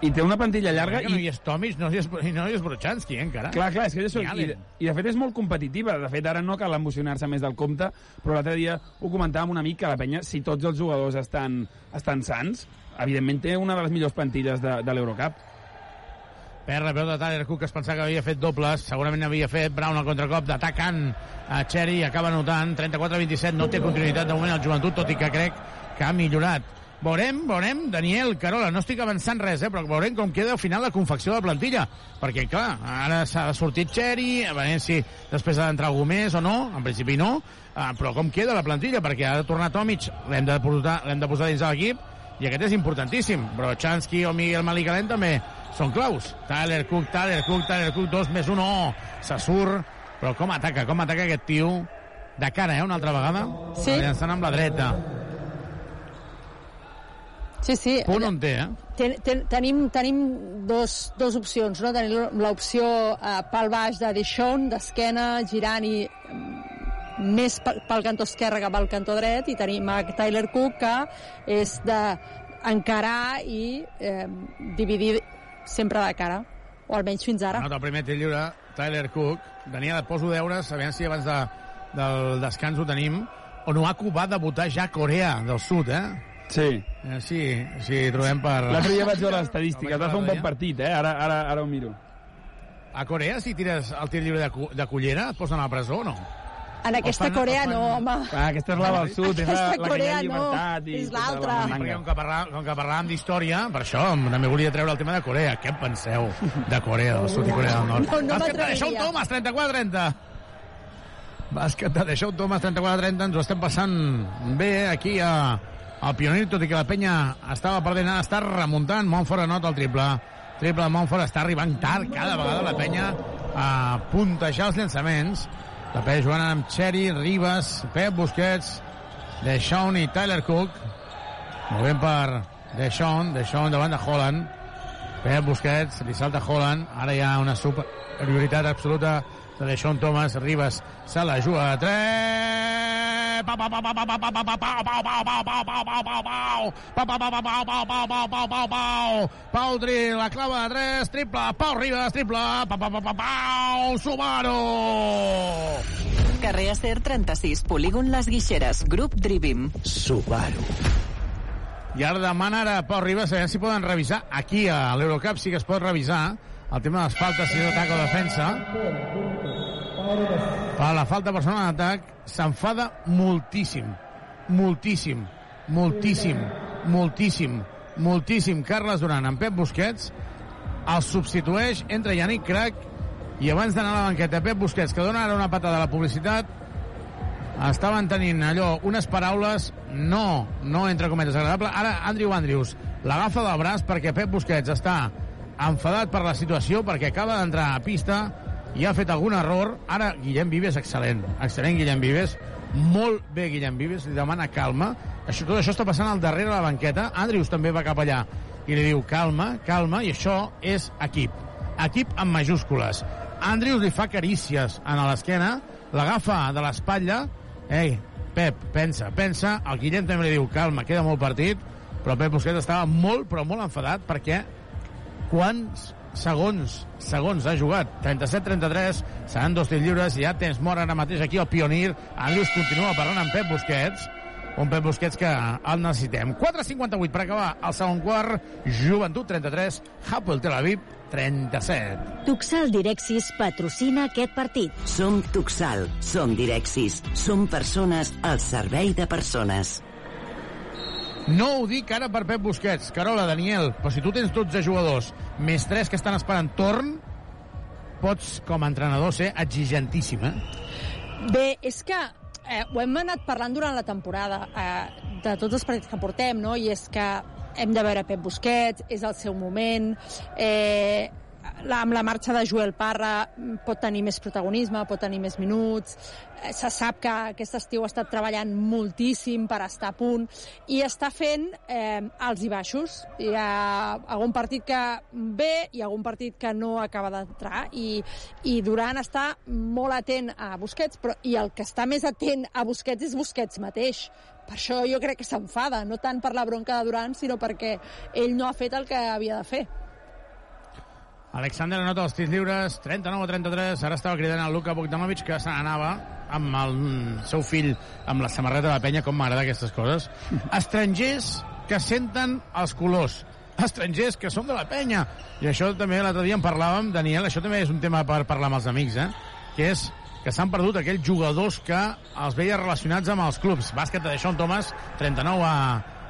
I té una plantilla llarga Que no i... hi és Tomic, no hi és, i no hi és Brochanski, eh, encara. Clar, clar, és que això, Ni i, i de fet és molt competitiva. De fet, ara no cal emocionar-se més del compte, però l'altre dia ho comentàvem una mica, la penya, si tots els jugadors estan, estan sants, evidentment té una de les millors plantilles de, de l'Eurocup. Perd la pilota de Tyler Cook, que es pensava que havia fet dobles, segurament havia fet Brown al contracop d'atacant a Cherry, acaba anotant. 34-27, no té continuïtat de moment el joventut, tot i que crec que ha millorat. Veurem, veurem, Daniel Carola, no estic avançant res, eh, però veurem com queda al final la confecció de la plantilla, perquè clar, ara s'ha sortit Cherry, a veure si després ha d'entrar algú més o no, en principi no, eh, però com queda la plantilla, perquè ha de tornar Tomic, l'hem de, l'hem de posar dins de l'equip, i aquest és importantíssim. Brochanski o Miguel Malicalent també són claus. Tyler Cook, Tyler Cook, Tyler Cook, dos més un, oh, se surt. Però com ataca, com ataca aquest tio de cara, eh, una altra vegada? Sí. Llançant amb la dreta. Sí, sí. Punt on té, eh? Ten, ten, tenim tenim dos, dos opcions, no? Tenim l'opció eh, pel baix de Dishon, d'esquena, girant i mm, més pel, pel cantó esquerre que pel cantó dret, i tenim a Tyler Cook, que és de encarar i eh, dividir sempre de cara, o almenys fins ara. Anota el primer tir lliure, Tyler Cook. Daniel, et poso deures, a veure si abans de, del descans ho tenim. Onuaku va debutar ja a Corea del Sud, eh? Sí. Eh, sí, sí, trobem per... L'altre dia vaig veure l'estadística, va fer un bon partit, eh? Ara, ara, ara ho miro. A Corea, si tires el tir lliure de, de cullera, et posen a la presó o no? En aquesta fan- Corea fan- no, home. Ah, aquesta és la del sud, és la, la que hi ha no, llibertat. i és tota la l'altra. Perquè com que, parlà, com que parlàvem d'història, per això també volia treure el tema de Corea. Què en penseu de Corea del Sud i Corea del Nord? No, no Bàsquet de m'atreviria. Thomas, 34-30. Bàsquet de Deixón Thomas, 34-30. Ens ho estem passant bé aquí a, al Pionir, tot i que la penya estava perdent, ara està remuntant. Montfort anota el triple. Triple de Montfort està arribant tard cada vegada la penya a puntejar els llançaments. La penya jugant amb Cherry, Ribas, Pep Busquets, Deixón i Tyler Cook. Movent per Deixón, Deixón davant de Holland. Pep Busquets, li salta Holland. Ara hi ha una superioritat absoluta de Deixón Thomas. Ribas se la juga a 3. Pa, pa, Pau Dri, la clava de 3, triple, Pau Ribas, triple, pa, pa, pa, pa, Pau, Subaru! Carrer Acer 36, polígon Les Guixeres, grup Drivim. Subaru. I ara demana ara Pau Ribas a si poden revisar aquí a l'Eurocup sí que es pot revisar el tema de les faltes si és atac o defensa fa la falta personal d'atac s'enfada moltíssim moltíssim moltíssim moltíssim moltíssim Carles Duran en Pep Busquets el substitueix entre Yannick Crac i abans d'anar a la banqueta Pep Busquets que dona ara una patada a la publicitat estaven tenint allò, unes paraules no, no entre cometes agradable. Ara Andrew Andrews l'agafa del braç perquè Pep Busquets està enfadat per la situació, perquè acaba d'entrar a pista i ha fet algun error. Ara Guillem Vives, excel·lent. Excel·lent Guillem Vives. Molt bé Guillem Vives, li demana calma. Això, tot això està passant al darrere de la banqueta. Andrews també va cap allà i li diu calma, calma, i això és equip. Equip amb majúscules. Andrews li fa carícies a l'esquena, l'agafa de l'espatlla Ei, Pep, pensa, pensa. El Guillem també li diu, calma, queda molt partit, però Pep Busquets estava molt, però molt enfadat perquè quants segons, segons ha jugat? 37-33, seran dos tirs lliures, i ja tens mort ara mateix aquí el Pionir. Andrius continua parlant amb Pep Busquets, un Pep Busquets que el necessitem. 4.58 per acabar el segon quart, Joventut 33, Hapoel Tel Aviv 37. Tuxal Direxis patrocina aquest partit. Som Tuxal, som Direxis, som persones al servei de persones. No ho dic ara per Pep Busquets. Carola, Daniel, però si tu tens 12 jugadors més 3 que estan esperant torn, pots, com a entrenador, ser exigentíssim, eh? Bé, és que eh, ho hem anat parlant durant la temporada eh, de tots els partits que portem, no? I és que hem de veure Pep Busquets, és el seu moment, eh, la, amb la marxa de Joel Parra pot tenir més protagonisme, pot tenir més minuts, eh, se sap que aquest estiu ha estat treballant moltíssim per estar a punt i està fent eh, alts i baixos. Hi ha algun partit que bé i algun partit que no acaba d'entrar i, i Duran està molt atent a Busquets, però i el que està més atent a Busquets és Busquets mateix. Per això jo crec que s'enfada, no tant per la bronca de Duran, sinó perquè ell no ha fet el que havia de fer. Alexander anota els tirs lliures, 39 a 33. Ara estava cridant el Luka Bogdanovic, que se n'anava amb el seu fill amb la samarreta de la penya, com m'agrada aquestes coses. [LAUGHS] Estrangers que senten els colors. Estrangers que són de la penya. I això també l'altre dia en parlàvem, Daniel, això també és un tema per parlar amb els amics, eh? que és que s'han perdut aquells jugadors que els veia relacionats amb els clubs. Bàsquet de Sean Thomas, 39 a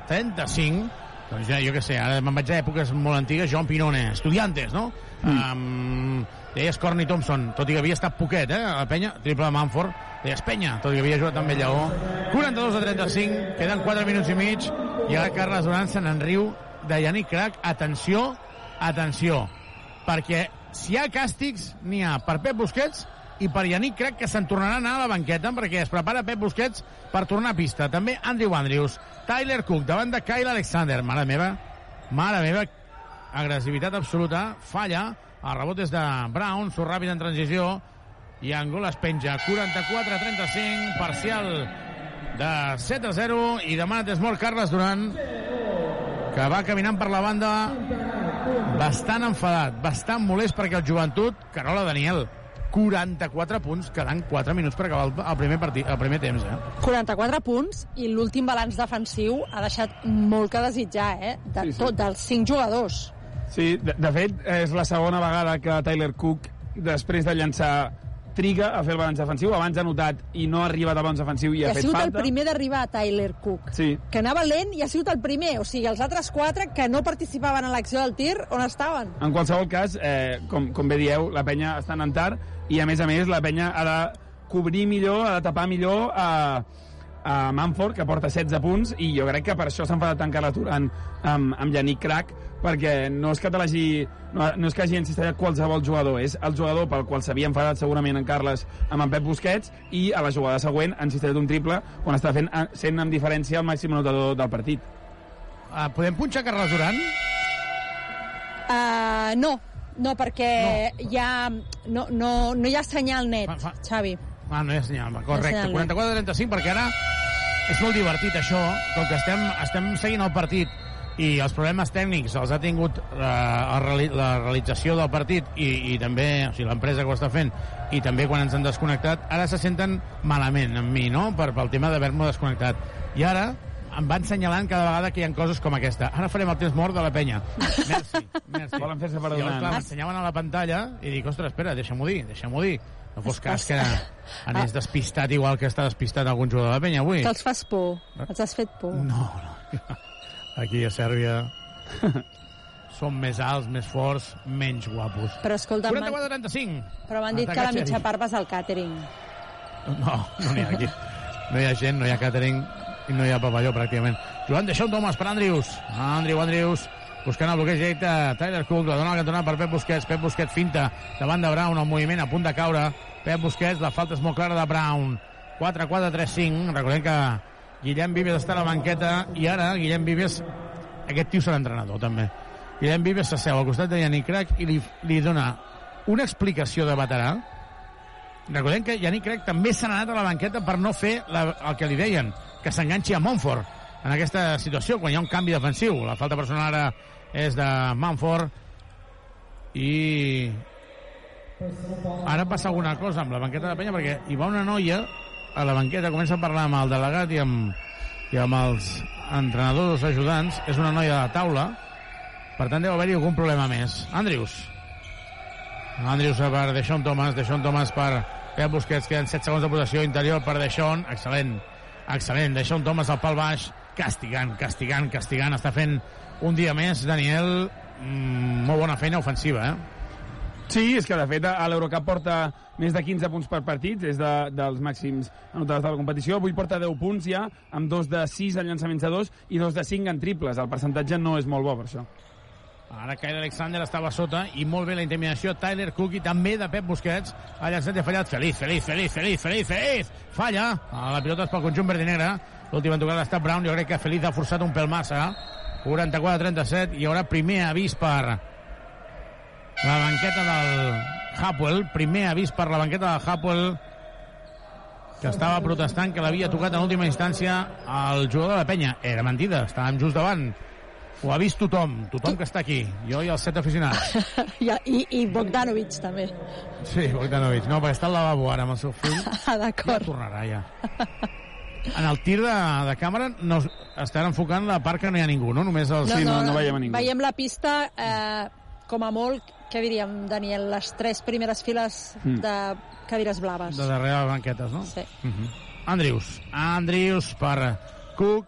35. Doncs ja, jo què sé, ara me'n vaig a èpoques molt antigues, Joan Pinone, estudiantes, no? Mm. Um, deies Corny Thompson, tot i que havia estat poquet, eh? A la penya, triple de Manford, deies Penya, tot i que havia jugat amb el Lleó. 42 a 35, queden 4 minuts i mig, i ara Carles Duran se n'en riu de Yannick Crac. Atenció, atenció, perquè si hi ha càstigs, n'hi ha per Pep Busquets i per Yannick crec que se'n tornarà a anar a la banqueta perquè es prepara Pep Busquets per tornar a pista. També Andrew Andrews, Tyler Cook davant de Kyle Alexander. Mare meva, mare meva, agressivitat absoluta, falla, el rebot és de Brown, surt ràpid en transició i Angol es penja. 44-35, parcial de 7 a 0 i demana Desmort Carles Duran que va caminant per la banda bastant enfadat, bastant molest perquè el joventut, Carola Daniel, 44 punts, quedant 4 minuts per acabar el, el primer, partit, el primer temps. Eh? 44 punts i l'últim balanç defensiu ha deixat molt que desitjar, eh? De sí, sí. tot, dels 5 jugadors. Sí, de, de fet, és la segona vegada que Tyler Cook, després de llançar triga a fer el balanç defensiu, abans ha notat i no ha arribat a balanç defensiu i, I ha, ha fet sigut falta. el primer d'arribar a Tyler Cook. Sí. Que anava lent i ha sigut el primer. O sigui, els altres quatre que no participaven en l'acció del tir, on estaven? En qualsevol cas, eh, com, com bé dieu, la penya està anant tard i, a més a més, la penya ha de cobrir millor, ha de tapar millor a, a Manford, que porta 16 punts, i jo crec que per això s'ha enfadat tant Carles Duran amb, amb Yannick Crac, perquè no és que te l'hagi no, no és que hagi encistellat qualsevol jugador, és el jugador pel qual s'havia enfadat segurament en Carles amb en Pep Busquets i a la jugada següent ha encistellat un triple quan està fent, sent amb diferència el màxim anotador del partit. Uh, podem punxar Carles Duran? Uh, no, no, perquè no. Hi ha, no, no, no hi ha senyal net, fa, fa. Xavi. Ah, no hi ha senyal, correcte. No 44-35, perquè ara és molt divertit això, com que estem, estem seguint el partit i els problemes tècnics els ha tingut eh, la realització del partit i, i també o sigui, l'empresa que ho està fent i també quan ens han desconnectat, ara se senten malament amb mi, no?, per, pel tema d'haver-me desconnectat. I ara em van senyalant cada vegada que hi ha coses com aquesta. Ara farem el temps mort de la penya. Merci, merci. Volen fer-se I llavors, clar, m'ensenyaven a la pantalla i dic, ostres, espera, deixa-m'ho dir, deixa-m'ho dir. No fos cas que anés despistat igual que està despistat algun jugador de la penya avui. Que els fas por. Els has fet por. No, no. Aquí a Sèrbia [LAUGHS] som més alts, més forts, menys guapos. Però escolta, m'han- 44-35. però m'han dit que la Atacat mitja part vas al càtering. No, no n'hi ha aquí. No hi ha gent, no hi ha catering i no hi ha pavelló, pràcticament. Joan deixa un Thomas per Andrius. Andriu, Andrius, buscant el bloqueig directe. Tyler Cook, la dona la cantonada per Pep Busquets. Pep Busquets finta davant de Brown, el moviment a punt de caure. Pep Busquets, la falta és molt clara de Brown. 4-4-3-5. Recordem que Guillem Vives està a la banqueta i ara Guillem Vives, aquest tio serà entrenador també. Guillem Vives s'asseu al costat de Yannick Crac i li, li dona una explicació de veterà Recordem que Yannick Craig també s'ha anat a la banqueta per no fer la, el que li deien, que s'enganxi a Montfort en aquesta situació, quan hi ha un canvi defensiu. La falta personal ara és de Montfort i ara passa alguna cosa amb la banqueta de penya perquè hi va una noia a la banqueta, comença a parlar amb el delegat i amb, i amb els entrenadors ajudants, és una noia de taula. Per tant deu haver-hi algun problema més. Andrius. Andrius per Deixón Thomas, Deixón Thomas per Pep Busquets, queden 7 segons de possessió. Interior per Deixón, excel·lent excel·lent, Deixón Thomas al pal baix castigant, castigant, castigant està fent un dia més, Daniel mm, molt bona feina ofensiva eh? Sí, és que de fet a l'Eurocup porta més de 15 punts per partit, és de, dels màxims anotadors de la competició. Avui porta 10 punts ja, amb dos de 6 en llançaments de 2 i dos de 5 en triples. El percentatge no és molt bo per això. Ara Kyle Alexander estava sota i molt bé la intimidació. Tyler Cook i també de Pep Busquets. Ha llançat i ha fallat. Feliç, feliç, feliç, feliç, feliç, feliç. Falla, a la pilota és pel conjunt verd i negre. L'última tocada està Brown, jo crec que Feliz ha forçat un pèl massa. 44-37 i hi haurà primer avís per la banqueta del Hapwell. Primer avís per la banqueta del Hapwell que estava protestant que l'havia tocat en última instància el jugador de la penya. Era mentida, estàvem just davant ho ha vist tothom, tothom que està aquí. Jo i els set aficionats. [LAUGHS] I, i, I Bogdanovic, també. Sí, Bogdanovic. No, perquè està al lavabo ara amb el seu fill. [LAUGHS] Ah, d'acord. Ja tornarà, ja. En el tir de, de càmera no, estan enfocant la part que no hi ha ningú, no? Només els... Veiem la pista, eh, com a molt, què diríem, Daniel, les tres primeres files Mm. de cadires blaves. De darrere les banquetes, no? Sí. Uh -huh. Andrius. Andrius per Cook.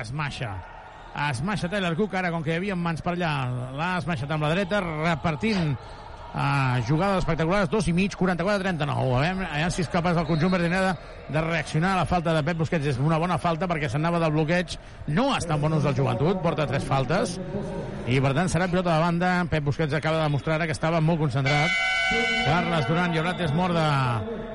Esmaixa. Esmaixa Tyler Cook, ara com que hi havia mans per allà, l'ha esmaixat amb la dreta, repartint uh, jugades espectaculars, dos i mig, 44-39. A veure, a si és capaç el conjunt verdineda de reaccionar a la falta de Pep Busquets. És una bona falta perquè s'anava del bloqueig. No està en bonus del joventut, porta tres faltes. I per tant serà pilota de banda. Pep Busquets acaba de demostrar que estava molt concentrat. Carles Duran i Orat és mort de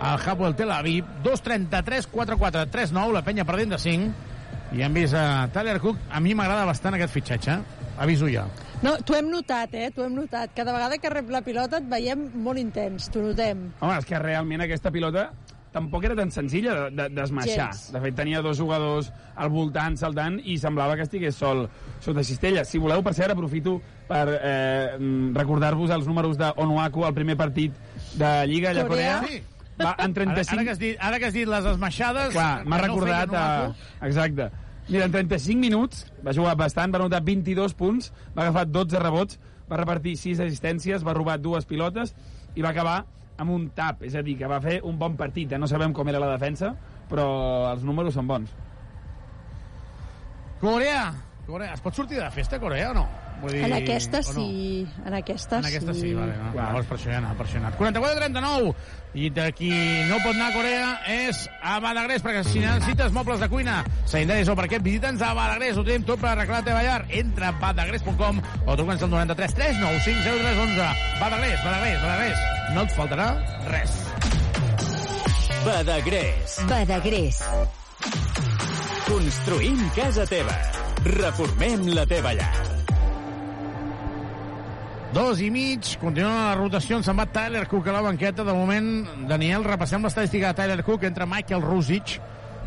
el Hapoel Tel Aviv. 2-33, 4-4, 3-9, la penya perdent de 5. I hem vist a Tyler Cook. A mi m'agrada bastant aquest fitxatge. Aviso ja. No, t'ho hem notat, eh? T'ho hem notat. Cada vegada que rep la pilota et veiem molt intens, t'ho notem. Home, és que realment aquesta pilota tampoc era tan senzilla de- de- d'esmaixar. Gens. De, de fet, tenia dos jugadors al voltant saltant i semblava que estigués sol sota cistella. Si voleu, per cert, aprofito per eh, mm, recordar-vos els números de Onuaku al primer partit de Lliga allà a Corea. Sí. Va, en 35... Ara, ara, que has dit, ara que has dit les esmaixades... Clar, m'ha no recordat... a... Onuaku. Exacte. Mira, en 35 minuts va jugar bastant, va anotar 22 punts, va agafar 12 rebots, va repartir 6 assistències, va robar dues pilotes i va acabar amb un tap, és a dir, que va fer un bon partit. Eh? No sabem com era la defensa, però els números són bons. Corea. Corea. Es pot sortir de festa, Corea, o no? Vull dir, En aquesta no? sí, en aquesta, En aquesta sí, vale, no? Clar. Llavors per això ja anava, per això ja anava. 44-39. I de qui no pot anar a Corea és a Badagrés, perquè si necessites mobles de cuina, sanitaris o parquet, visita'ns a Badagrés. Ho tenim tot per arreglar la teva llar. Entra a badagrés.com o truca'ns al 93 395 0311. Badagrés, Badagrés, Badagrés. No et faltarà res. Badagrés. Badagrés. Construïm casa teva. Reformem la teva llar. Dos i mig, continua la rotació, se'n va Tyler Cook a la banqueta. De moment, Daniel, repassem l'estadística de Tyler Cook entre Michael Rusic,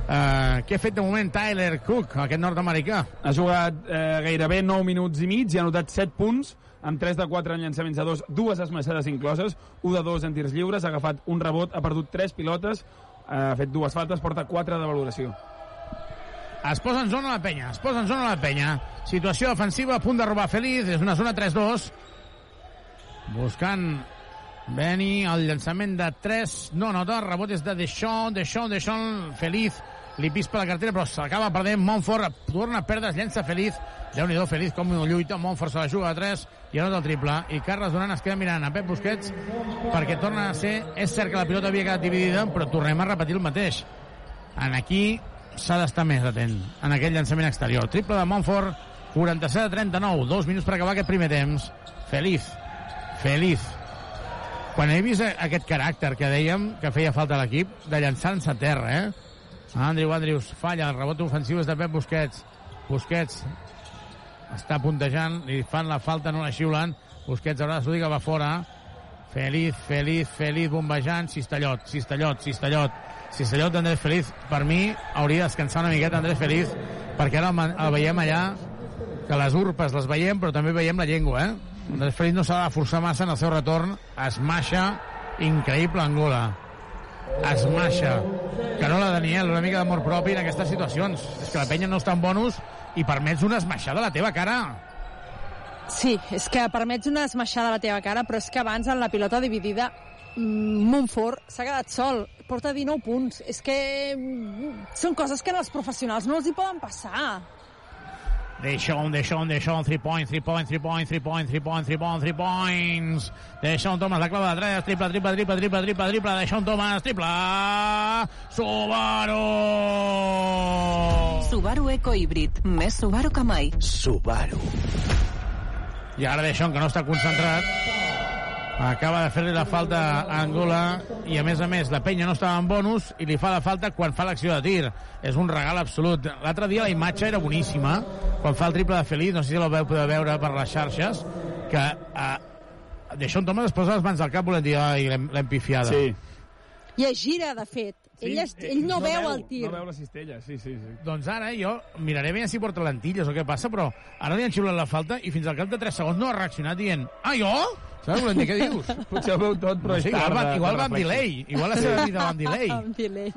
Uh, què ha fet de moment Tyler Cook, aquest nord-americà? Ha jugat eh, gairebé 9 minuts i mig i ha anotat 7 punts amb 3 de 4 en llançaments de dos, dues esmaixades incloses, 1 de 2 en tirs lliures, ha agafat un rebot, ha perdut 3 pilotes, eh, ha fet dues faltes, porta 4 de valoració. Es posa en zona la penya, es posa en zona la penya. Situació defensiva, a punt de robar Feliz, és una zona 3-2. Buscant Beni, el llançament de 3, no nota, rebot és de Deschamps, Deschamps, Deschamps, Feliz, li pispa la cartera, però s'acaba perdent, Montfort torna a perdre, es llença Feliz, déu nhi Feliz com lluita, Montfort se la juga a 3 i anota el triple, i Carles Duran es queda mirant a Pep Busquets perquè torna a ser, és cert que la pilota havia quedat dividida, però tornem a repetir el mateix. En aquí s'ha d'estar més atent en aquest llançament exterior. Triple de Montfort, 47 a 39, dos minuts per acabar aquest primer temps. Feliz, feliz. Quan he vist aquest caràcter que dèiem que feia falta a l'equip, de llançar-se a terra, eh? Andrew Andrews falla, el rebot ofensiu és de Pep Busquets. Busquets està puntejant, li fan la falta, no la xiulen. Busquets haurà de que va fora. Feliz, feliz, feliz, bombejant, Cistellot, Cistellot, Cistellot. Cistellot d'Andrés Feliz, per mi, hauria de descansar una miqueta Andrés Feliz, perquè ara el, el veiem allà, que les urpes les veiem, però també veiem la llengua, eh? Andrés Feliz no s'ha de forçar massa en el seu retorn, es maixa, increïble Angola. Es maixa. Carola Daniel, una mica d'amor propi en aquestes situacions. És que la penya no està en bonus i permets una esmaixada a la teva cara. Sí, és que permets una esmaixada a la teva cara, però és que abans en la pilota dividida Montfort s'ha quedat sol, porta 19 punts. És que mm, són coses que als professionals no els hi poden passar. Deixón, Deixón, Deixón, 3 points, 3 points, 3 points, 3 points, 3 points, 3 points, 3 points. Deixón Thomas, la clava de 3, triple, triple, triple, triple, triple, triple, Deixón Thomas, triple, Subaru! Subaru Eco Híbrid, més Subaru que mai. Subaru. I ara Deixón, que no està concentrat, acaba de fer-li la falta a Angola i a més a més la penya no estava en bonus i li fa la falta quan fa l'acció de tir és un regal absolut l'altre dia la imatge era boníssima quan fa el triple de Feliz no sé si la veu poder veure per les xarxes que eh, Deixón Thomas es posa les mans al cap volent dir ai, l'hem pifiada sí. i es gira de fet Sí, ell, es, ell no, no veu, veu el tir. No veu la cistella, sí, sí, sí. Doncs ara jo miraré bé si porta lentilles o què passa, però ara li han xiulat la falta i fins al cap de 3 segons no ha reaccionat dient ah, jo? Saps volem dir què dius? Potser ho veu tot, però sé, igual, va, igual va amb delay. Igual la seva vida va amb delay. amb delay.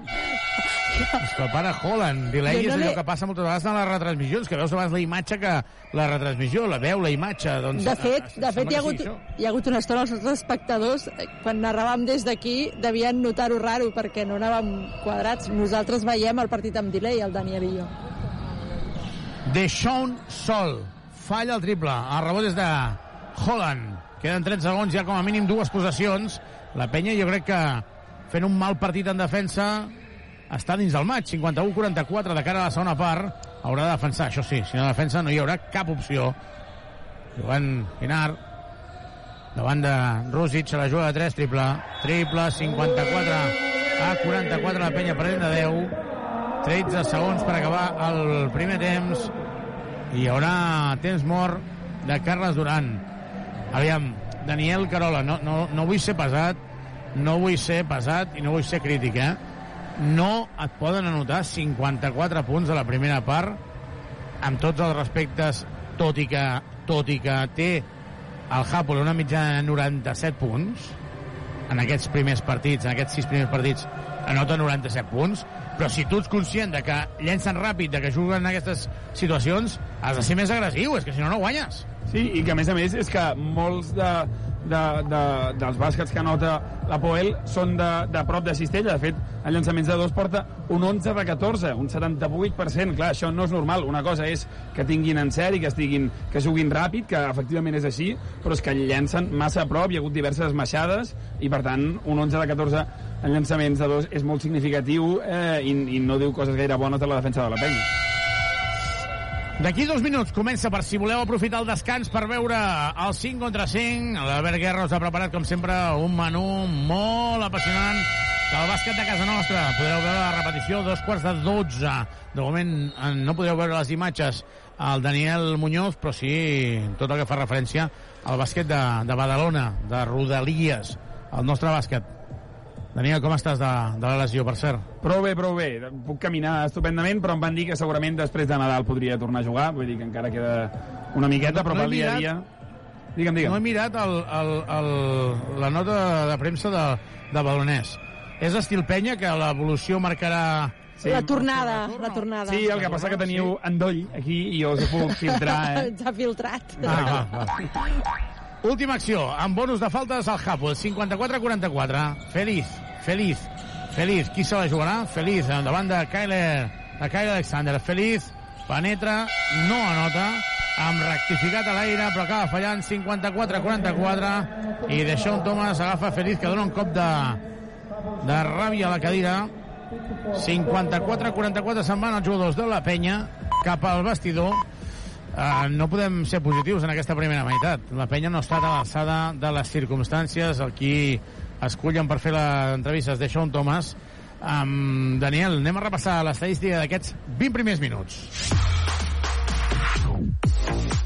Es prepara Holland. Delay no és allò que passa moltes vegades en les retransmissions, que veus abans la imatge que la retransmissió, la veu, la imatge. Doncs, de fet, de fet hi, ha hagut, sí, hi ha hagut una estona els nostres espectadors, eh, quan narràvem des d'aquí, devien notar-ho raro perquè no anàvem quadrats. Nosaltres veiem el partit amb delay, el Daniel i jo. Deixón Sol. Falla el triple. El rebot és de Holland. Queden 30 segons, ja com a mínim dues possessions. La penya jo crec que fent un mal partit en defensa està dins del maig, 51-44 de cara a la segona part. Haurà de defensar, això sí, si no defensa no hi haurà cap opció. Joan Pinar, davant de Rússic, se la juga de 3, triple, triple, 54 a 44, la penya perdent de 10. 13 segons per acabar el primer temps hi haurà temps mort de Carles Duran. Aviam, Daniel Carola, no, no, no vull ser pesat, no vull ser pesat i no vull ser crític, eh? No et poden anotar 54 punts a la primera part, amb tots els respectes, tot i que, tot i que té el Hapol una mitjana de 97 punts, en aquests primers partits, en aquests sis primers partits, anota 97 punts, però si tu ets conscient de que llencen ràpid, de que juguen en aquestes situacions, has de ser més agressiu, és que si no, no guanyes. Sí, i que a més a més és que molts de, de, de, dels bàsquets que anota la Poel són de, de prop de cistella. De fet, en llançaments de dos porta un 11 de 14, un 78%. Clar, això no és normal. Una cosa és que tinguin en sèrie, que, estiguin, que juguin ràpid, que efectivament és així, però és que llencen massa a prop, hi ha hagut diverses maixades, i per tant, un 11 de 14 en llançaments de dos és molt significatiu eh, i, i no diu coses gaire bones de la defensa de la penya. D'aquí dos minuts comença per si voleu aprofitar el descans per veure el 5 contra 5. L'Albert Guerra us ha preparat, com sempre, un menú molt apassionant del bàsquet de casa nostra. Podreu veure la repetició dos quarts de 12. De moment eh, no podeu veure les imatges al Daniel Muñoz, però sí tot el que fa referència al bàsquet de, de Badalona, de Rodalies, el nostre bàsquet Daniel, com estàs de, de la lesió, per cert? Prou bé, prou bé. Puc caminar estupendament, però em van dir que segurament després de Nadal podria tornar a jugar. Vull dir que encara queda una miqueta, però No pel dia a dia... Digue'm, digue'm. No he mirat el, el, el, la nota de premsa de, de Balonès. És estil penya que l'evolució marcarà... Sí. La tornada, la tornada. Sí, el que passa que teniu endoll aquí i jo us ho puc filtrar, [LAUGHS] eh? Ens ha filtrat. Ah, va, va. Última acció, amb bonus de faltes al Hapoel, 54-44. Feliz, Feliz, Feliz. Qui se la jugarà? Feliz, davant de Kyler, de Kyler Alexander. Feliz, penetra, no anota, amb rectificat a l'aire, però acaba fallant 54-44 i Deixón Thomas agafa Feliz, que dona un cop de, de ràbia a la cadira 54-44 se'n van els jugadors de la penya cap al vestidor uh, no podem ser positius en aquesta primera meitat la penya no estat a l'alçada de les circumstàncies qui escullen per fer l'entrevista. De Sean Thomas um, Daniel, anem a repassar l'estadística d'aquests 20 primers minuts.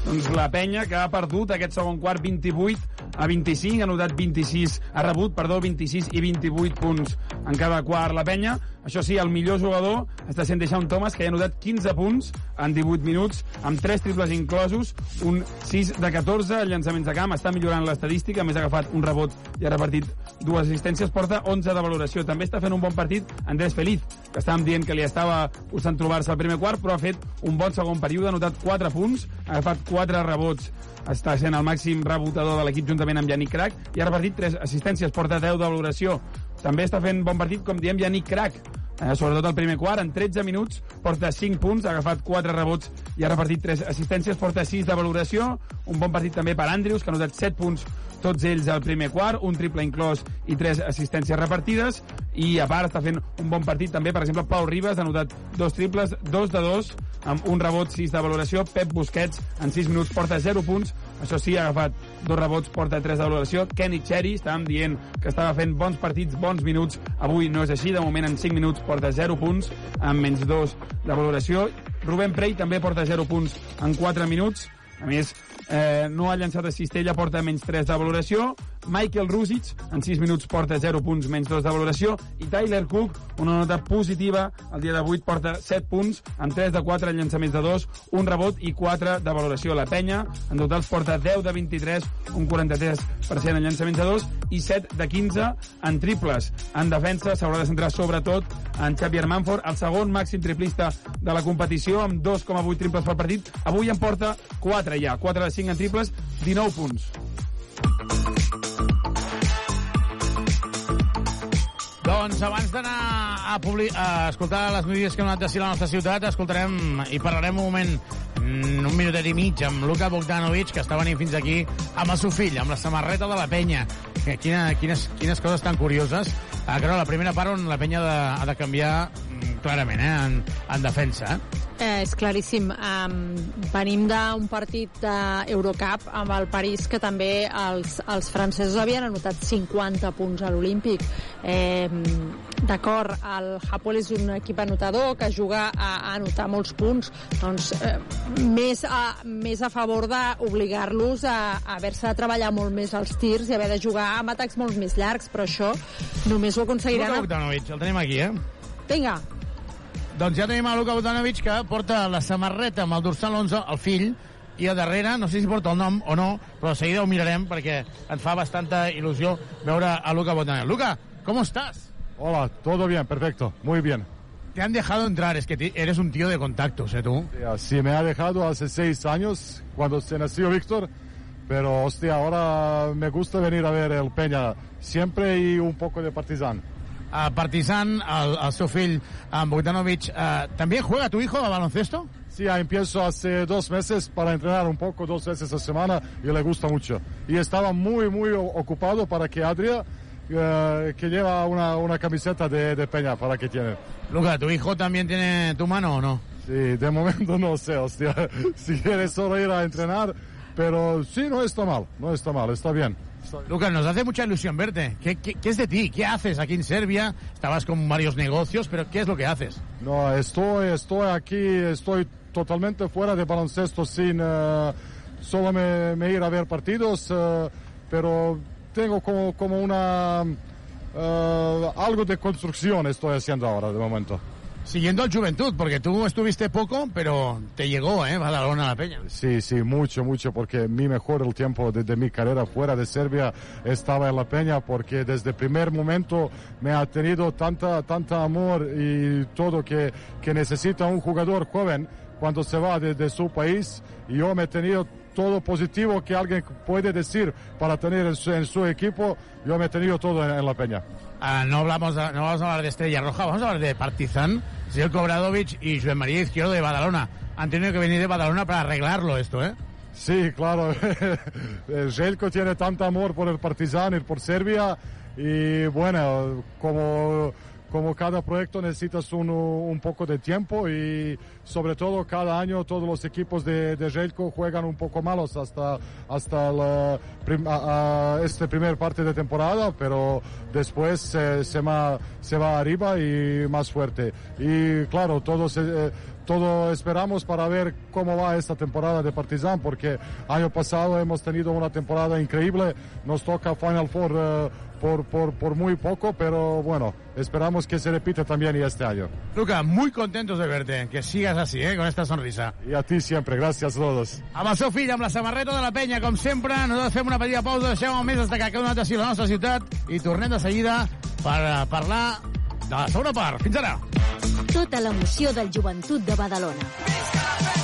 Doncs la penya que ha perdut aquest segon quart 28 a 25, ha anotat 26, ha rebut, perdó, 26 i 28 punts en cada quart la penya. Això sí, el millor jugador està sent Deixant Thomas, que ha anotat 15 punts en 18 minuts, amb 3 triples inclosos, un 6 de 14 llançaments de camp, està millorant l'estadística, més ha agafat un rebot i ha repartit dues assistències, porta 11 de valoració. També està fent un bon partit Andrés Feliz, que estàvem dient que li estava costant trobar-se al primer quart, però ha fet un bon segon període, ha anotat 4 punts, ha agafat 4 rebots, està sent el màxim rebotador de l'equip juntament amb Yannick Crac i ha repartit 3 assistències, porta 10 de valoració. També està fent bon partit, com diem, Yannick Crac, eh, sobretot al primer quart, en 13 minuts, porta 5 punts, ha agafat 4 rebots i ha repartit 3 assistències, porta 6 de valoració, un bon partit també per Andrews, que ha anotat 7 punts tots ells al primer quart, un triple inclòs i 3 assistències repartides, i a part està fent un bon partit també, per exemple, Pau Ribas ha anotat dos triples, dos de dos, amb un rebot, 6 de valoració, Pep Busquets en 6 minuts porta 0 punts, això sí, ha agafat dos rebots, porta 3 de valoració, Kenny Cherry, estàvem dient que estava fent bons partits, bons minuts, avui no és així, de moment en 5 minuts porta 0 punts, amb menys 2 de valoració, Rubén Prey també porta 0 punts en 4 minuts, a més, eh, no ha llançat a cistella, porta menys 3 de valoració. Michael Rusic, en 6 minuts, porta 0 punts, menys 2 de valoració. I Tyler Cook, una nota positiva, el dia d'avui porta 7 punts, amb 3 de 4 en llançaments de 2, un rebot i 4 de valoració. La penya, en total, porta 10 de 23, un 43% en llançaments de 2 i 7 de 15 en triples. En defensa s'haurà de centrar sobretot en Xavier Manford, el segon màxim triplista de la competició, amb 2,8 triples per partit. Avui en porta 4 ja, 4 de 5 en triples, 19 punts. Doncs abans d'anar a, publi- a escoltar les notícies que han anat de si la nostra ciutat, escoltarem i parlarem un moment, mm, un minutet i mig, amb Luka Bogdanovic, que està venint fins aquí amb el seu fill, amb la samarreta de la penya. Quina, quines, quines coses tan curioses. Ah, no, la primera part on la penya de, ha de canviar mm, clarament, eh, en, en defensa. Eh? Eh, és claríssim. Um, venim d'un partit d'Eurocup amb el París que també els, els francesos havien anotat 50 punts a l'Olímpic. Eh, D'acord, el Hapoel és un equip anotador que juga a, a anotar molts punts, doncs eh, més, a, més a favor d'obligar-los a, a haver-se de treballar molt més els tirs i haver de jugar amb atacs molt més llargs, però això només ho Luka aconseguiran... Bogdanovic, el tenim aquí, eh? Vinga, Doncs ja tenim a Luka Bogdanovic que porta la samarreta amb el dorsal 11, el fill, i a darrere, no sé si porta el nom o no, però de seguida ho mirarem perquè ens fa bastanta il·lusió veure a Luka Bogdanovic. Luka, ¿cómo estás? Hola, todo bien, perfecto, muy bien. Te han dejado entrar, es que eres un tío de contactos, ¿eh, tú? Sí, me ha dejado hace seis años, cuando se nació Víctor, pero hostia, ahora me gusta venir a ver el Peña, siempre y un poco de partizan. A Partizan, al, fill, a Bogdanovic, eh, ¿también juega tu hijo a baloncesto? Sí, empiezo hace dos meses para entrenar un poco, dos veces a semana, y le gusta mucho. Y estaba muy, muy ocupado para que Adria, eh, que lleva una, una camiseta de, de Peña, para que tiene. Luca, ¿tu hijo también tiene tu mano o no? Sí, de momento no sé, hostia. [LAUGHS] Si quieres solo ir a entrenar, pero sí, no está mal, no está mal, está bien. Lucas, nos hace mucha ilusión verte. ¿Qué, es de ti? ¿Qué haces aquí en Serbia? Estabas con varios negocios, pero ¿qué es lo que haces? No, estoy, estoy aquí, estoy totalmente fuera de baloncesto sin eh, solo me, me ir a ver partidos, eh, pero tengo como, como una eh, algo de construcción estoy haciendo ahora de momento. Siguiendo al Juventud, porque tú estuviste poco, pero te llegó, ¿eh? Badalona a la Peña. Sí, sí, mucho, mucho, porque mi mejor el tiempo de, de, mi carrera fuera de Serbia estaba en la Peña, porque desde el primer momento me ha tenido tanta, tanta amor y todo que, que necesita un jugador joven cuando se va de, de su país. Y yo me he tenido todo positivo que alguien puede decir para tener en su, en su equipo, yo me he tenido todo en, en la Peña. Uh, no, hablamos no vamos a hablar de Estrella Roja, vamos a hablar de Partizan. Señor Kobradovich y José María Izquierdo de Badalona. Han tenido que venir de Badalona para arreglarlo esto, ¿eh? Sí, claro. [LAUGHS] Željko tiene tanto amor por el Partizan y por Serbia y bueno, como como cada proyecto necesitas un, un, poco de tiempo y sobre todo cada año todos los equipos de, de juegan un poco malos hasta, hasta la prim, a, a esta primera parte de temporada, pero después se, ma, se va arriba y más fuerte. Y claro, todos... Eh, todo esperamos para ver cómo va esta temporada de Partizan, porque año pasado hemos tenido una temporada increíble, nos toca Final Four uh, por, por, por, muy poco, pero bueno, esperamos que se repita también y este año. Luca, muy contentos de verte, que sigas así, ¿eh? con esta sonrisa. Y a ti siempre, gracias a todos. Amb el seu fill, amb la samarreta de la penya, com sempre, nosaltres fem una petita pausa, deixem el més destacar que donat així la nostra ciutat i tornem de seguida per parlar de la segona part. Fins ara. Tota l'emoció del joventut de Badalona.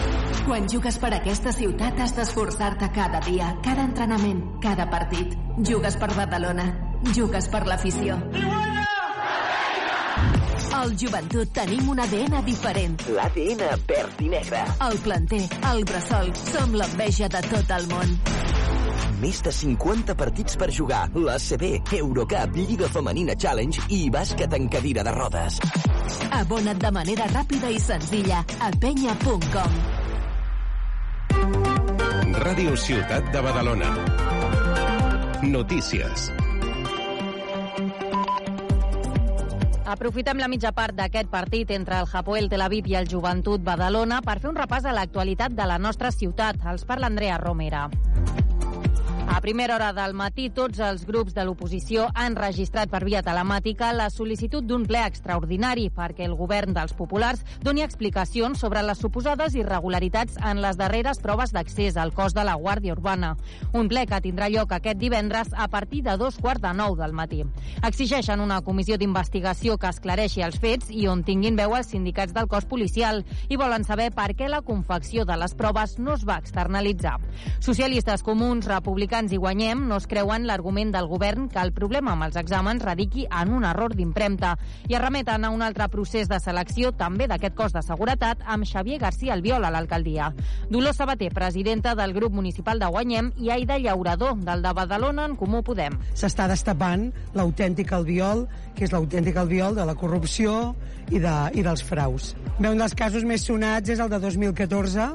Quan jugues per aquesta ciutat has d'esforçar-te cada dia, cada entrenament, cada partit. Jugues per Badalona. Jugues per l'afició. Al joventut tenim un ADN diferent. L'ADN verd i negre. El planter, el bressol, som l'enveja de tot el món. Més de 50 partits per jugar. L'ACB, Eurocup, Lliga Femenina Challenge i bàsquet en cadira de rodes. Abona't de manera ràpida i senzilla a penya.com. Ràdio Ciutat de Badalona. Notícies. Aprofitem la mitja part d'aquest partit entre el Hapoel Tel Aviv i el Joventut Badalona per fer un repàs a l'actualitat de la nostra ciutat. Els parla Andrea Romera. A primera hora del matí, tots els grups de l'oposició han registrat per via telemàtica la sol·licitud d'un ple extraordinari perquè el govern dels populars doni explicacions sobre les suposades irregularitats en les darreres proves d'accés al cos de la Guàrdia Urbana. Un ple que tindrà lloc aquest divendres a partir de dos quarts de nou del matí. Exigeixen una comissió d'investigació que esclareixi els fets i on tinguin veu els sindicats del cos policial i volen saber per què la confecció de les proves no es va externalitzar. Socialistes, comuns, republicans i Guanyem no es creuen l'argument del govern que el problema amb els exàmens radiqui en un error d'impremta i es remeten a un altre procés de selecció també d'aquest cos de seguretat amb Xavier García Albiol a l'alcaldia. Dolors Sabater, presidenta del grup municipal de Guanyem i Aida Llaurador, del de Badalona en Comú Podem. S'està destapant l'autèntic albiol, que és l'autèntic albiol de la corrupció i, de, i dels fraus. Un dels casos més sonats és el de 2014,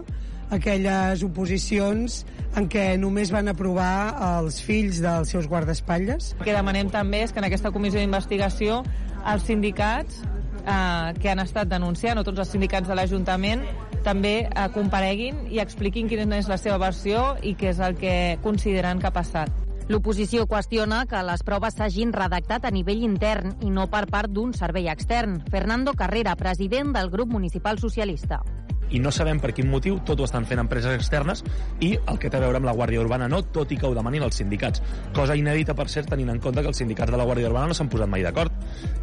aquelles oposicions en què només van aprovar els fills dels seus guardaespatlles. El que demanem també és que en aquesta comissió d'investigació els sindicats eh, que han estat denunciant, o tots els sindicats de l'Ajuntament, també eh, compareguin i expliquin quina és la seva versió i què és el que consideren que ha passat. L'oposició qüestiona que les proves s'hagin redactat a nivell intern i no per part d'un servei extern. Fernando Carrera, president del grup municipal socialista i no sabem per quin motiu tot ho estan fent empreses externes i el que té a veure amb la Guàrdia Urbana no, tot i que ho demanin els sindicats. Cosa inèdita, per cert, tenint en compte que els sindicats de la Guàrdia Urbana no s'han posat mai d'acord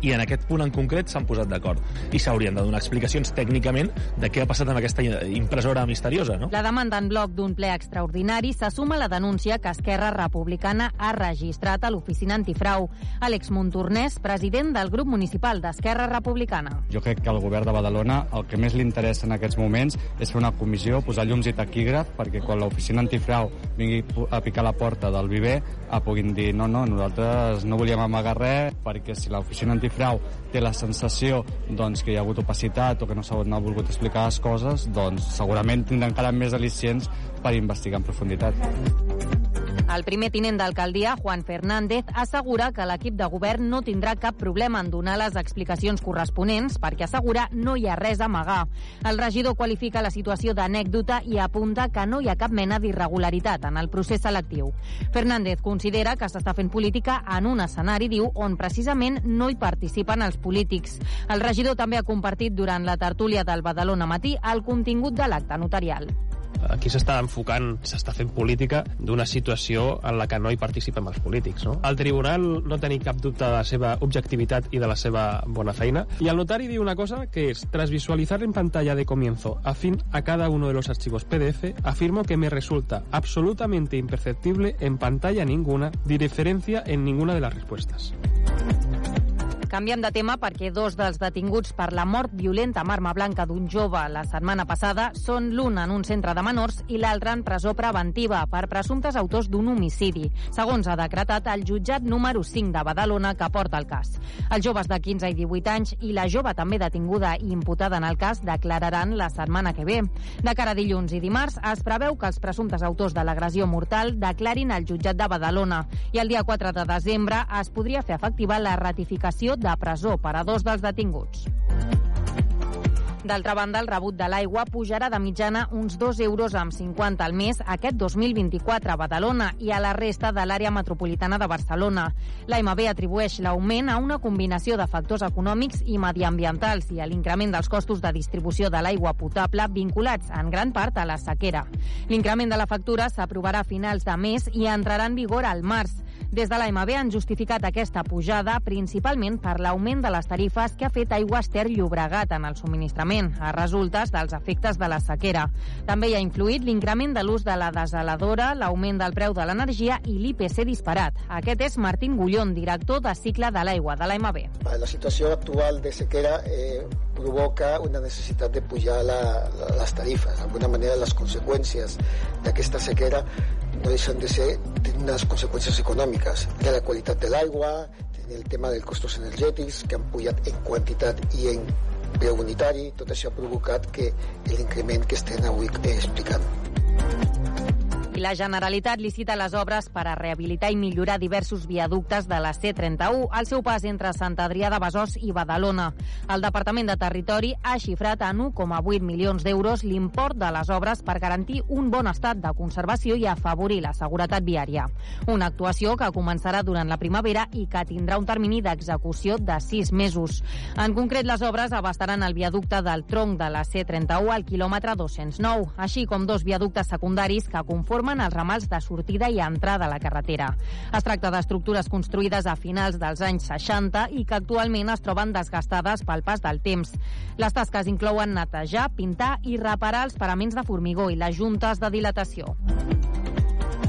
i en aquest punt en concret s'han posat d'acord i s'haurien de donar explicacions tècnicament de què ha passat amb aquesta impressora misteriosa. No? La demanda en bloc d'un ple extraordinari se suma a la denúncia que Esquerra Republicana ha registrat a l'oficina antifrau. Àlex Montornès, president del grup municipal d'Esquerra Republicana. Jo crec que al govern de Badalona el que més li interessa en aquests moments moments és fer una comissió, posar llums i taquígraf perquè quan l'oficina antifrau vingui a picar la porta del viver a puguin dir no, no, nosaltres no volíem amagar res perquè si l'oficina antifrau té la sensació doncs, que hi ha hagut opacitat o que no s'ha no ha volgut explicar les coses, doncs segurament tindran encara més al·licients per investigar en profunditat. El primer tinent d'alcaldia, Juan Fernández, assegura que l'equip de govern no tindrà cap problema en donar les explicacions corresponents perquè assegura no hi ha res a amagar. El regidor qualifica la situació d'anècdota i apunta que no hi ha cap mena d'irregularitat en el procés selectiu. Fernández considera que s'està fent política en un escenari, diu, on precisament no hi participen els polítics. El regidor també ha compartit durant la tertúlia del Badalona Matí el contingut de l'acte notarial aquí s'està enfocant, s'està fent política d'una situació en la que no hi participem els polítics. No? El tribunal no tenia cap dubte de la seva objectivitat i de la seva bona feina. I el notari diu una cosa que és, tras visualizar en pantalla de comienzo afín a cada uno de los archivos PDF, afirmo que me resulta absolutamente imperceptible en pantalla ninguna diferencia en ninguna de las respuestas. Canviem de tema perquè dos dels detinguts per la mort violenta amb arma blanca d'un jove la setmana passada són l'un en un centre de menors i l'altre en presó preventiva per presumptes autors d'un homicidi, segons ha decretat el jutjat número 5 de Badalona que porta el cas. Els joves de 15 i 18 anys i la jove també detinguda i imputada en el cas declararan la setmana que ve. De cara a dilluns i dimarts es preveu que els presumptes autors de l'agressió mortal declarin al jutjat de Badalona i el dia 4 de desembre es podria fer efectiva la ratificació de presó per a dos dels detinguts. D'altra banda, el rebut de l'aigua pujarà de mitjana uns 2 euros amb 50 al mes aquest 2024 a Badalona i a la resta de l'àrea metropolitana de Barcelona. L'AMB atribueix l'augment a una combinació de factors econòmics i mediambientals i a l'increment dels costos de distribució de l'aigua potable vinculats en gran part a la sequera. L'increment de la factura s'aprovarà a finals de mes i entrarà en vigor al març. Des de l'AMB han justificat aquesta pujada principalment per l'augment de les tarifes que ha fet Aigües Ter Llobregat en el subministrament, a resultes dels efectes de la sequera. També hi ha influït l'increment de l'ús de la desaladora, l'augment del preu de l'energia i l'IPC disparat. Aquest és Martín Gullón, director de cicle de l'aigua de l'AMB. La situació actual de sequera eh, provoca una necessitat de pujar la, la, les tarifes. D'alguna manera, les conseqüències d'aquesta sequera no deixen de ser unes conseqüències econòmiques de la qualitat de l'aigua, el tema dels costos energètics que han pujat en quantitat i en preu unitari, tot això ha provocat que l'increment que estem avui explicant. I la Generalitat licita les obres per a rehabilitar i millorar diversos viaductes de la C31 al seu pas entre Sant Adrià de Besòs i Badalona. El Departament de Territori ha xifrat en 1,8 milions d'euros l'import de les obres per garantir un bon estat de conservació i afavorir la seguretat viària. Una actuació que començarà durant la primavera i que tindrà un termini d'execució de 6 mesos. En concret, les obres abastaran el viaducte del tronc de la C31 al quilòmetre 209, així com dos viaductes secundaris que conformen formen els ramals de sortida i entrada a la carretera. Es tracta d'estructures construïdes a finals dels anys 60 i que actualment es troben desgastades pel pas del temps. Les tasques inclouen netejar, pintar i reparar els paraments de formigó i les juntes de dilatació.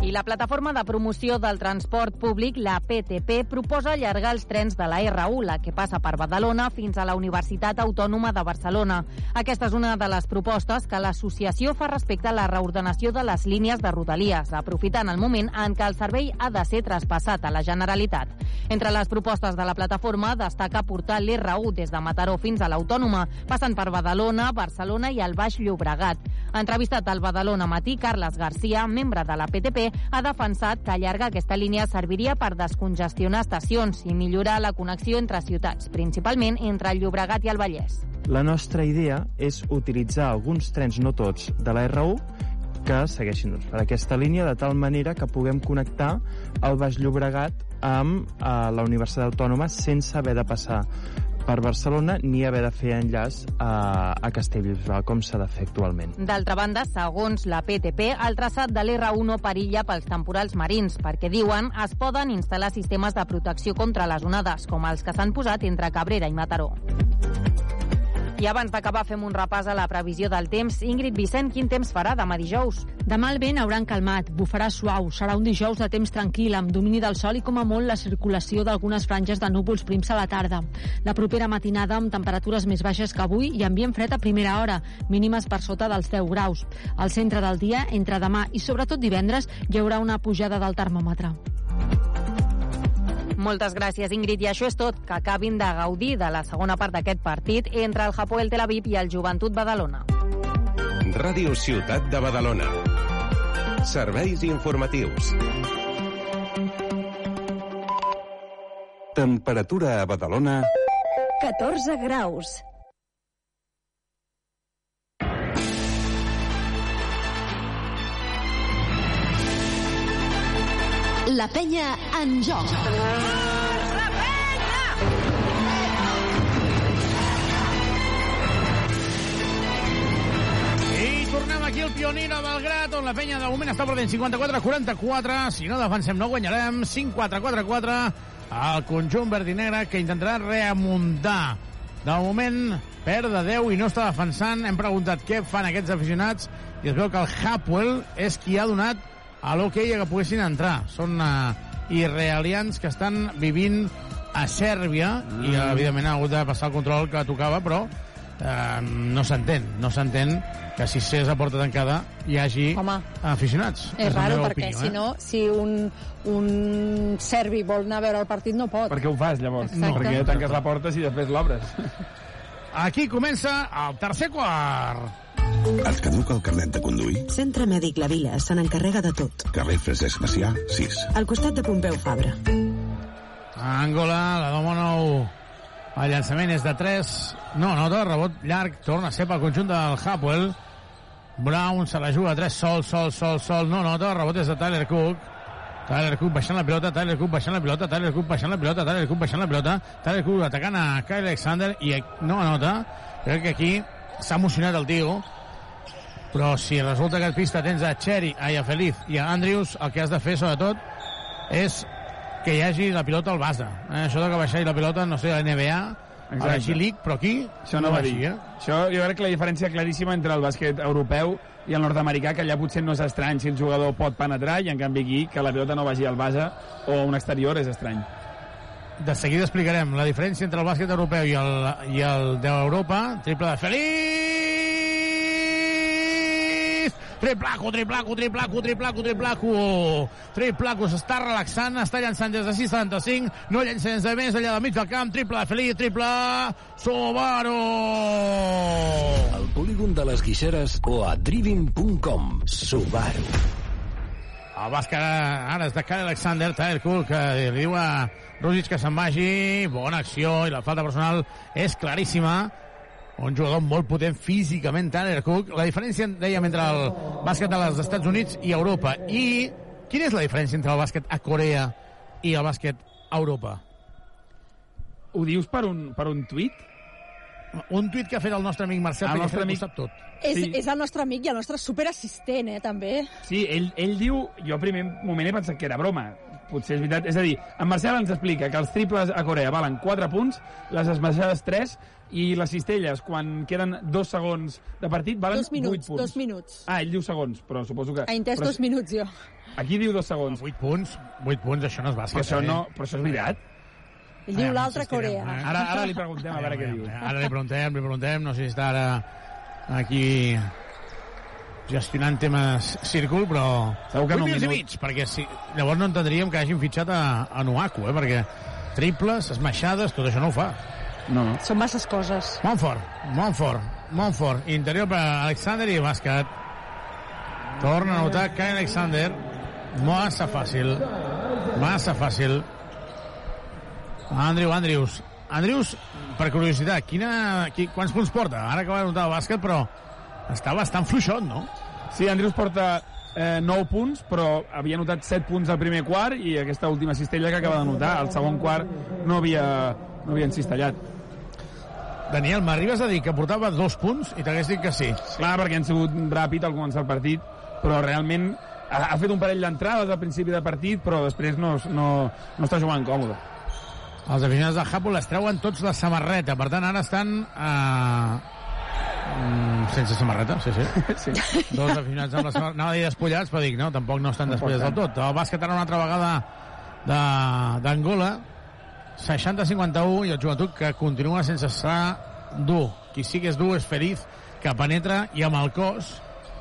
I la plataforma de promoció del transport públic, la PTP, proposa allargar els trens de la R1, la que passa per Badalona, fins a la Universitat Autònoma de Barcelona. Aquesta és una de les propostes que l'associació fa respecte a la reordenació de les línies de Rodalies, aprofitant el moment en què el servei ha de ser traspassat a la Generalitat. Entre les propostes de la plataforma destaca portar l'R1 des de Mataró fins a l'Autònoma, passant per Badalona, Barcelona i el Baix Llobregat. Entrevistat al Badalona Matí, Carles Garcia, membre de la PTP, ha defensat que allargar aquesta línia serviria per descongestionar estacions i millorar la connexió entre ciutats, principalment entre el Llobregat i el Vallès. La nostra idea és utilitzar alguns trens, no tots, de la R1 que segueixin per aquesta línia de tal manera que puguem connectar el Baix Llobregat amb eh, la Universitat Autònoma sense haver de passar per Barcelona ni haver de fer enllaç a, a Castellbisbal com s'ha de fer actualment. D'altra banda, segons la PTP, el traçat de l'R1 perilla pels temporals marins, perquè diuen es poden instal·lar sistemes de protecció contra les onades, com els que s'han posat entre Cabrera i Mataró. I abans d'acabar fem un repàs a la previsió del temps. Ingrid Vicent, quin temps farà demà dijous? Demà el vent haurà calmat, bufarà suau. Serà un dijous de temps tranquil, amb domini del sol i com a molt la circulació d'algunes franges de núvols prims a la tarda. La propera matinada amb temperatures més baixes que avui i ambient fred a primera hora, mínimes per sota dels 10 graus. Al centre del dia, entre demà i sobretot divendres, hi haurà una pujada del termòmetre. Moltes gràcies, Ingrid. I això és tot. Que acabin de gaudir de la segona part d'aquest partit entre el Hapoel Tel Aviv i el Joventut Badalona. Ràdio Ciutat de Badalona. Serveis informatius. Temperatura a Badalona... 14 graus. La penya en joc. I tornem aquí Pionino Belgrat, on la penya de moment està perdent 54-44. Si no defensem, no guanyarem. 5-4-4-4 al conjunt negre, que intentarà remuntar. De moment, perd de 10 i no està defensant. Hem preguntat què fan aquests aficionats i es veu que el Hapwell és qui ha donat a l'hoquei que poguessin entrar. Són uh, israelians que estan vivint a Sèrbia mm. i, evidentment, ha hagut de passar el control que tocava, però eh, no s'entén, no s'entén que si s'és a porta tancada hi hagi Home, aficionats. És la raro, perquè opinió, si eh? no, si un, un serbi vol anar a veure el partit, no pot. Per què ho fas, llavors? Exacte. Perquè tanques la porta i després l'obres. Aquí comença el tercer quart. Et caduca el carnet de conduir? Centre Mèdic La Vila se n'encarrega de tot. Carrer Francesc Macià, 6. Al costat de Pompeu Fabra. Angola, la Domonou. El llançament és de 3. No, nota, rebot llarg. Torna a ser pel conjunt del Hapwell. Brown se la juga a 3, sol, sol, sol, sol. No nota, rebot és de Tyler Cook. Tyler Cook baixant la pilota, Tyler Cook baixant la pilota, Tyler Cook baixant la pilota, Tyler Cook baixant la pilota, Tyler Cook atacant a Kyle Alexander i no anota. Crec que aquí s'ha emocionat el tio però si resulta que et pista tens a Cherry, ai, a Feliz i a Andrews, el que has de fer, sobretot, és que hi hagi la pilota al base. Eh? Això de que baixar la pilota, no sé, a la NBA, a la G-League, però aquí Això no, va així, dir. eh? Això jo crec que la diferència claríssima entre el bàsquet europeu i el nord-americà, que allà potser no és estrany si el jugador pot penetrar, i en canvi aquí, que la pilota no vagi al base o a un exterior és estrany. De seguida explicarem la diferència entre el bàsquet europeu i el, i el d'Europa. Triple de Feliz! Triplaco, triplaco, triplaco, triplaco, triplaco. Triplaco s'està relaxant, està llançant des de 6'75, no llença des de més allà del mig del camp. Triple de Feliz, triple Sobaro! Al polígon de les Guixeres o a driving.com. Subaru. El bàsquet ara és de Kyle Alexander, Tyler Cook, que li diu a Rusic que se'n vagi. Bona acció i la falta personal és claríssima. Un jugador molt potent físicament, Tyler Cook. La diferència, dèiem, entre el bàsquet dels Estats Units i Europa. I quina és la diferència entre el bàsquet a Corea i el bàsquet a Europa? Ho dius per un, per un tuit? Un tuit que ha fet el nostre amic Marcel El nostre amic- sap tot. És, Sí. és el nostre amic i el nostre superassistent, eh, també. Sí, ell, ell diu... Jo al primer moment he pensat que era broma. Potser és veritat. És a dir, en Marcel ens explica que els triples a Corea valen 4 punts, les esmaixades 3, i les cistelles, quan queden dos segons de partit, valen Dos minuts, 8 punts. dos minuts. Ah, ell diu segons, però suposo que... Ha entès però dos minuts, jo. Aquí diu dos segons. 8 punts, 8 punts, això no és bàsquet. Però això, eh? no, però això és veritat. Ell diu l'altra Corea. Ara, ara li preguntem a veure què diu. Ara li preguntem, li preguntem, no sé si està ara aquí gestionant temes círcul, però... Segur que Vuit no, un minuts i mig, perquè si, llavors no entendríem que hagin fitxat a, a Nuaku, eh? perquè triples, esmaixades, tot això no ho fa. No, no. Són masses coses. Montfort, Montfort, Montfort, interior per Alexander i bàsquet. Torna a notar Kyle Alexander. Massa fàcil, massa fàcil. Andrew Andrews. Andrews, per curiositat, quina, qui, quants punts porta? Ara que va notar el bàsquet, però està bastant fluixot, no? Sí, Andrius porta eh, 9 punts, però havia notat 7 punts al primer quart i aquesta última cistella que acaba de notar. Al segon quart no havia, no havia encistellat. Daniel, m'arribes a dir que portava dos punts i t'hagués dit que sí. Clar, perquè han sigut ràpid al començar el partit, però realment ha, ha fet un parell d'entrades al principi de partit, però després no, no, no està jugant còmode. Els aficionats del Hapoel es treuen tots la samarreta, per tant ara estan eh, Mm, sense samarreta, sí, sí. [LAUGHS] sí. Dos aficionats amb la samarreta. Anava a dir despullats, però dic, no, tampoc no estan Tampoc despullats del tot. El bàsquet ara una altra vegada de- d'Angola, 60-51, i el joventut que continua sense estar dur. Qui sí que és dur és Feliz, que penetra i amb el cos,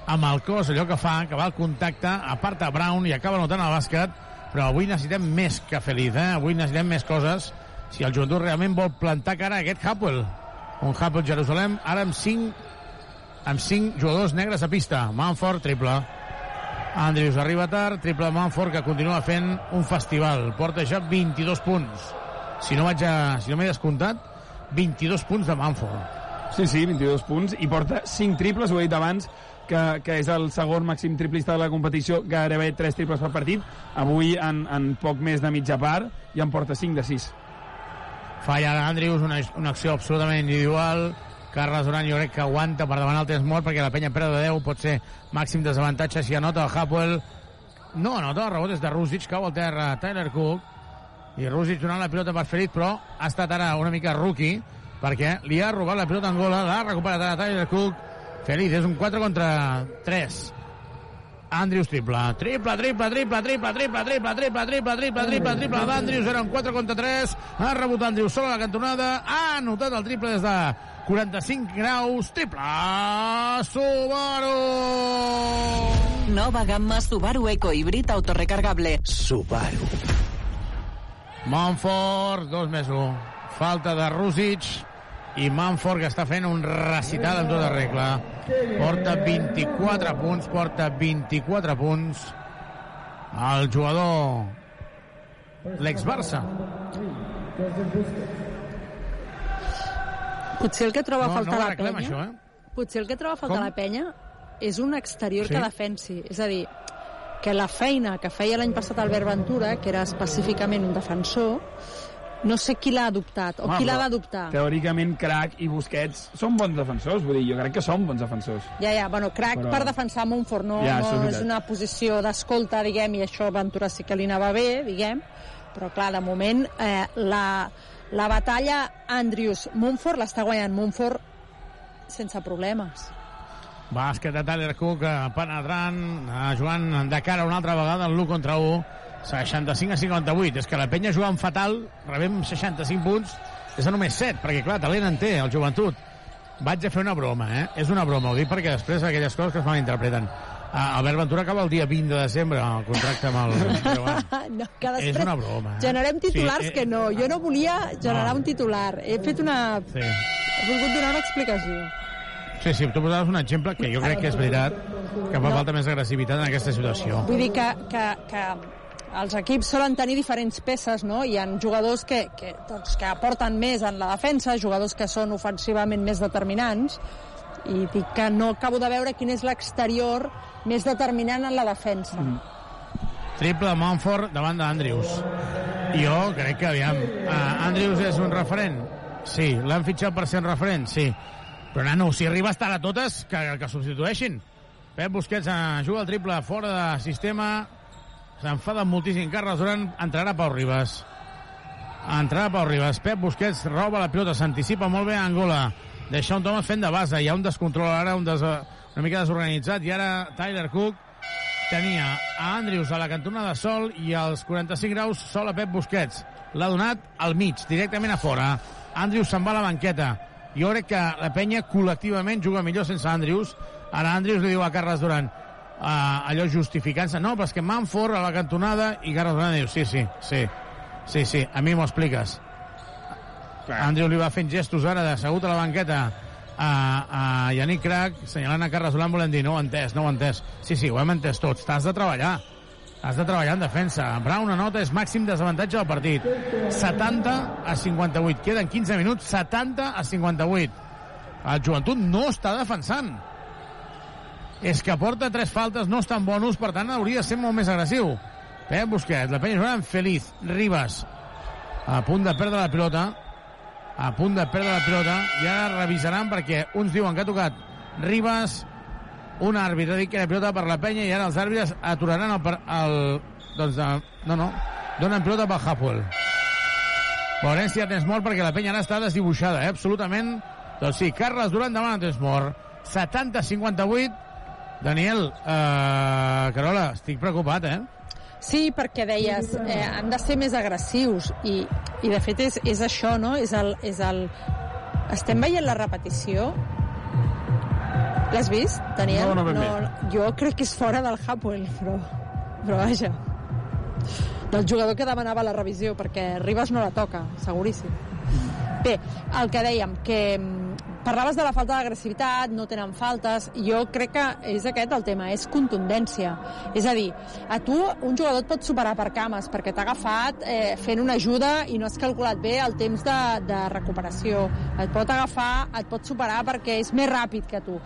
amb el cos, allò que fa, que va al contacte, aparta Brown i acaba notant el bàsquet, però avui necessitem més que Feliz, eh? Avui necessitem més coses si el joventut realment vol plantar cara a aquest Hapoel. Un Hapoel Jerusalem, ara amb 5 amb 5 jugadors negres a pista. Manford, triple. Andrews arriba tard, triple Manford, que continua fent un festival. Porta ja 22 punts. Si no vaig a... Si no m'he descomptat, 22 punts de Manford. Sí, sí, 22 punts, i porta 5 triples, ho he dit abans, que, que és el segon màxim triplista de la competició, gairebé 3 triples per partit. Avui, en, en poc més de mitja part, ja en porta 5 de 6. Falla Andrews, una, una acció absolutament individual. Carles Duran jo crec que aguanta per demanar el temps mort perquè la penya perd de 10 pot ser màxim desavantatge si anota el Hapoel no anota, el rebot és de Rusic cau al terra Tyler Cook i Rusic donant la pilota per ferit però ha estat ara una mica rookie perquè li ha robat la pilota a Angola l'ha recuperat ara Tyler Cook Feliz, és un 4 contra 3 Andrews triple, triple, triple, triple, triple, triple, triple, triple, triple, triple, triple, triple d'Andrews, era un 4 contra 3, ha rebut Andrews sola a la cantonada, ha anotat el triple des de 45 graus, triple, Subaru! Nova gamma Subaru Eco Híbrid autorecargable. Subaru. Manford, dos més 1. Falta de Rusic i Manford que està fent un recital en tota regla. Porta 24 punts, porta 24 punts. El jugador l'ex-Barça. Potser el que troba a No, faltar no la penya... això, eh? Potser el que troba a faltar Com? la penya és un exterior Sí? que defensi. És a dir, que la feina que feia l'any passat Albert Ventura, que era específicament un defensor, no sé qui l'ha adoptat o Home, qui l'ha d'adoptar. Teòricament, Crac i Busquets són bons defensors, vull dir, jo crec que són bons defensors. Ja, ja, bueno, crac Però- per defensar Montfort, no, Ja, no és una posició d'escolta, diguem, i això Ventura sí que li anava bé, diguem, però clar, de moment eh, la, la batalla Andrews-Montfort l'està guanyant Montfort sense problemes. Bàsquet de Tyler Cook eh, penetrant, eh, jugant de cara una altra vegada el l'1 contra 1, 65 a 58. És que la penya jugant fatal, rebem 65 punts, és a només 7, perquè clar, talent en té, el joventut. Vaig a fer una broma, eh? És una broma, ho dic perquè després aquelles coses que es malinterpreten. Uh, Albert Ventura acaba el dia 20 de desembre el contracte amb el... [LAUGHS] No, que després és una broma. Eh? generem titulars Sí, eh, que no. Jo no volia generar No. un titular. He fet una... Sí. He volgut donar una explicació. Sí, sí, tu posaves un exemple que jo crec que és veritat, que fa falta més agressivitat en aquesta situació. Vull dir que, que, que els equips solen tenir diferents peces, no? Hi ha jugadors que, que, doncs, que aporten més en la defensa, jugadors que són ofensivament més determinants, i dic que no acabo de veure quin és l'exterior més determinant en la defensa. Mm. Triple de Montfort davant d'Andrews. Jo crec que, aviam, uh, Andrews és un referent? Sí. L'han fitxat per ser un referent? Sí. Però, nano, si arriba a estar a totes, que, que substitueixin. Pep Busquets uh, juga el triple fora de sistema. S'enfada moltíssim. Carles Duran entrarà Pau Ribas. Entrarà Pau Ribas. Pep Busquets roba la pilota, s'anticipa molt bé a Angola. Deixa un Thomas fent de base. Hi ha un descontrol ara, un des, una mica desorganitzat. I ara Tyler Cook tenia a Andrews a la cantona de sol i als 45 graus sol a Pep Busquets. L'ha donat al mig, directament a fora. Andrews se'n va a la banqueta. Jo crec que la penya col·lectivament juga millor sense Andrews. Ara Andrews li diu a Carles Duran uh, allò justificant-se. No, però és que Manford a la cantonada i Carles Duran diu sí, sí, sí, sí, sí, a mi m'ho expliques. Andrews li va fent gestos ara d'assegut a la banqueta a, a Yannick Crac, senyalant a Carles Duran, volem dir, no ho entès, no ho entès. Sí, sí, ho hem entès tots, t'has de treballar. Has de treballar en defensa. Brown anota, és màxim desavantatge del partit. 70 a 58. Queden 15 minuts, 70 a 58. El joventut no està defensant. És que porta tres faltes, no estan bonus, per tant hauria de ser molt més agressiu. Pep Busquets, la penya jugant feliç. Ribas, a punt de perdre la pilota. A punt de perdre la pilota. Ara revisaran perquè uns diuen que ha tocat Ribas, un àrbitre ha dit que era pilota per la penya i ara els àrbitres aturaran el... per- el doncs, eh, no, no, donen pilota pel Hapoel. València tens molt perquè la penya ara està desdibuixada, eh? absolutament Doncs sí, Carles Duran demana temps mort. 70-58. Daniel, eh, Carola, estic preocupat, eh? Sí, perquè deies, eh, han de ser més agressius i, i de fet és, és això, no? És el, és el... Estem veient la repetició? L'has vist, Daniel? No, no ben bé. Jo crec que és fora del Hapoel, però, però vaja. Del jugador que demanava la revisió, perquè Ribas no la toca, seguríssim. Bé, el que dèiem, que mm, parlaves de la falta d'agressivitat, no tenen faltes, jo crec que és aquest el tema, és contundència. És a dir, a tu un jugador et pot superar per cames perquè t'ha agafat eh, fent una ajuda i no has calculat bé el temps de, de recuperació. Et pot agafar, et pot superar perquè és més ràpid que tu.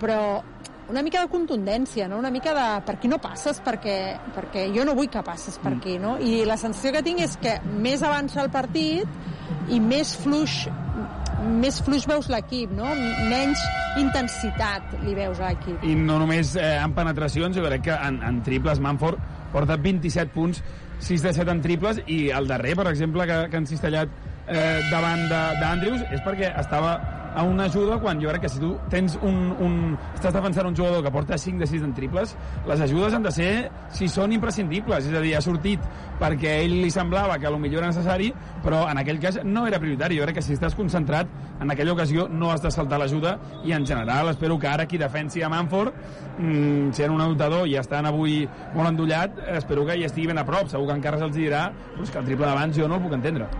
Però una mica de contundència, no? una mica de per aquí no passes perquè, perquè jo no vull que passes per aquí, no? I la sensació que tinc és que més avança el partit i més fluix més fluix veus l'equip, no? Menys intensitat li veus a l'equip. I no només eh, en penetracions, jo crec que en, en triples Manford porta 27 punts, 6 de 7 en triples, i el darrer, per exemple, que, que han cistellat eh, davant d'Andrews, és perquè estava a una ajuda quan jo crec que si tu tens un, un, estàs defensant un jugador que porta 5 de 6 en triples, les ajudes han de ser, si són imprescindibles, és a dir, ha sortit perquè ell li semblava que millor era necessari, però en aquell cas no era prioritari. Jo crec que si estàs concentrat, en aquella ocasió no has de saltar l'ajuda i en general espero que ara qui defensi a Manford, mmm, sent un anotador i estan avui molt endollat, espero que hi estigui ben a prop. Segur que encara se'ls dirà però que el triple d'abans jo no el puc entendre.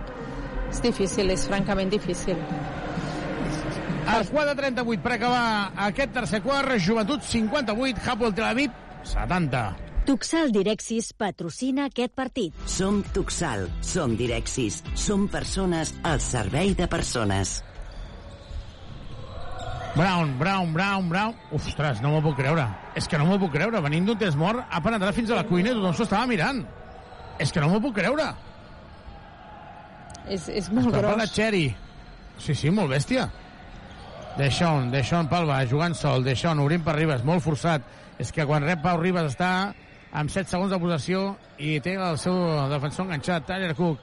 És difícil, és francament difícil. El quadre 38 per acabar aquest tercer quart, Joventut 58, Hapoel Tel Aviv 70. Tuxal Direxis patrocina aquest partit. Som Tuxal, som Direxis, som persones al servei de persones. Brown, Brown, Brown, Brown... Ostres, no m'ho puc creure. És que no m'ho puc creure. Venint d'un temps mort, ha penetrat fins a la cuina i tothom s'ho estava mirant. És que no m'ho puc creure. És, és molt Està gros. Cherry. Sí, sí, molt bèstia. Deixón, Deixón Palva, jugant sol, Deixón obrint per Ribas, molt forçat. És que quan rep Pau Ribas està amb 7 segons de possessió i té el seu defensor enganxat, Tyler Cook.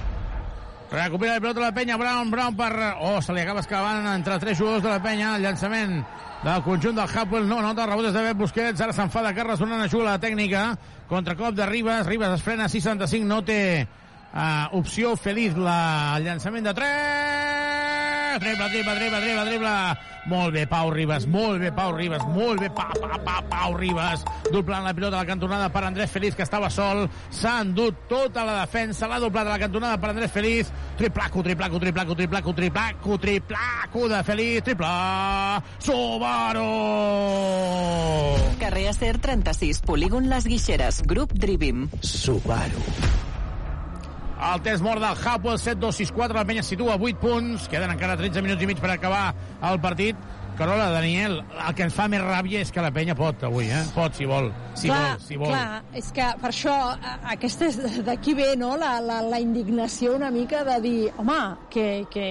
Recupera el pilot de la penya, Brown, Brown per... Oh, se li acaba excavant entre tres jugadors de la penya, el llançament del conjunt del Hapwell, no, nota rebot és de Bet Busquets, ara s'enfada Carles donant ajuda a la tècnica, contracop de Ribas, Ribas es frena, 675, no té uh, opció feliç la, el llançament de 3, triple, triple, triple, triple, triple, molt bé Pau Ribas, molt bé Pau Ribas, molt bé pa, pa, pa, Pau Ribas, doblant la pilota a la cantonada per Andrés Feliz, que estava sol, s'ha endut tota la defensa, l'ha doblat a la cantonada per Andrés Feliz, triplaco, triplaco, triplaco, triplaco, triplaco, triplaco de Feliz, triple, Subaru! Carrer Acer 36, polígon Les Guixeres, grup Drivim. Subaru. El test mort del Hapoel 7-2-6-4, la penya situa 8 punts, queden encara 13 minuts i mig per acabar el partit. Carola, Daniel, el que ens fa més ràbia és que la penya pot avui, eh? Pot, si vol. Si clar, vol, si vol. clar, és que per això aquesta és d'aquí ve no? la, la, la indignació una mica de dir, home, que, que,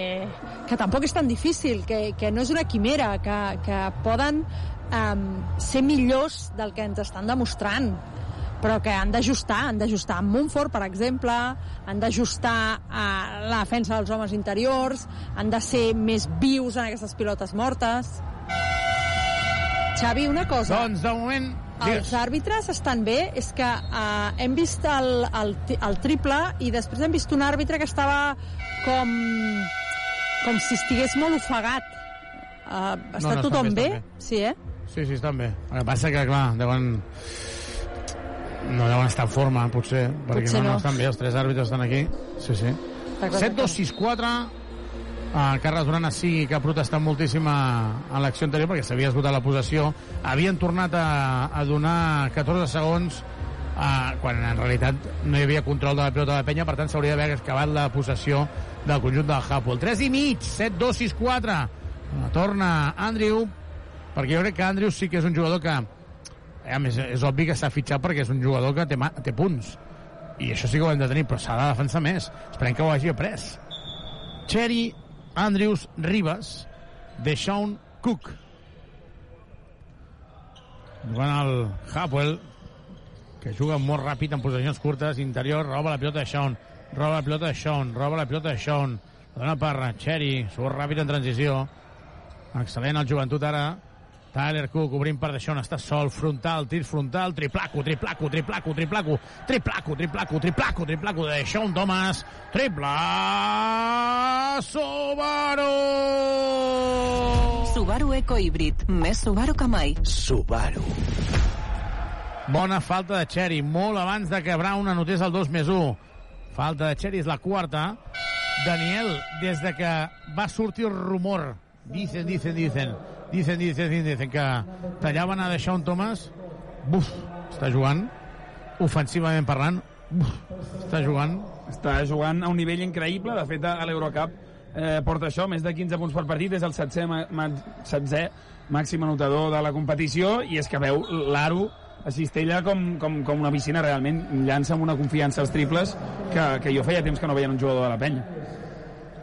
que tampoc és tan difícil, que, que no és una quimera, que, que poden um, ser millors del que ens estan demostrant però que han d'ajustar, han d'ajustar amb Montfort, per exemple, han d'ajustar a la defensa dels homes interiors, han de ser més vius en aquestes pilotes mortes. Xavi, una cosa. Doncs, de moment... Els àrbitres estan bé, és que uh, hem vist el, el, el triple i després hem vist un àrbitre que estava com, com si estigués molt ofegat. Uh, està no, estan tothom bé, bé? Sí, eh? Sí, sí, estan bé. El que passa que, clar, deuen... No deuen estar en forma, potser, perquè Potser no, no no. estan bé, els tres àrbitres estan aquí. Sí, sí. 7-2-6-4, Uh, Carles Duran sí que ha protestat moltíssim a, a l'acció anterior perquè s'havia esgotat la possessió. Havien tornat a, a donar 14 segons uh, quan en realitat no hi havia control de la pilota de la penya, per tant s'hauria d'haver acabat la possessió del conjunt del Hapoel. 3 i mig, 7-2-6-4. Uh, torna Andrew, perquè jo crec que Andrew sí que és un jugador que a més, és obvi que s'ha fitxat perquè és un jugador que té, té punts i això sí que ho hem de tenir, però s'ha de defensar més. Esperem que ho hagi après. Cherry, Andrews, Ribas, Deshaun Cook. Jugant el Hapwell, que juga molt ràpid en posicions curtes, interior, roba la pilota de Sean, roba la pilota de Sean, roba la pilota de Sean, dona per Cherry, surt ràpid en transició, excel·lent el joventut ara, Tyler Cook obrint per Deixón, està sol, frontal, tir frontal, triplaco, triplaco, triplaco, triplaco, triplaco, triplaco, triplaco, triplaco de Deixón Thomas, triple Subaru! Subaru Eco Híbrid, més Subaru que mai. Subaru. Bona falta de Cherry, molt abans de que Brown anotés el 2 més 1. Falta de Cherry és la quarta. Daniel, des de que va sortir el rumor, dicen, dicen, dicen, dicen, dicen, dicen que tallaven a Deixón Thomas, buf, està jugant, ofensivament parlant, buf, està jugant. Està jugant a un nivell increïble. De fet, a l'Eurocup eh, porta això, més de 15 punts per partit, és el 7è, ma 7è màxim anotador de la competició, i és que veu l'Aro a Cistella com, com, com una piscina. Realment llança amb una confiança als triples que, que jo feia temps que no veia un jugador de la penya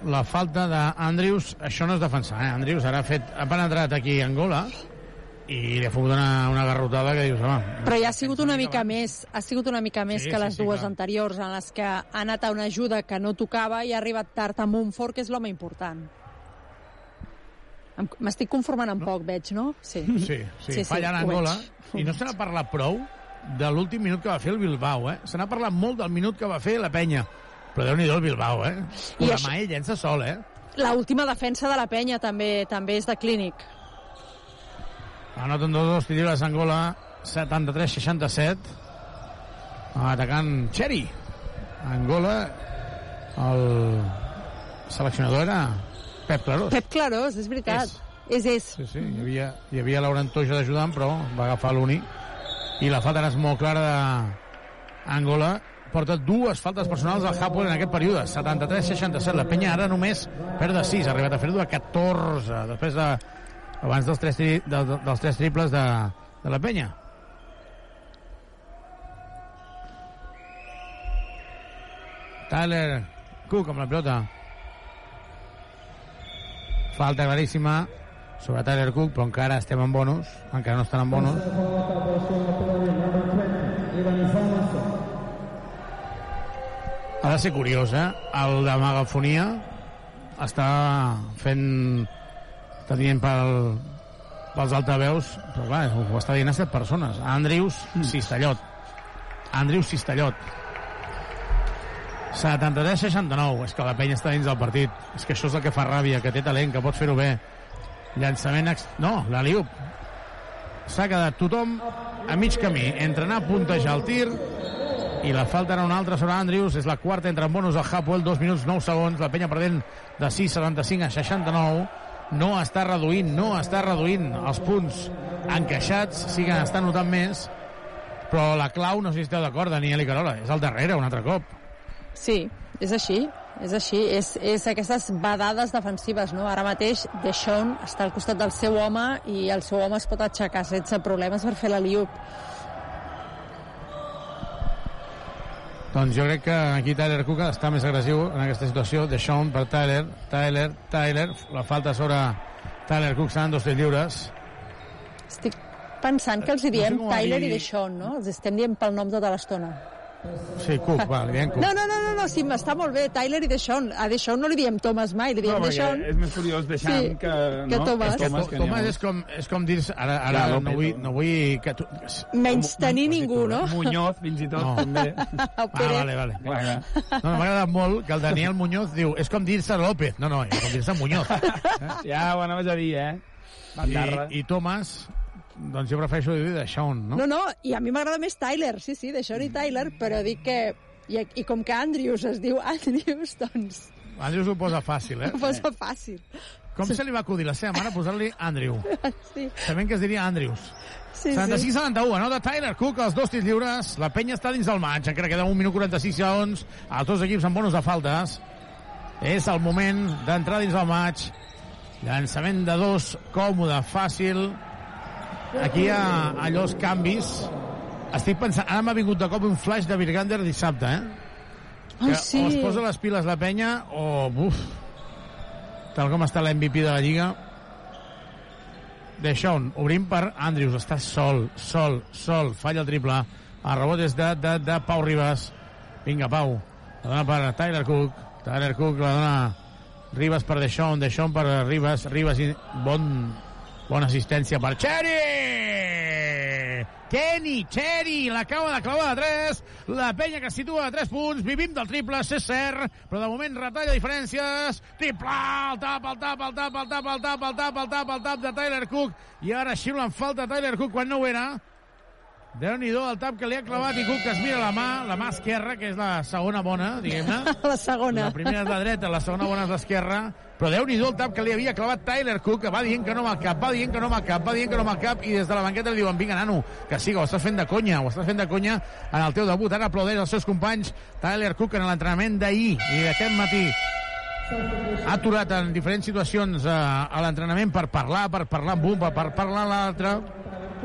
la falta d'Andrius, això no és defensar, eh? Andrius ara ha, fet, ha penetrat aquí a Angola i li ha fotut una, una garrotada que dius, home... Però ja ha sigut una mica més, ha sigut una mica més Sí, que sí, les sí, dues clar. anteriors, en les que ha anat a una ajuda que no tocava i ha arribat tard amb un fort, que és l'home important. M'estic conformant amb poc, veig, no? Sí, Sí, sí, sí fallant ho Angola. I no se n'ha parlat prou de l'últim minut que va fer el Bilbao, eh? Se n'ha parlat molt del minut que va fer la penya. Però déu nhi el Bilbao, eh? I Una això- mà ell llença sol, eh? La última defensa de la penya també també és de clínic. Anoten dos dos tiros Angola, 73-67. Atacant Cherry. Angola, el seleccionador era Pep Clarós. Pep Clarós, és veritat. És, és. Sí, sí, hi havia, hi havia Laurent Toja d'ajudant, però va agafar l'únic. I la falta és molt clara d'Angola. Porta dues faltes personals al Hapoel en aquest període, 73-67. La penya ara només perd de 6, ha arribat a fer-ho a 14, després de, abans dels tres, tri, de, de, dels tres triples de, de la penya. Tyler Cook amb la pilota. Falta claríssima sobre Tyler Cook, però encara estem en bonus, encara no estan en bonus. Ha de ser curiós, eh? El de megafonia està fent... està dient pel, pels altaveus, però clar, ho està dient a set persones. Andrius Cistellot. Andrius Cistellot. 73-69. És que la penya està dins del partit. És que això és el que fa ràbia, que té talent, que pot fer-ho bé. Llançament... Ex... No, l'Aliup. S'ha quedat tothom a mig camí entre anar a puntejar el tir i la falta era una altra sobre Andrius és la quarta entre en bonus al Hapwell 2 minuts 9 segons, la penya perdent de 6 75 a 69 no està reduint, no està reduint els punts encaixats sí que n'està notant més però la clau, no sé si esteu d'acord Daniel i Carola, és al darrere un altre cop Sí, és així. És així, és, és aquestes badades defensives, no? Ara mateix Deixón està al costat del seu home i el seu home es pot aixecar sense problemes per fer la liup. Doncs jo crec que aquí Tyler Cook està més agressiu en aquesta situació. De Sean per Tyler, Tyler, Tyler. La falta sobre Tyler Cook seran dos lliures. Estic pensant que els hi No sé diem com va Tyler dir- i Deixón, no? Els estem dient pel nom tota l'estona. Sí, Cook, va, li diem Cook. No, no, no, no, no, sí, està molt bé, Tyler i Deixón. A Deixón no li diem Thomas mai, li diem No, Deixón. és més curiós deixant Sí, que, que no? Thomas. És que Thomas, que Tomàs n'hi ha és com, és com dir ara, ara Clar, no, vull, no vull que tu... Menys tenir ningú, no? Muñoz, fins i tot, No. també. [LAUGHS] Ah, vale, vale. Clar. No, m'ha agradat molt que el Daniel Muñoz diu és com dir-se López. No, no, és com dir-se Muñoz. [LAUGHS] Ja ho anaves a dir, eh? Bandarra. I, I Thomas, doncs jo prefereixo dir de Sean, no? No, no, i a mi m'agrada més Tyler, sí, sí, Deixón i Tyler, però dic que... I, I com que Andrews es diu Andrews, doncs Andrews ho posa fàcil, eh? [LAUGHS] ho posa fàcil. Com se li va acudir la seva mare posar-li Andrew? [LAUGHS] Sí, Sabem que es diria Andrews. sí, sí. 76-71, anota Tyler Cook, els dos tirs lliures. La penya està dins del maig, encara queda 1 minut 46 segons. Els dos equips amb bonus de faltes. És el moment d'entrar dins del maig. Llançament de dos, còmode, fàcil. Aquí hi ha allò els canvis Estic pensant, ara m'ha vingut de cop un flash de Virgander dissabte, eh? Ah, que sí. o es posa les piles la penya o, buf, tal com està l'MVP de la Lliga. Deixón, obrim per Andrews, està sol, sol, sol, falla el triple. El rebot és de, de, de Pau Ribas. Vinga, Pau. La dona per Tyler Cook. Tyler Cook la dona Ribas per Deixón, Deixón per Ribas. Ribas, i- bon, bona assistència per Cherry! Kenny, Cherry, l'acaba de clavar de 3, la penya que situa a 3 punts, vivim del triple, és cert, però de moment retalla diferències, triple, el tap, el tap, el tap, el tap, el tap, el tap, el tap, el tap de Tyler Cook, i ara xiulen falta Tyler Cook quan no ho era, déu nhi el tap que li ha clavat i Cook que es mira la mà, la mà esquerra, que és la segona bona, diguem-ne. [LAUGHS] La segona. La primera és la dreta, la segona bona és l'esquerra, però déu nhi el tap que li havia clavat Tyler Cook, que va dient que no amb el cap, va dient que no amb el cap, va dient que no amb el cap, i des de la banqueta li diuen, vinga, nano, que sí, que ho estàs fent de conya, ho estàs fent de conya en el teu debut. Ara aplaudeix els seus companys Tyler Cook en l'entrenament d'ahir i d'aquest matí ha aturat en diferents situacions eh, a l'entrenament per parlar, per parlar amb un, per, per parlar amb l'altre.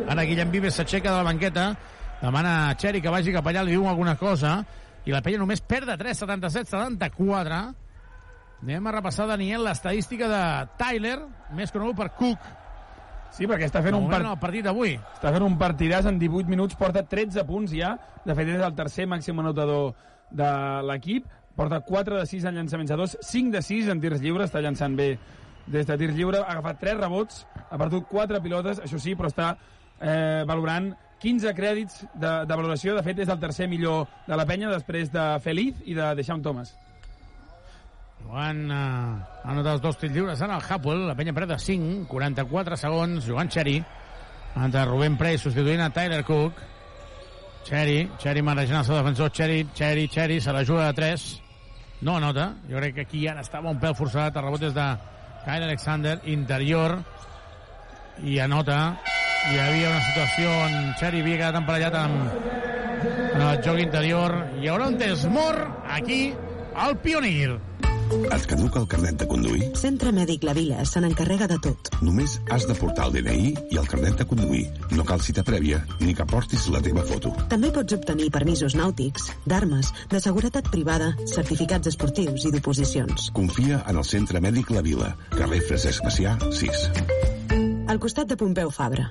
Ara Guillem Vives s'aixeca de la banqueta, demana a Xeri que vagi cap allà, li diu alguna cosa, i la penya només perd de 3, 77, 74. Anem a repassar, Daniel, l'estadística de Tyler, més conegut per Cook. Sí, perquè està fent De un, part... el partit d'avui. està fent un partidàs en 18 minuts, porta 13 punts ja. De fet, és el tercer màxim anotador de l'equip. Porta 4 de 6 en llançaments a 2, 5 de 6 en tirs lliures, està llançant bé des de tirs lliure, ha agafat 3 rebots, ha perdut 4 pilotes, això sí, però està eh, valorant 15 crèdits de, de valoració. De fet, és el tercer millor de la penya després de Feliz i de Deixant Thomas. Jugant, eh, ha anotat els dos tirs lliures en el Hapoel, la penya de 5, 44 segons, jugant Xeri, entre Rubén Prey substituint a Tyler Cook. Xeri, Xeri marejant el seu defensor, Xeri, Xeri, Xeri, se la juga de 3. No anota, jo crec que aquí ara estava un pèl forçat, el rebot és de Kyle Alexander, interior, i anota. Hi havia una situació on Xeri havia quedat emparellat amb, en el joc interior. Hi haurà un desmor aquí, al Pionir. Et caduca el carnet de conduir? Centre Mèdic La Vila se n'encarrega de tot. Només has de portar el DNI i el carnet de conduir. No cal cita prèvia ni que portis la teva foto. També pots obtenir permisos nàutics, d'armes, de seguretat privada, certificats esportius i d'oposicions. Confia en el Centre Mèdic La Vila, carrer Francesc Macià, 6. Al costat de Pompeu Fabra.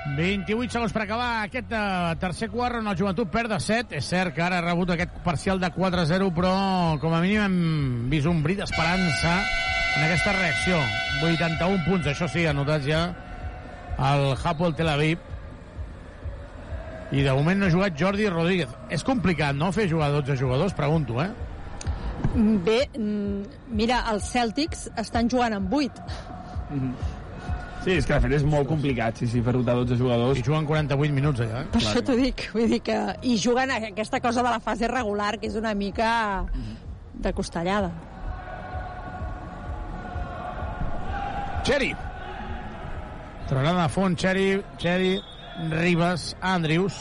28 segons per acabar aquest uh, tercer quart on el joventut perd de 7. És cert que ara ha rebut aquest parcial de 4-0, però com a mínim hem vist un bri d'esperança en aquesta reacció. 81 punts, això sí, anotats ja el Hapoel Tel Aviv. I de moment no ha jugat Jordi Rodríguez. És complicat, no?, fer jugar 12 jugadors, pregunto, eh? Bé, mm, mira, els Celtics estan jugant amb 8. Sí, és que de fet és molt complicat, sí, sí, fer-ho de 12 jugadors. I juguen 48 minuts allà, eh? Per això t'ho dic, vull dir que... I juguen a aquesta cosa de la fase regular, que és una mica de costellada. Cherry. Tornada de fons, Cherry, Cherry, Ribas, Andrews,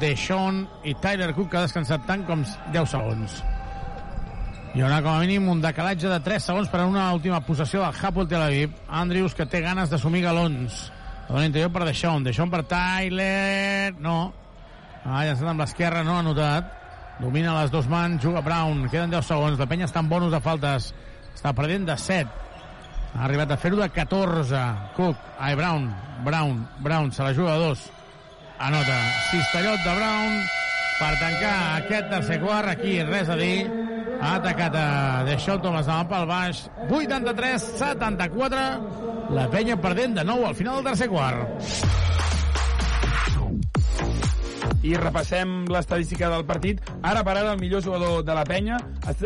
Deixón i Tyler Cook, que ha descansat tant com 10 segons. Hi haurà com a mínim un decalatge de 3 segons per a una última possessió del Hapoel Tel Aviv. Andrews, que té ganes d'assumir galons. A l'interior per Deixón, Deixón per Tyler... No. Ha llançat amb l'esquerra, no ha anotat. Domina les dos mans, juga Brown. Queden 10 segons. La penya està en bonus de faltes. Està perdent de 7. Ha arribat a fer-ho de 14. Cook, ai, Brown, Brown, Brown, se la juga a dos. Anota. Cistellot de Brown per tancar aquest tercer quart. Aquí res a dir. Ha atacat a Deixón Thomas amb el pal baix. 83-74. La penya perdent de nou al final del tercer quart. I repassem l'estadística del partit. Ara per ara el millor jugador de la penya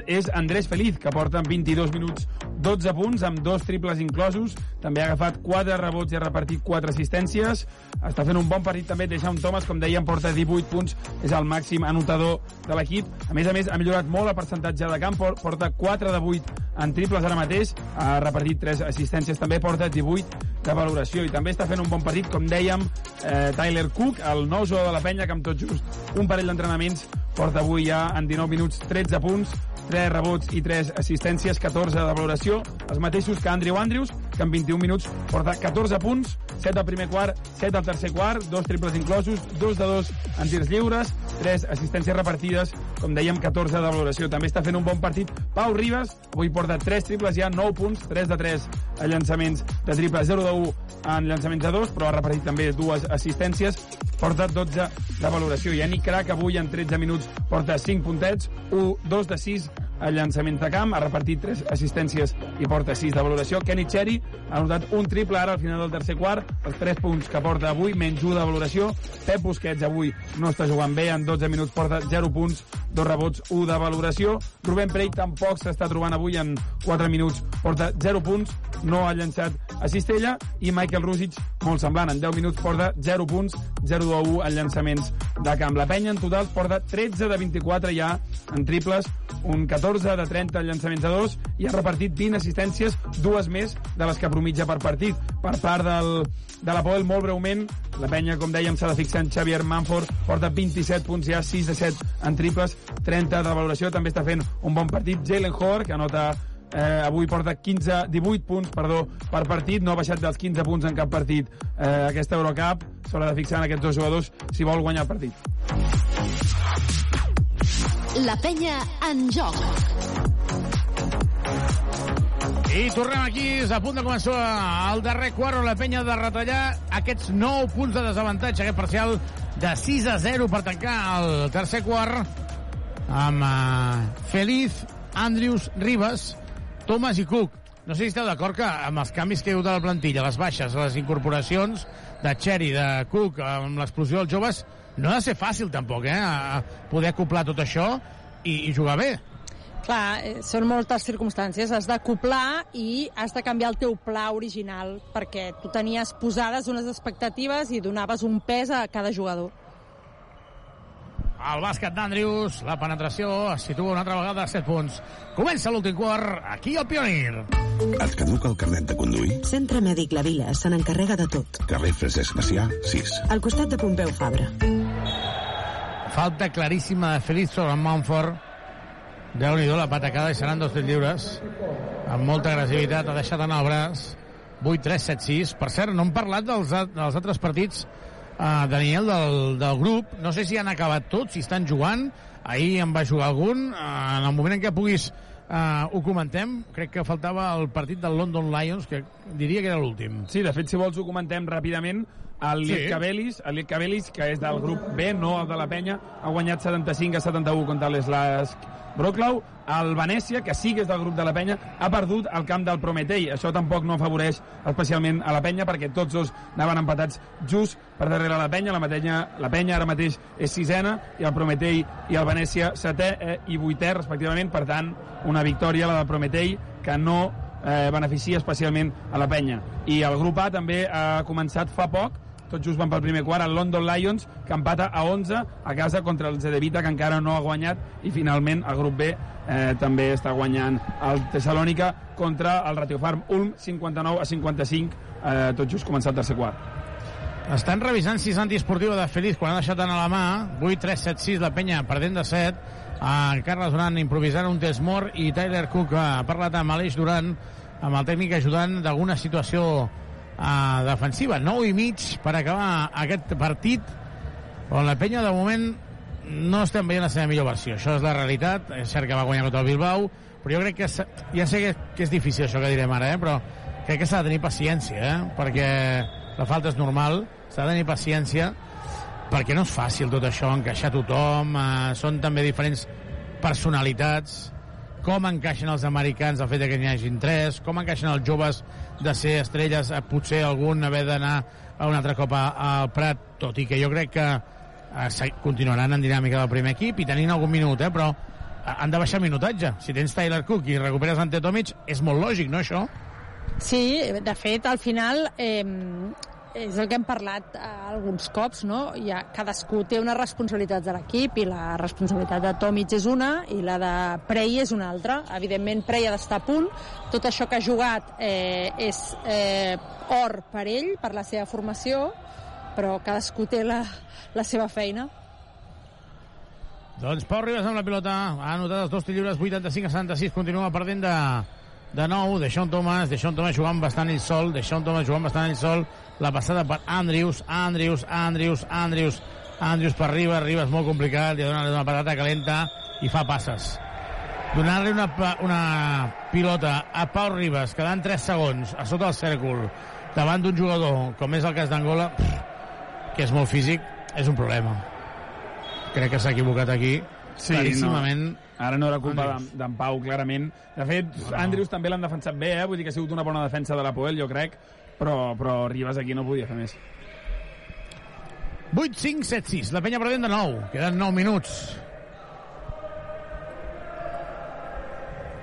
és Andrés Feliz, que porta en 22 minuts 12 punts, amb dos triples inclosos. També ha agafat 4 rebots i ha repartit 4 assistències. Està fent un bon partit també. Deixa un Thomas, com dèiem, porta 18 punts. És el màxim anotador de l'equip. A més a més, ha millorat molt el percentatge de camp. Porta 4 de 8 en triples ara mateix. Ha repartit 3 assistències. També porta 18 de valoració. I també està fent un bon partit, com dèiem, eh, Tyler Cook, el nou jugador de la penya, que amb tot just un parell d'entrenaments porta avui ja en 19 minuts 13 punts, 3 rebots i 3 assistències, 14 de valoració, els mateixos que Andrew Andrews, que en 21 minuts porta 14 punts, 7 al primer quart, 7 al tercer quart, dos triples inclosos, 2 de 2 en tirs lliures, 3 assistències repartides, com dèiem, 14 de valoració. També està fent un bon partit Pau Ribas, avui porta 3 triples ja, 9 punts, 3 de 3 a llançaments de triple, 0 de 1 en llançaments de 2, però ha repartit també dues assistències, porta 12 de valoració. Yannick Crac avui en 13 minuts porta 5 puntets, 1, 2 de 6 a llançaments de camp, ha repartit 3 assistències i porta 6 de valoració. Kenny Cherry ha anotat un triple ara al final del tercer quart, els 3 punts que porta avui, menys 1 de valoració. Pep Busquets avui no està jugant bé, en 12 minuts porta 0 punts, 2 rebots, 1 de valoració. Rubén Prey tampoc s'està trobant avui en 4 minuts, porta 0 punts, no ha llançat a cistella, i Michael Rusic, molt semblant, en 10 minuts porta 0 punts, 0 de 1 en llançaments de camp. La penya en total porta 13 de 24 ja en triples, un 14 de 30 en llançaments de 2 i ha repartit 20 assistències, dues més de les que promitja per partit. Per part del, de la Poel, molt breument, la penya, com dèiem, s'ha de fixar en Xavier Manford, porta 27 punts ja, 6 de 7 en triples, 30 de valoració, també està fent un bon partit. Jalen Hoare, que anota eh, avui porta 15, 18 punts perdó, per partit, no ha baixat dels 15 punts en cap partit eh, aquesta Eurocup s'haurà de fixar en aquests dos jugadors si vol guanyar el partit La penya en joc. I tornem aquí, és a punt de començar el darrer quart on la penya de retallar aquests 9 punts de desavantatge, aquest parcial de 6 a 0 per tancar el tercer quart amb uh, Feliz, Andrius, Ribas, Thomas i Cook. No sé si esteu d'acord que amb els canvis que hagut a la plantilla, les baixes, les incorporacions de Cherry, de Cook, amb l'explosió dels joves, no ha de ser fàcil tampoc, eh? A poder acoplar tot això i, i jugar bé. Clar, eh, són moltes circumstàncies. Has d'acoplar i has de canviar el teu pla original perquè tu tenies posades unes expectatives i donaves un pes a cada jugador. El bàsquet d'Andrius, la penetració es situa una altra vegada a 7 punts. Comença l'últim quart, aquí al Pionir. Et caduca el carnet de conduir? Centre Mèdic La Vila se n'encarrega de tot. Carrer Francesc Macià, 6. Al costat de Pompeu Fabra. Falta claríssima de Feliz sobre Montfort. déu nhi la patacada i seran dos tirs lliures. Amb molta agressivitat, ha deixat anar el braç. 8-3-7-6. Per cert, no hem parlat dels, dels altres partits uh, Daniel, del, del grup. No sé si han acabat tots, si estan jugant. Ahir en va jugar algun. Uh, en el moment en què puguis uh, ho comentem. Crec que faltava el partit del London Lions, que diria que era l'últim. Sí, de fet, si vols ho comentem ràpidament. El Sí. Litka Belis, el Litka Belis, que és del grup B, no el de la penya, ha guanyat 75 a 71 contra l'Slask Broclau. El Venècia, que sí que és del grup de la penya, ha perdut el camp del Prometei. Això tampoc no afavoreix especialment a la penya, perquè tots dos anaven empatats just per darrere la penya. La, matenya, la penya ara mateix és sisena, i el Prometei i el Venècia setè eh, i vuitè, respectivament. Per tant, una victòria, la del Prometei, que no eh, beneficia especialment a la penya. I el grup A també ha començat fa poc, tot just van pel primer quart, el London Lions, que empata a 11 a casa contra el Zedevita, que encara no ha guanyat, i finalment el grup B eh, també està guanyant el Tessalònica contra el Ratio Farm Ulm, 59 a 55, eh, tot just començat el tercer quart. Estan revisant si és antiesportiva de Feliz quan ha deixat anar la mà. 8-3-7-6, la penya perdent de 7. Uh, Carles Duran improvisant un test mort i Tyler Cook ha parlat amb Aleix Duran, amb el tècnic ajudant d'alguna situació uh, defensiva. 9 i mig per acabar aquest partit on la penya de moment no estem veient la seva millor versió. Això és la realitat. És cert que va guanyar contra el Bilbao, però jo crec que... Ja sé que, que és difícil això que direm ara, eh? però crec que s'ha de tenir paciència, eh? perquè la falta és normal, s'ha de tenir paciència, perquè no és fàcil tot això, encaixar tothom, eh, són també diferents personalitats, com encaixen els americans el fet que n'hi hagin tres, com encaixen els joves de ser estrelles, a potser algun haver d'anar a un altre cop al Prat, tot i que jo crec que eh, continuaran en dinàmica del primer equip i tenint algun minut, eh, però han de baixar minutatge. Si tens Tyler Cook i recuperes Ante Tomic, és molt lògic, no, això? Sí, de fet, al final eh, és el que hem parlat eh, alguns cops, no? Ja, cadascú té unes responsabilitats de l'equip i la responsabilitat de Tomic és una i la de Prey és una altra. Evidentment, Prey ha d'estar a punt. Tot això que ha jugat eh, és eh, or per ell, per la seva formació, però cadascú té la, la seva feina. Doncs Pau Ribas amb la pilota. Ha anotat els dos lliures 85 a 76. Continua perdent de, de nou. Deixón Thomas. Deixón Thomas jugant bastant ell sol. Deixón Thomas jugant bastant ell sol. La passada per Andrews. Andrews, Andrews, Andrews. Andrews per Ribas. Ribas molt complicat. Li dona una patata calenta i fa passes. Donar-li una, una pilota a Pau Ribas, quedant 3 segons a sota el cèrcol, davant d'un jugador, com és el cas d'Angola, que és molt físic, és un problema crec que s'ha equivocat aquí Sí, claríssimament no. Ara no era culpa d'en Pau, clarament. De fet, No. Andrews també l'han defensat bé, eh? vull dir que ha sigut una bona defensa de la Poel, jo crec, però, però Ribas aquí no podia fer més. 8, 5, 7, 6. La penya perdent de 9. Queden 9 minuts.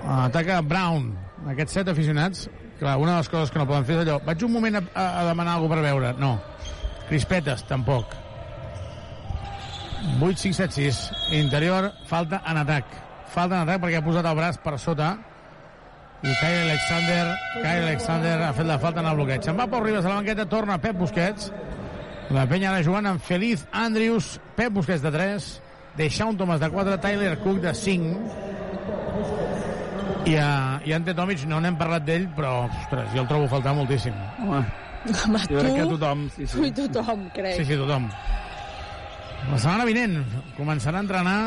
Ataca Brown. Aquests set aficionats, clar, una de les coses que no poden fer és allò. Vaig un moment a, a, a demanar alguna per veure. No. Crispetes, tampoc. 8, 5, 7, 6. Interior, falta en atac. Falta en atac perquè ha posat el braç per sota i Kyle Alexander, Kyle Alexander ha fet la falta en el bloqueig. Se'n va Pau Ribas a la banqueta, torna Pep Busquets. La penya ara jugant amb Feliz Andrews, Pep Busquets de 3, Deixaun Thomas de 4, Tyler Cook de 5. I, a, i Ante Tomic no n'hem parlat d'ell, però, ostres, jo el trobo a faltar moltíssim. Home, Home, jo crec que tothom... Sí, Tu i tothom, crec. Sí, sí, tothom. La setmana vinent començarà a entrenar,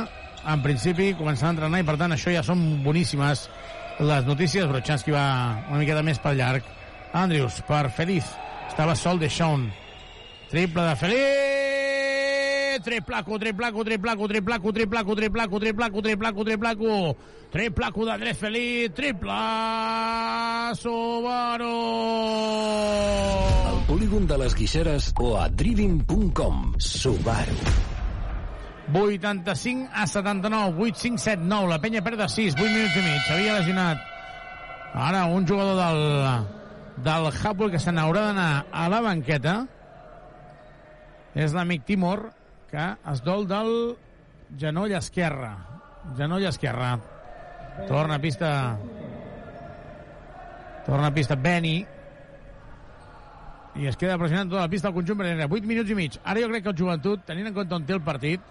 en principi començarà a entrenar, i per tant això ja són boníssimes les notícies. Brochanski va una miqueta més pel llarg. Andrews per Feliz. Estava sol de Sean. Triple de Feliz! Triplaco, triplaco, triplaco, triplaco, triplaco, triplaco, triplaco, triplaco, triplaco. Triplaco d'Andrés Feliz, triple Subaru! Al polígon de les Guixeres o a driving.com. Subaru. 85 a 79, 8, 5, 7, 9. La penya perd de 6, 8 minuts i mig. S'havia lesionat. Ara un jugador del, del Hapoel que se n'haurà d'anar a la banqueta. És l'amic Timor, que es dol del genoll esquerre. Genoll esquerre. Torna a pista... Torna a pista Benny. I es queda pressionant tota la pista al conjunt berlinès. 8 minuts i mig. Ara jo crec que el joventut, tenint en compte on té el partit,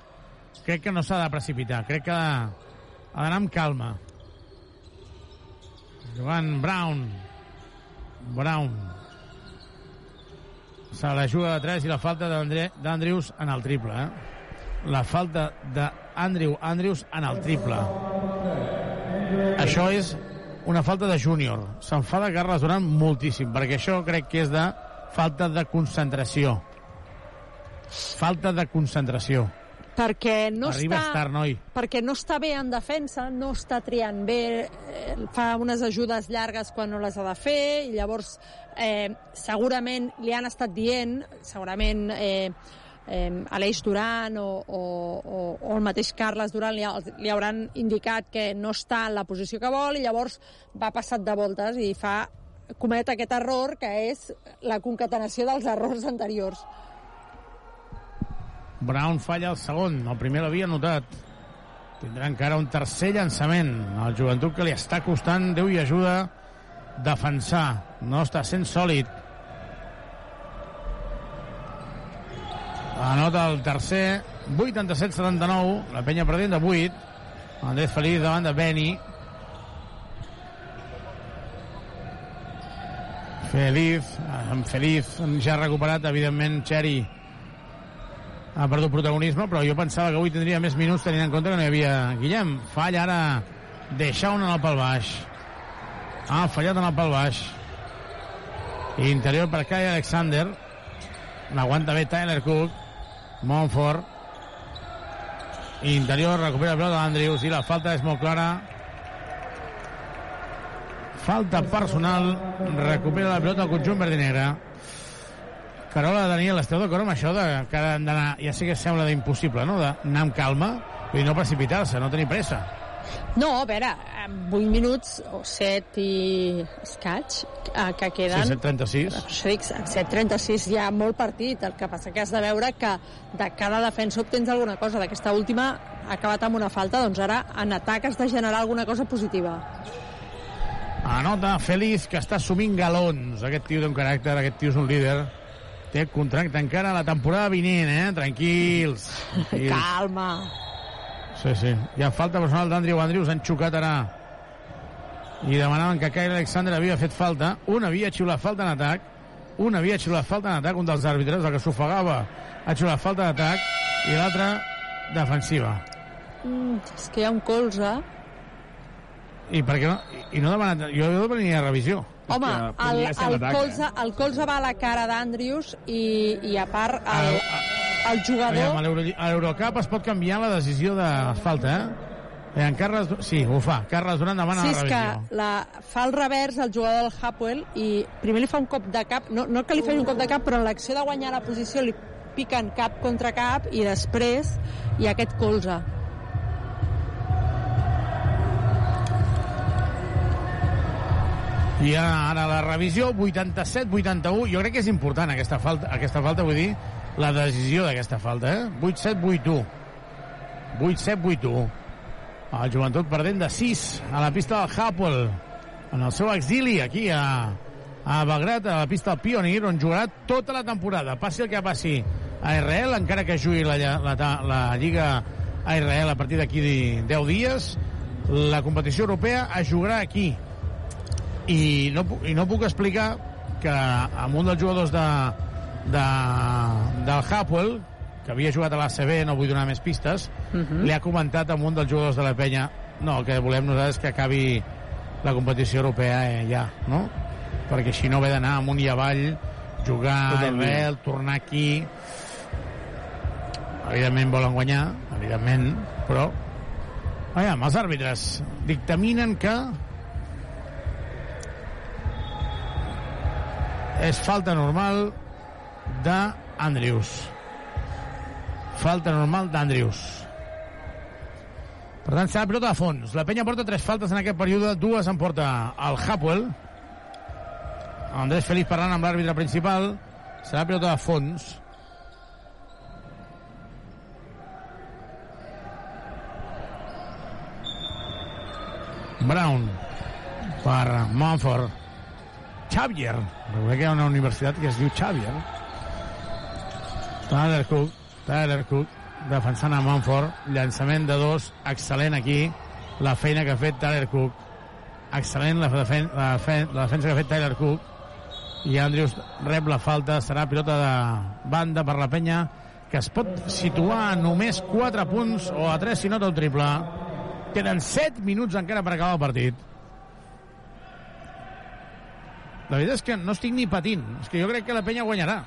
crec que no s'ha de precipitar. Crec que ha d'anar amb calma. Jugant Brown. Brown. Se la juga de 3 i la falta d'Andre- d'Andrews en el triple. Eh? La falta d'Andrew Andrews en el triple. Això és una falta de júnior. S'enfada Carles Duran moltíssim, perquè això crec que és de falta de concentració. Falta de concentració. perquè no Arribes està, tard, noi. perquè no està bé en defensa, no està triant bé, eh, fa unes ajudes llargues quan no les ha de fer, i llavors eh, segurament li han estat dient, segurament eh, eh, Aleix Duran o, o, o, o el mateix Carles Duran li, li hauran indicat que no està en la posició que vol i llavors va passat de voltes i fa comet aquest error que és la concatenació dels errors anteriors. Brown falla el segon, el primer l'havia notat. Tindrà encara un tercer llançament. El joventut que li està costant, Déu i ajuda, defensar. No està sent sòlid. Anota el tercer, 87-79, la penya perdent de 8. Andrés Feliz davant de Beni. Feliz, amb Feliz ja ha recuperat, evidentment, Xeri ha perdut protagonisme, però jo pensava que avui tindria més minuts tenint en compte que no hi havia Guillem. Falla ara deixar un en el pal baix. Ha fallat en el pal baix. Interior per Kai Alexander. L'aguanta bé Tyler Cook. Montfort. Interior, recupera el pilota d'Andrews i la falta és molt clara. Falta personal, recupera la pilota el conjunt verd i negre. Carola, Daniel, esteu d'acord amb això de que han d'anar, ja sé que sembla d'impossible, no?, d'anar amb calma, dir, no precipitar-se, no tenir pressa. No, a veure, en 8 minuts o 7 i escaig eh, que queden... Sí, 36. Per això dic, 7-36 ja molt partit. El que passa que has de veure que de cada defensa obtens alguna cosa. D'aquesta última ha acabat amb una falta, doncs ara en atac has de generar alguna cosa positiva. Anota Feliz, que està assumint galons. Aquest tio té un caràcter, aquest tio és un líder. Té contracte encara la temporada vinent, eh? Tranquils. [LAUGHS] tranquils. Calma. Sí, sí. Hi ha falta personal d'Andrew Andrews, han xucat ara. I demanaven que Kyle Alexander havia fet falta. Un havia xiulat falta en atac. Un havia xiulat falta en atac, un dels àrbitres, el que s'ofegava, ha xiulat falta d'atac. I l'altre, defensiva. Mm, és que hi ha un colze. I per què no? I no demanat... Jo, jo demanaria revisió. Home, el, el, colze, el colze va a la cara d'Andrius i, i a part el, el jugador... Aviam, a l'Euro- a l'Eurocup es pot canviar la decisió de falta, eh? Eh, en Carles... Sí, ho fa. Carles Durant demana Sí, la revisió. que la, fa el revers al jugador del Hapoel i primer li fa un cop de cap, no, no que li faci un cop de cap, però en l'acció de guanyar la posició li piquen cap contra cap i després hi ha aquest colze. I ara la revisió, 87-81. Jo crec que és important aquesta falta, aquesta falta, vull dir, la decisió d'aquesta falta, eh? 8-7-8-1. 8-7-8-1. El joventut perdent de 6 a la pista del Hapoel, en el seu exili aquí a, a Belgrat, a la pista del Pioneer, on jugarà tota la temporada. Passi el que passi a Israel, encara que jugui la, la, la, la Lliga a Israel a partir d'aquí 10 dies, la competició europea es jugarà aquí, i no, i no puc explicar que amb un dels jugadors de, de, del Hapoel que havia jugat a l'ACB, no vull donar més pistes Mhm. li ha comentat amb un dels jugadors de la penya no, el que volem nosaltres és que acabi la competició europea eh, ja, no? perquè així no ve d'anar amunt i avall jugar a Totalment. Israel, tornar aquí evidentment volen guanyar evidentment, però Aviam, els àrbitres dictaminen que és falta normal d'Andrius. Falta normal d'Andrius. Per tant, serà pilota de fons. La penya porta tres faltes en aquest període, dues en porta el Hapoel. Andrés Feliz parlant amb l'àrbitre principal. Serà pilota de fons. Brown per Montfort. Xavier. Recordeu que hi ha una universitat que es diu Xavier. Tyler Cook. Tyler Cook defensant a Montfort. Llançament de dos. Excel·lent aquí. La feina que ha fet Tyler Cook. Excel·lent la, defen la, fe la defensa que ha fet Tyler Cook. I Andrews rep la falta. Serà pilota de banda per la penya que es pot situar a només 4 punts o a 3 si nota un triple. Queden 7 minuts encara per acabar el partit. La veritat és que no estic ni patint. És que jo crec que la penya guanyarà.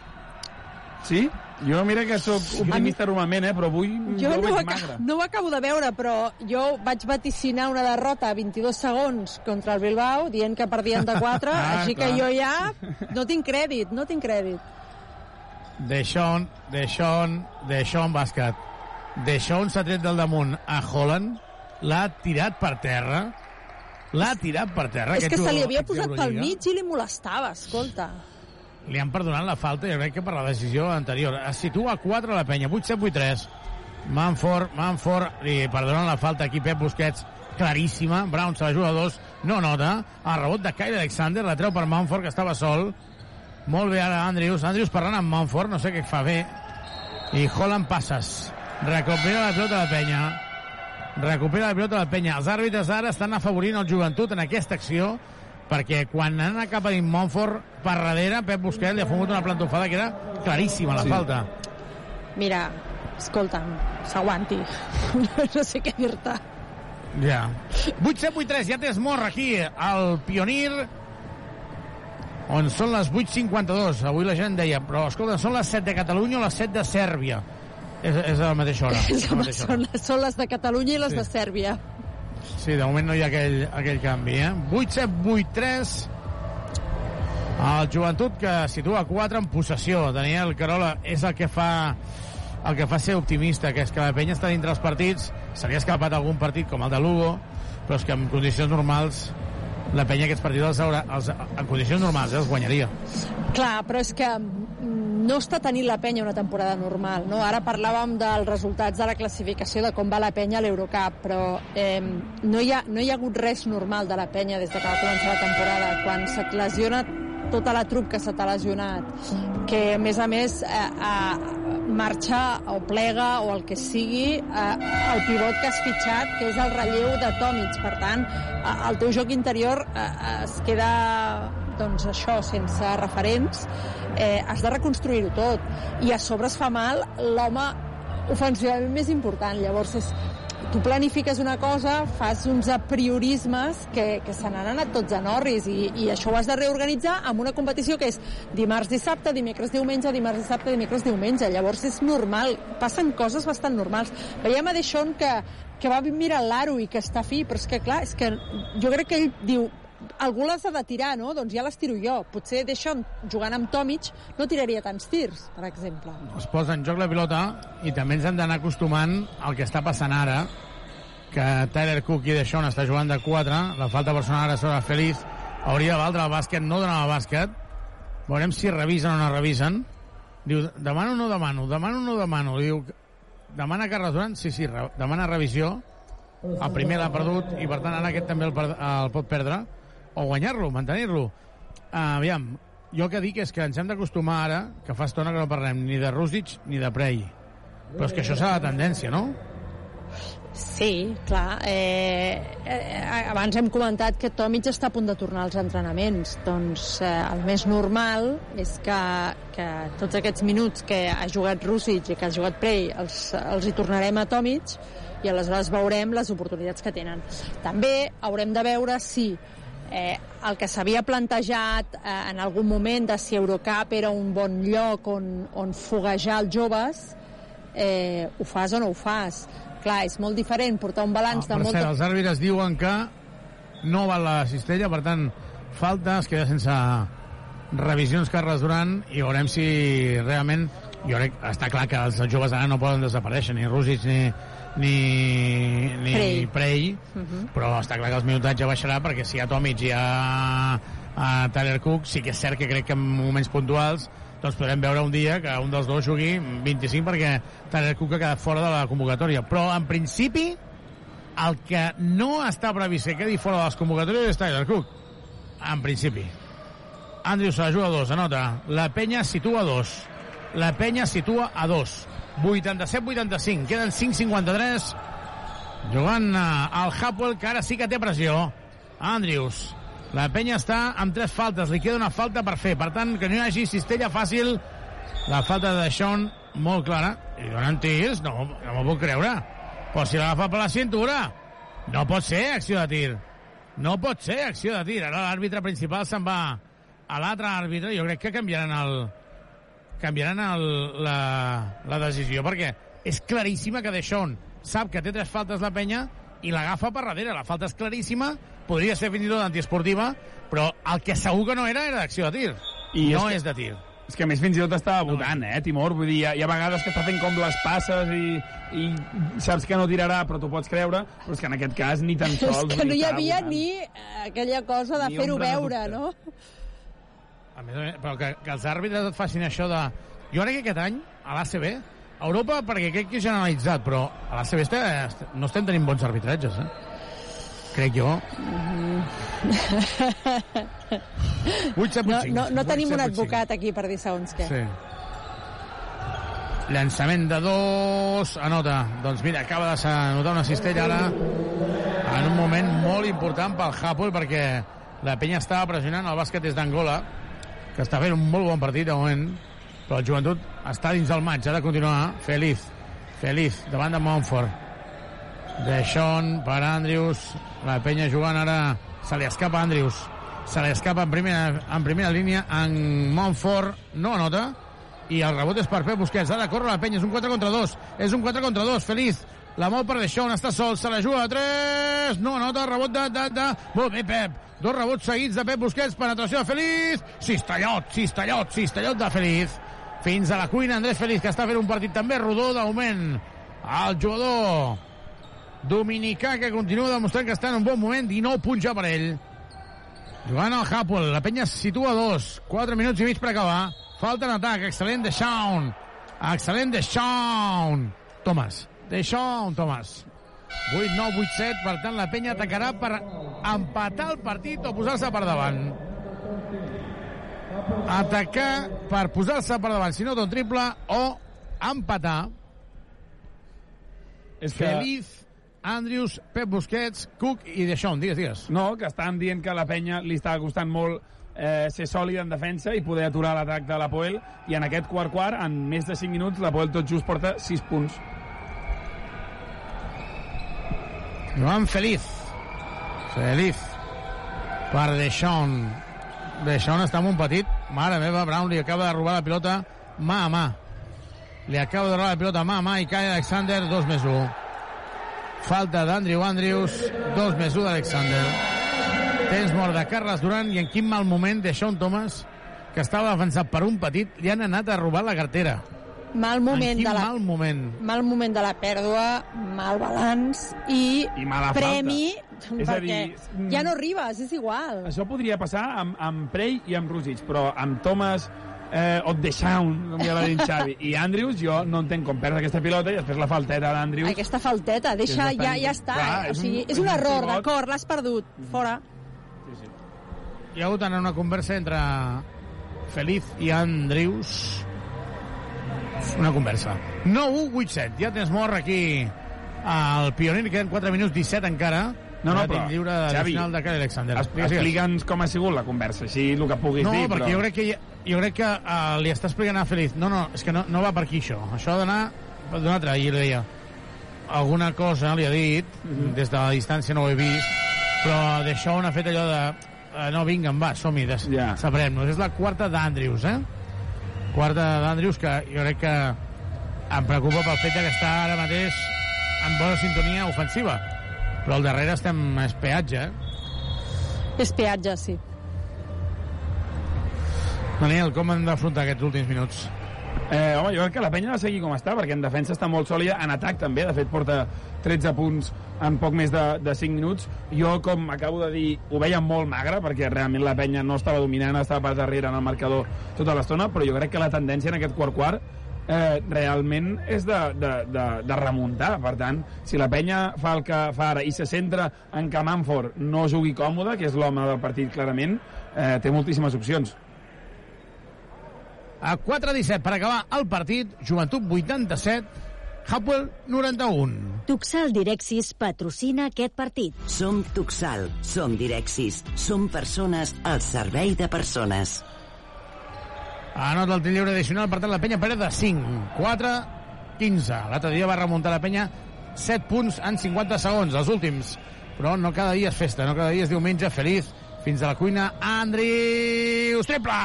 Sí? Jo mira que sóc optimista normalment, eh? però avui Jo no, aca- magre. no ho acabo de veure, però jo vaig vaticinar una derrota a 22 segons contra el Bilbao, dient que perdien de 4, [LAUGHS] Ah, així clar. que jo ja no tinc crèdit, no tinc crèdit. Deixón, Deixón, Deixón bàsquet. Deixón s'ha tret del damunt a Holland, l'ha tirat per terra, l'ha tirat per terra. És que se li havia posat pel mig i li molestava, escolta. Li han perdonat la falta, jo crec que per la decisió anterior. Es situa a 4 a la penya, 8-7-8-3. Manford, Manford, li perdonen la falta aquí, Pep Busquets, claríssima. Brown se la juga a dos, no nota. El rebot de Kyle Alexander, la treu per Manford, que estava sol. Molt bé ara Andrews. Andrews parlant amb Manford, no sé què fa bé. I Holland passes. Recupera la pilota de la penya. Recupera la pilota de la penya. Els àrbitres ara estan afavorint el joventut en aquesta acció perquè quan han anat cap a dins Montfort per darrere, Pep Busquets li ha fumut una plantofada que era claríssima la Sí. falta. Mira, escolta'm, s'aguanti. [LAUGHS] no sé què dir-te. Ja. 8-7-8-3, ja tens mort aquí al Pionir on són les 8.52. Avui la gent deia, però escolta, són les 7 de Catalunya o les 7 de Sèrbia? És, és a la mateixa hora. [LAUGHS] És la mateixa hora. són, són les de Catalunya i les Sí. de Sèrbia. Sí, de moment no hi ha aquell, aquell canvi, eh? 8-7-8-3 el joventut que situa 4 en possessió. Daniel Carola és el que fa el que fa ser optimista, que és que la penya està dintre els partits, se li ha escapat algun partit com el de Lugo, però és que en condicions normals la penya aquests partits els haurà, els, en condicions normals eh, els guanyaria. Clar, però és que no està tenint la penya una temporada normal. No? Ara parlàvem dels resultats de la classificació de com va la penya a l'Eurocup, però eh, no, hi ha, no hi ha hagut res normal de la penya des de que va començar la temporada. Quan se lesiona tota la trup que se t'ha lesionat, que a més a més eh, eh, marxa o plega o el que sigui eh, el pivot que has fitxat, que és el relleu de Tomic. Per tant, eh, el teu joc interior eh, es queda doncs això, sense referents, eh, has de reconstruir-ho tot. I a sobre es fa mal l'home ofensivament més important. Llavors, és, tu planifiques una cosa, fas uns apriorismes que, que se n'han anat tots a Norris i, i això ho has de reorganitzar amb una competició que és dimarts, dissabte, dimecres, diumenge, dimarts, dissabte, dimecres, diumenge. Llavors és normal, passen coses bastant normals. Veiem a Deixón que, que va mirar l'aro i que està fi, però és que clar, és que jo crec que ell diu algú les ha de tirar, no? Doncs ja les tiro jo. Potser Deixón, jugant amb Tomic, no tiraria tants tirs, per exemple. Es posa en joc la pilota i també ens hem d'anar acostumant al que està passant ara, que Tyler Cook i Deixón està jugant de 4, la falta personal ara sobre Feliz, hauria de valdre el bàsquet, no donava bàsquet, veurem si revisen o no revisen. Diu, demano o no demano, demano o no demano. Diu, demana Carles Durant, sí, sí, demana revisió, el primer l'ha perdut i per tant ara aquest també el, el pot perdre o guanyar-lo, mantenir-lo. Uh, aviam, jo el que dic és que ens hem d'acostumar ara, que fa estona que no parlem ni de Rússic ni de Prey. Però és que això serà la tendència, no? Sí, clar. Eh, eh, abans hem comentat que Tomic està a punt de tornar als entrenaments. Doncs eh, el més normal és que, que tots aquests minuts que ha jugat Rússic i que ha jugat Prey els, els hi tornarem a Tomic i aleshores veurem les oportunitats que tenen. També haurem de veure si el que s'havia plantejat eh, en algun moment de si Eurocup era un bon lloc on, on foguejar els joves, eh, ho fas o no ho fas. Clar, és molt diferent portar un balanç Ah, de per molta... cert, els àrbitres diuen que no val la cistella, per tant, falta, es queda sense revisions Carles Duran i veurem si realment jo crec, està clar que els joves ara no poden desaparèixer, ni Rússic ni, ni, ni Prey. Prey, Uh -huh. però està clar que el minutatge baixarà perquè si hi ha Tomic i hi ha a Tyler Cook, sí que és cert que crec que en moments puntuals doncs podrem veure un dia que un dels dos jugui 25 perquè Tyler Cook ha quedat fora de la convocatòria. Però, en principi, el que no està previst que quedi fora de les convocatòries és Tyler Cook. En principi. Andrew se la juga a dos, anota. La penya situa a dos. La penya situa a dos. 87-85. Queden 5-53. Jugant eh, al Hapoel, que ara sí que té pressió. Andrews. La penya està amb tres faltes. Li queda una falta per fer. Per tant, que no hi hagi cistella fàcil. La falta de Sean molt clara. I donen tirs? No, no m'ho puc creure. Però si l'agafa per la cintura. No pot ser acció de tir. No pot ser acció de tir. Ara l'àrbitre principal se'n va a l'altre àrbitre. Jo crec que canviaran el, canviaran el, la, la decisió perquè és claríssima que Deixón sap que té tres faltes la penya i l'agafa per darrere. La falta és claríssima, podria ser fins i tot antiesportiva, però el que segur que no era era d'acció de tir. I no és és, que- de tir. És que a més fins i tot estava votant, eh, Timor? Vull dir, hi ha, hi ha vegades que està fent com les passes i, i saps que no tirarà, però t'ho pots creure, però és que en aquest cas ni tan [LAUGHS] sols... És que no hi havia votant. ni eh, aquella cosa de fer-ho veure, no? A més, a més, però que, que els àrbitres et facin això de... Jo crec que aquest any, a l'ACB, a Europa, perquè crec que és generalitzat, però a l'ACB este- no estem tenint bons arbitratges, eh? Crec jo. 8, 7, 8, No, 5. no, no tenim 8, un 7, 8, 5. advocat aquí per dir segons què. Sí. Llançament de dos, anota. Doncs mira, acaba de anotar una cistella ara en un moment molt important pel Hapoel perquè la penya estava pressionant el bàsquet des d'Angola que està fent un molt bon partit de moment però el joventut està dins del maig. Ha de continuar, Feliz Feliz, davant de Montfort. Deixón per Andrius la penya jugant ara se li escapa Andrius se li escapa en primera, en primera línia en Montfort. No anota. I el rebot és per Pep Busquets. Ha de córrer la penya, és un 4 contra 2 és un 4 contra 2, Feliz la mou per Deixón, està sol, se la juga a 3 no anota, rebot de, de, de. Molt bé Pep, dos rebots seguits de Pep Busquets penetració de Feliz, cistellot, cistellot cistellot de Feliz fins a la cuina. Andrés Feliz, que està fent un partit també rodó, de moment. El jugador dominicà que continua demostrant que està en un bon moment, 19 punts ja per ell. Jugant al Hapoel, la penya es situa a dos, 4 minuts i mig per acabar. Falta en atac, excel·lent de Shaun. Excel·lent de Shaun. Thomas, de Shaun, Thomas. 8, 9, 8, 7, per tant la penya atacarà per empatar el partit o posar-se per davant. Atacar per posar-se per davant, si no d'un triple, o empatar. És que... Feliz, Andrews, Pep Busquets, Cook i Deixón. Digues, digues. No, que estan dient que la penya li estava costant molt eh, ser sòlid en defensa i poder aturar l'atac de l'Apoel i en aquest quart-quart, en més de 5 minuts, l'Apoel tot just porta 6 punts. Joan Feliz. Feliz. Per Deixón. Deixón està en un petit. Mare meva, Brown li acaba de robar la pilota mà a mà. Li acaba de robar la pilota mà a mà i Kai Alexander, 2 més 1. Falta d'Andrew Andrews, 2 més 1 d'Alexander. Temps mort de Carles Duran i en quin mal moment de Sean Thomas, que estava defensat per un petit, li han anat a robar la cartera. Mal moment de la mal moment. mal moment de la pèrdua, mal balanç i, I mala premi falta. És a perquè dir, ja no arribes, és igual. Això podria passar amb, amb Prey i amb Rosic, però amb Thomas eh, Oddeshaun, com ja va dir en Xavi, i Andrews, jo no entenc com perd aquesta pilota i després la falteta d'Andrews. Aquesta falteta, deixa, ja, ja està. Clar, eh? és o sigui, un- és un és un error, pivot. d'acord, l'has perdut. Fora. Hi ha hagut una conversa entre Feliz i Andrews. Una conversa. 9-1-8-7. Ja tens mort aquí al Pioner. Queden 4 minuts 17 encara. No, no, però, lliure Xavi, final de Kyle Alexander. Explica'ns com ha sigut la conversa, així el que puguis No, dir. perquè però... jo crec que, jo crec que uh, li està explicant a Feliz. No, no, és que no, no va per aquí això. Això ha d'anar d'una altra. I li deia, alguna cosa li ha dit, Mhm. des de la distància no ho he vist, però d'això on ha fet allò de uh, no, vinga, va, som-hi, des... Ja. sabrem-nos. És la quarta d'Andrews, eh? Quarta d'Andrews, que jo crec que em preocupa pel fet que està ara mateix en bona sintonia ofensiva. Però al darrere estem és peatge, eh? És peatge, sí. Daniel, com hem d'afrontar aquests últims minuts? Eh, home, jo crec que la penya ha de seguir com està, perquè en defensa està molt sòlida, en atac també, de fet porta 13 punts en poc més de, de 5 minuts. Jo, com acabo de dir, ho veia molt magre, perquè realment la penya no estava dominant, estava per darrere en el marcador tota l'estona, però jo crec que la tendència en aquest quart-quart eh, realment és de, de, de, de remuntar. Per tant, si la penya fa el que fa ara i se centra en que Manford no jugui còmode, que és l'home del partit clarament, eh, té moltíssimes opcions. A 4-17 per acabar el partit, Joventut 87, Hapoel 91. Tuxal Direxis patrocina aquest partit. Som Tuxal, som Direxis, som persones al servei de persones. Anota el tir lliure addicional, per tant, la penya perd de 5. 4, 15. L'altre dia va remuntar la penya 7 punts en 50 segons, els últims. Però no cada dia és festa, no cada dia és diumenge, feliç fins a la cuina. Andriu, triple!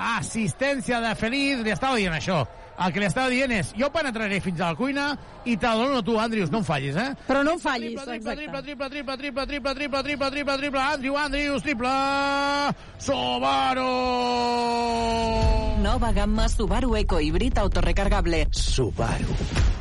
Assistència de Feliz, li estava dient això. El que li estava dient és, jo penetraré fins a la cuina i te dono tu, Andrius, no em fallis, eh? Però no em fallis, triple, triple, exacte. Triple, triple, triple, triple, triple, triple, triple, triple, Andrius, Andrius, triple, Subaru! Nova gamma Subaru Eco Híbrid Autorecargable. Subaru.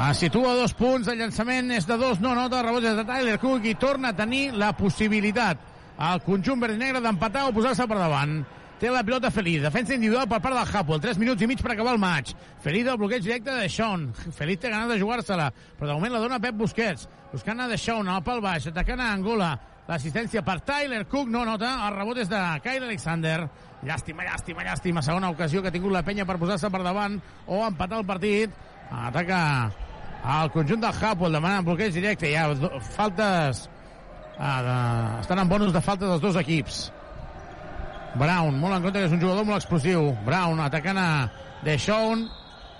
Ah, situa dos punts, el llançament és de dos, no nota, rebots és de Tyler Cook i torna a tenir la possibilitat al conjunt verd negre d'empatar o posar-se per davant. Té la pilota Feliz, defensa individual per part del Hapoel, 3 minuts i mig per acabar el maig. Feliz del bloqueig directe de Sean. Feliz té ganes de jugar-se-la, però de moment la dona Pep Busquets. Buscant a de Sean, al pal baix, atacant a Angola. L'assistència per Tyler Cook, no nota, el rebot és de Kyle Alexander. Llàstima, llàstima, llàstima. Segona ocasió que ha tingut la penya per posar-se per davant o empatar el partit. Ataca al conjunt del Hapoel demanant bloqueig directe. Hi ha faltes... Ah, de... Estan en bonus de falta dels dos equips. Brown, molt en compte que és un jugador molt explosiu. Brown atacant a Deshaun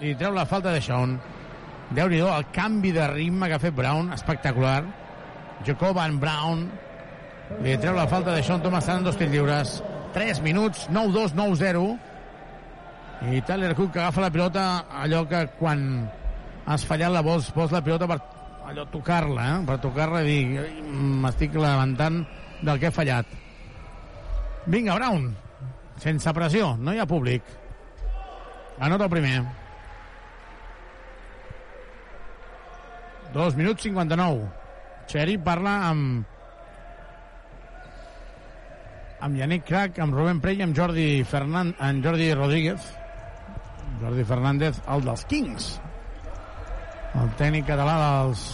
i treu la falta de Deshaun. déu nhi el canvi de ritme que ha fet Brown, espectacular. Jacoban Brown li treu la falta de Sean Thomas en dos lliures. 3 minuts, 9-2, 9-0. I Tyler Cook que agafa la pilota allò que quan has fallat la vols, vols la pilota per allò tocar-la, eh? per tocar-la i dir "Ai, m'estic lamentant del que he fallat. Vinga, Brown. sense pressió, no hi ha públic. Anota el primer. 2 minuts 59. Xeri parla amb amb Yannick Crac, amb Rubén Prey i amb Jordi, Fernan, amb Jordi Rodríguez. Jordi Fernández, el dels Kings. El tècnic català dels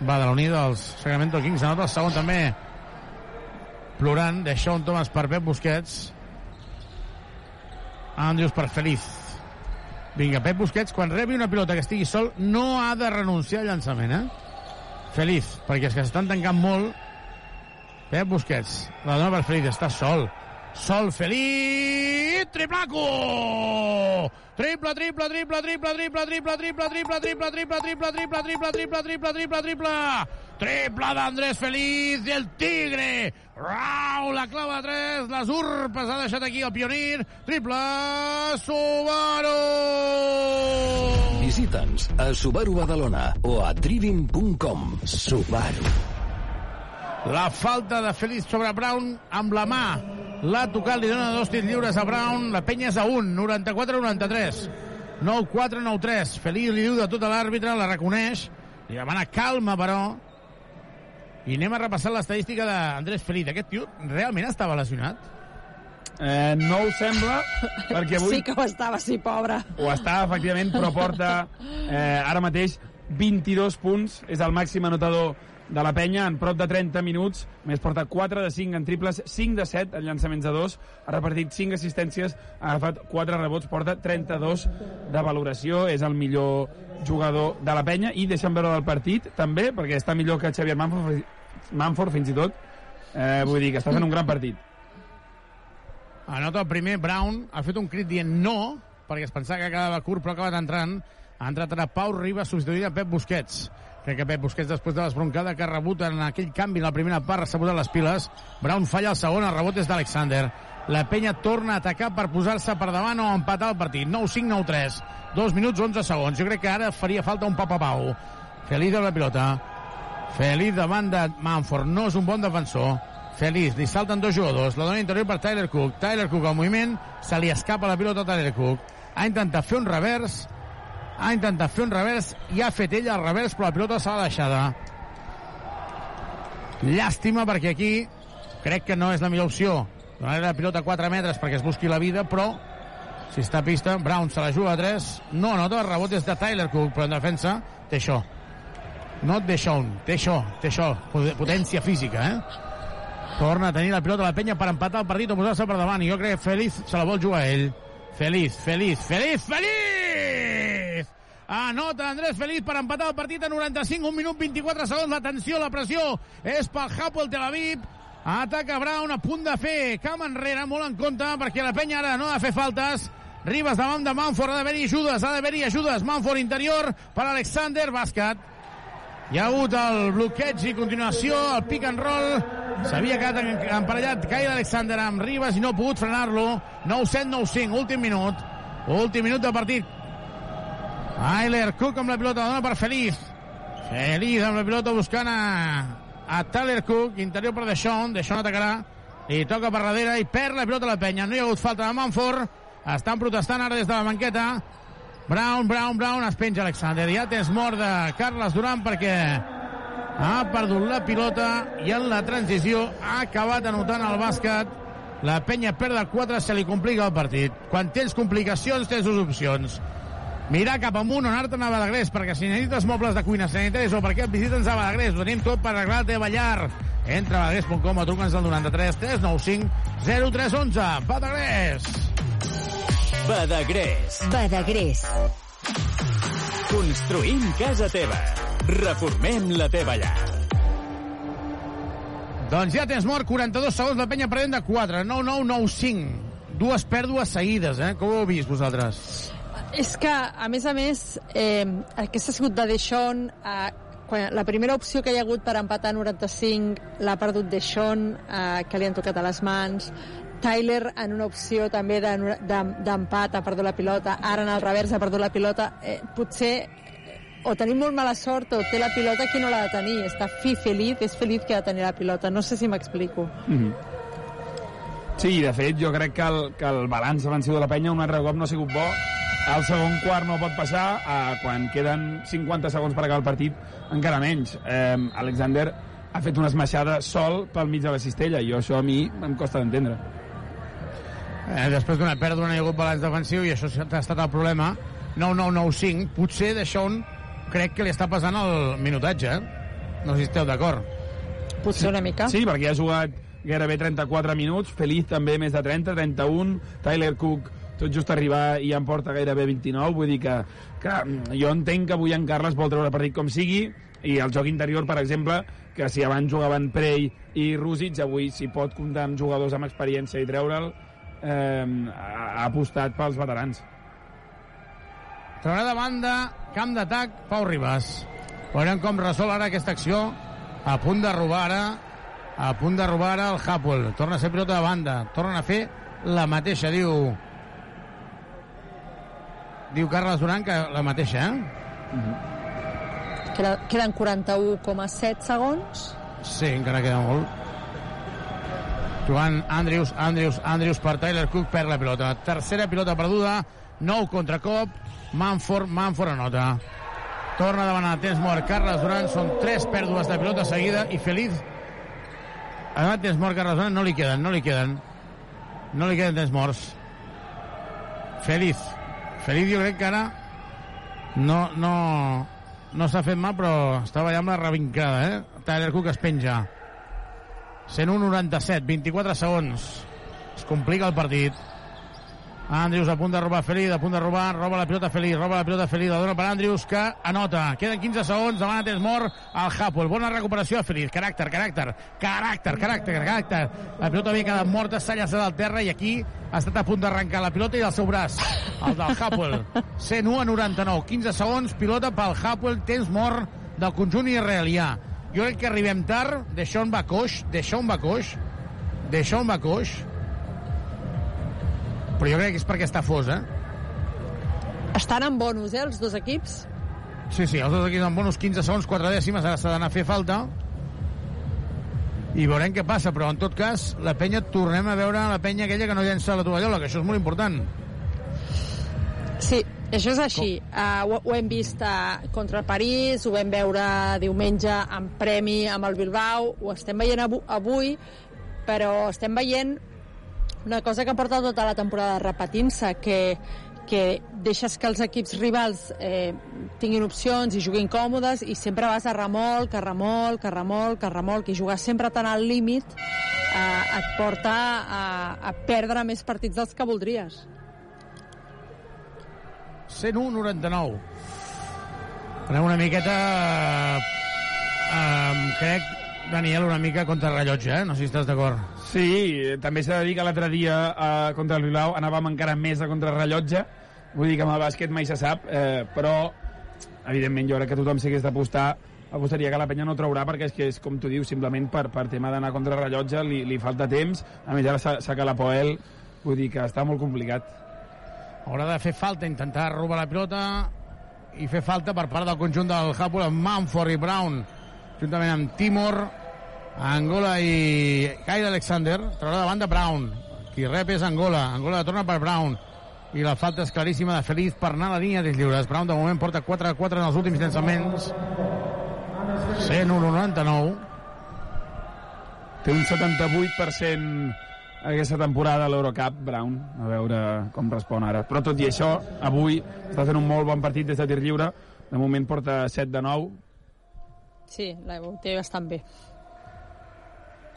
badaloní dels Sacramento Kings. Anota el segon també plorant, deixa un Thomas per Pep Busquets. Andrews per Feliz. Vinga, Pep Busquets, quan rebi una pilota que estigui sol, no ha de renunciar al llançament, eh? Feliz, perquè és que s'estan tancant molt. Pep Busquets, la dona per Feliz, està sol. Sol Feliz, triplaco! Triple, triple, triple, triple, triple, triple, triple, triple, triple, triple, triple, triple, triple, triple, triple, triple, triple, triple d'Andrés Feliz i el Tigre. Rau, la clava de 3, les urpes ha deixat aquí el pionir. Triple, Subaru! Visita'ns a Subaru Badalona o a trivim.com. Subaru. La falta de Feliz sobre Brown amb la mà. L'ha tocat, li dona dos tirs lliures a Brown. La penya és a 1, 94-93. 9-4-9-3. Feliz li diu de tota l'àrbitre, la reconeix. Li demana calma, però. I anem a repassar l'estadística d'Andrés Feliz. Aquest tio realment estava lesionat? Eh, no ho sembla, perquè avui... Sí que ho estava, sí, pobre. Ho està, efectivament, però porta eh, ara mateix 22 punts. És el màxim anotador de la penya en prop de 30 minuts, més porta 4 de 5 en triples, 5 de 7 en llançaments de 2, ha repartit 5 assistències, ha agafat 4 rebots, porta 32 de valoració, és el millor jugador de la penya, i deixa'm veure del partit, també, perquè està millor que Xavier Manford, Manford fins i tot, eh, vull dir que està fent un gran partit. Anota el primer, Brown. Ha fet un crit dient no, perquè es pensava que quedava curt, però ha acabat entrant. Ha entrat ara Pau Ribas, substituint a Pep Busquets. Crec que Pep Busquets, després de l'esbroncada que ha rebut en aquell canvi en la primera part, s'ha posat les piles. Brown falla el segon, el rebot és d'Alexander. La penya torna a atacar per posar-se per davant o empatar el partit. 9-5, 9-3. 2 minuts 11 segons. Jo crec que ara faria falta un papapau. Feliz amb la pilota. Feliz davant de Manford. No és un bon defensor. Feliz, li salten dos jugadors. La dona interior per Tyler Cook. Tyler Cook al moviment, se li escapa la pilota a Tyler Cook. Ha intentat fer un revers, ha intentat fer un revers i ha fet ella el revers, però la pilota s'ha deixada. Llàstima perquè aquí crec que no és la millor opció. Donar la pilota a 4 metres perquè es busqui la vida, però si està a pista, Brown se la juga a 3. No nota, el rebot és de Tyler Cook, però en defensa té això. No té això, té això, té això, potència física, eh? Torna a tenir la pilota a la penya per empatar el partit o posar-se per davant. I jo crec que Feliz se la vol jugar ell. Feliz, Feliz, Feliz, Feliz! Anota Andrés Feliz per empatar el partit a 95, 1 minut 24 segons. L'atenció, la pressió és pel Hapoel Tel Aviv. Ataca Brown a punt de fer cam enrere, molt en compte, perquè la penya ara no ha de fer faltes. Ribas davant de Manford, ha d'haver-hi ajudes, ha d'haver-hi ajudes. Manford interior per Alexander, bàsquet. Hi ha hagut el bloqueig i continuació, el pick and roll. S'havia quedat emparellat Kyle Alexander amb Ribas i no ha pogut frenar-lo. 9-7, 9-5, últim minut. Últim minut de partit. Tyler Cook amb la pilota, dona per Feliz. Feliz amb la pilota buscant a, a Tyler Cook, interior per Deixón, Deixón atacarà, i toca per darrere i perd la pilota la penya. No hi ha hagut falta de Manford, estan protestant ara des de la banqueta. Brown, Brown, Brown, es penja Alexander. Ja tens mort de Carles Duran perquè ha perdut la pilota i en la transició ha acabat anotant el bàsquet. La penya perd de 4, se li complica el partit. Quan tens complicacions, tens dues opcions. Mirar cap amunt o anar-te'n a Badagrés, perquè si necessites mobles de cuina sanitaris o perquè et visita'ns a Badagrés, ho tenim tot per arreglar la teva llar. Entra a badagrés.com o truca'ns al 93 395 0311. Badagrés! Badagrés. Badagrés. Construïm casa teva. Reformem la teva llar. Doncs ja tens mort, 42 segons, la penya perdent de 4, 9-9-9-5. Dues pèrdues seguides, eh? Com ho heu vist vosaltres? És que, a més a més, eh, aquesta ha sigut de Deixón, eh, quan la primera opció que hi ha hagut per empatar 95 l'ha perdut Deixón, eh, que li han tocat a les mans, Tyler en una opció també d'empat de, ha perdut la pilota, ara en el revers ha perdut la pilota, eh, potser o tenim molt mala sort o té la pilota qui no l'ha de tenir, està fi feliç, és feliç que ha de tenir la pilota, no sé si m'explico. Mm -hmm. Sí, de fet, jo crec que el, que el balanç defensiu de la penya un altre cop no ha sigut bo. El segon quart no pot passar, eh, quan queden 50 segons per acabar el partit, encara menys. Eh, Alexander ha fet una esmaixada sol pel mig de la cistella, i això a mi em costa d'entendre. Eh, després d'una pèrdua no hi ha hagut balanç defensiu i això ha estat el problema. 9-9-9-5. Potser d'això un crec que li està passant el minutatge, eh? No sé si esteu d'acord. Potser una mica. Sí, perquè ha jugat gairebé 34 minuts, Feliz també més de 30, 31, Tyler Cook tot just arribar i ja en porta gairebé 29, vull dir que, que jo entenc que avui en Carles vol treure partit com sigui, i el joc interior, per exemple, que si abans jugaven Prey i Rússic, avui si pot comptar amb jugadors amb experiència i treure'l, eh, ha apostat pels veterans. Traurà de banda, camp d'atac, Pau Ribas. Veurem com resol ara aquesta acció. A punt de robar ara, a punt de robar ara el Hapoel. Torna a ser pilota de banda. Tornen a fer la mateixa, diu... Diu Carles Duran que la mateixa, eh? Mm -hmm. Queda, queden 41,7 segons. Sí, encara queda molt. Joan Andrews, Andrews, Andrews per Tyler Cook, perd la pilota. Tercera pilota perduda, nou contracop, Manford, Manford anota. Torna a demanar temps mort Carles Duran, són tres pèrdues de pilota seguida i Feliz ha demanat temps mort Carles Duran, no li queden, no li queden. No li queden temps morts. Feliz. Feliz jo crec que ara no, no, no s'ha fet mal, però estava allà amb la revincada, eh? Tyler Cook es penja. 101-97, 24 segons. Es complica el partit. Andrews a punt de robar Feliz, a punt de robar, roba la pilota Feliz, roba la pilota Feliz, la dona per Andrews, que anota. Queden 15 segons, demana temps mort al Hapoel. Bona recuperació a Feliz, caràcter, caràcter, caràcter, caràcter, caràcter. La pilota havia quedat morta, s'ha llançat al terra i aquí ha estat a punt d'arrencar la pilota i del seu braç, el del Hapoel. 101 a 99, 15 segons, pilota pel Hapoel, temps mort del conjunt israelià. Jo crec que arribem tard, de Sean Bacoix, de Sean Bacoix, de Sean Bacoix, però jo crec que és perquè està fos, eh? Estan en bonus, eh, els dos equips. Sí, sí, els dos equips en bonus 15 segons, 4 dècimes, ara s'ha d'anar a fer falta. I veurem què passa, però en tot cas, la penya, tornem a veure la penya aquella que no llença la tovallola, que això és molt important. Sí, això és així. Uh, ho, ho hem vist uh, contra el París, ho vam veure diumenge amb premi amb el Bilbao, ho estem veient avu avui, però estem veient una cosa que porta tota la temporada repetint-se, que, que deixes que els equips rivals eh, tinguin opcions i juguin còmodes i sempre vas a remolc, a remolc, a remolc, a remolc, i jugar sempre tan al límit eh, et porta a, a perdre més partits dels que voldries. 101-99. Anem una miqueta... Eh, crec, Daniel, una mica contra rellotge, eh? No sé si estàs d'acord. Sí, també s'ha de dir que l'altre dia eh, contra el Bilbao anàvem encara més a contrarrellotge, vull dir que amb el bàsquet mai se sap, eh, però evidentment jo crec que tothom si hagués d'apostar apostaria que la penya no traurà perquè és que és com tu dius, simplement per, per tema d'anar contra rellotge li, li falta temps, a més ara saca la Poel vull dir que està molt complicat. Haurà de fer falta, intentar robar la pilota i fer falta per part del conjunt del Hapoel amb Manford i Brown juntament amb Timor Angola i Kyle Alexander traurà de banda Brown. Qui rep és Angola. Angola torna per Brown. I la falta és claríssima de Feliz per anar a la línia dels lliures. Brown de moment porta 4 a 4 en els últims llançaments. 101-99 té un 78% aquesta temporada a l'Eurocup, Brown, a veure com respon ara. Però tot i això, avui està fent un molt bon partit des de tir lliure, de moment porta 7 de 9. Sí, la té bastant bé.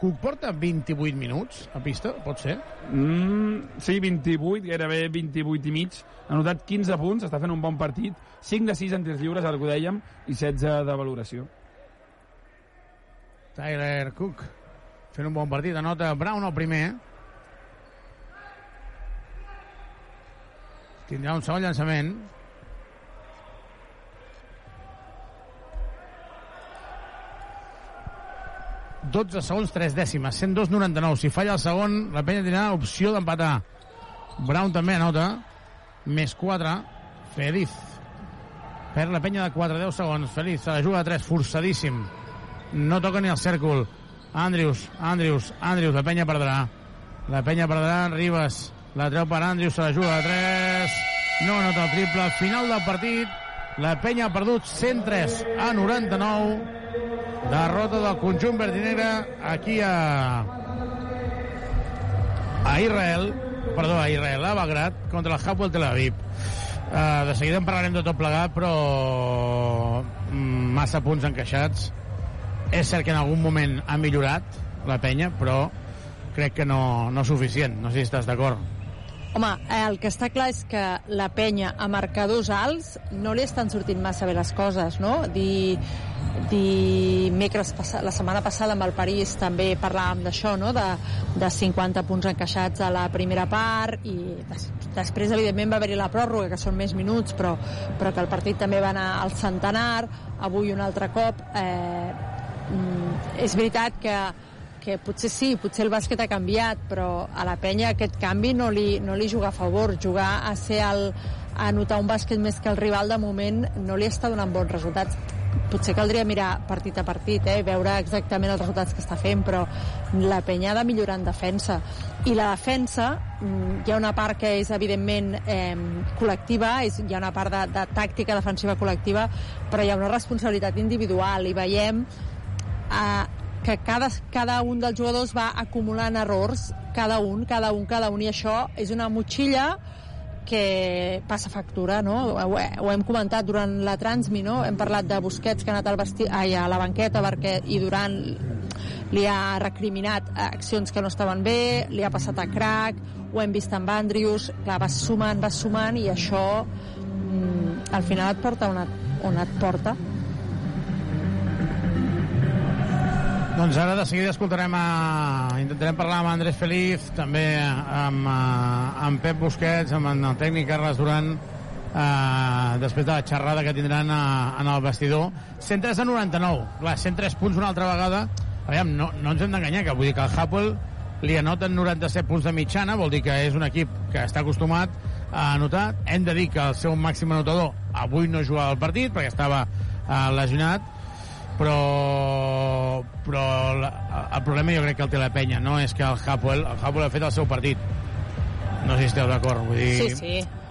Cook porta 28 minuts a pista, pot ser? Mm, sí, 28, gairebé 28 i mig. Ha notat 15 punts, està fent un bon partit. 5 de 6 en tirs lliures, ara que ho dèiem, i 16 de valoració. Tyler Cook fent un bon partit, anota Brown el primer. Tindrà un segon llançament. ...12 segons, 3 dècimes, 102-99. Si falla el segon, la penya tindrà opció d'empatar. Brown també anota, més 4, Feliz. Perd la penya de 4, 10 segons, Feliz, se la juga de 3, forçadíssim. No toca ni el cèrcol. Andrews, Andrews, Andrews, la penya perdrà. La penya perdrà, Ribas la treu per Andrius, se la juga a 3. No anota el triple. Final del partit. La penya ha perdut 103 a 99. Derrota del conjunt verd i negre aquí a a Israel, perdó, a Israel, a Bagrat, contra el Hapoel Tel Aviv. Uh, de seguida en parlarem de tot plegat, però mm, massa punts encaixats. És cert que en algun moment ha millorat la penya, però crec que no, no suficient. No sé si estàs d'acord. Home, el que està clar és que la penya a marcadors alts no li estan sortint massa bé les coses, no? Di, dimecres, la setmana passada amb el París també parlàvem d'això, no? De, de 50 punts encaixats a la primera part i des, després, evidentment, va haver-hi la pròrroga, que són més minuts, però, però que el partit també va anar al centenar, avui un altre cop. Eh, mm, és veritat que que potser sí, potser el bàsquet ha canviat, però a la penya aquest canvi no li, no li juga a favor. Jugar a ser el, a notar un bàsquet més que el rival de moment no li està donant bons resultats. Potser caldria mirar partit a partit, eh, veure exactament els resultats que està fent, però la penya ha de millorar en defensa. I la defensa, mm, hi ha una part que és evidentment eh, col·lectiva, és, hi ha una part de, de tàctica defensiva col·lectiva, però hi ha una responsabilitat individual i veiem eh, que cada, cada un dels jugadors va acumulant errors, cada un, cada un, cada un, i això és una motxilla que passa factura, no? Ho, ho hem comentat durant la transmi, no? Hem parlat de Busquets que ha anat al vesti... Ai, a la banqueta perquè i durant li ha recriminat accions que no estaven bé, li ha passat a crack, ho hem vist amb Andrius, clar, vas sumant, vas sumant i això mm, al final et porta on et, on et porta. Doncs ara de seguida escoltarem a... Intentarem parlar amb Andrés Feliz, també amb, uh, amb Pep Busquets, amb el tècnic Carles Duran, uh, després de la xerrada que tindran a, en el vestidor. 103 a 99. Clar, 103 punts una altra vegada. Aviam, no, no ens hem d'enganyar, que vull dir que el Hapoel li anoten 97 punts de mitjana, vol dir que és un equip que està acostumat a anotar. Hem de dir que el seu màxim anotador avui no jugava al partit perquè estava uh, lesionat, però, però la, el problema jo crec que el té la penya, no és que el Hapoel, el Hapoel ha fet el seu partit. No sé si esteu d'acord, vull dir... Sí, sí.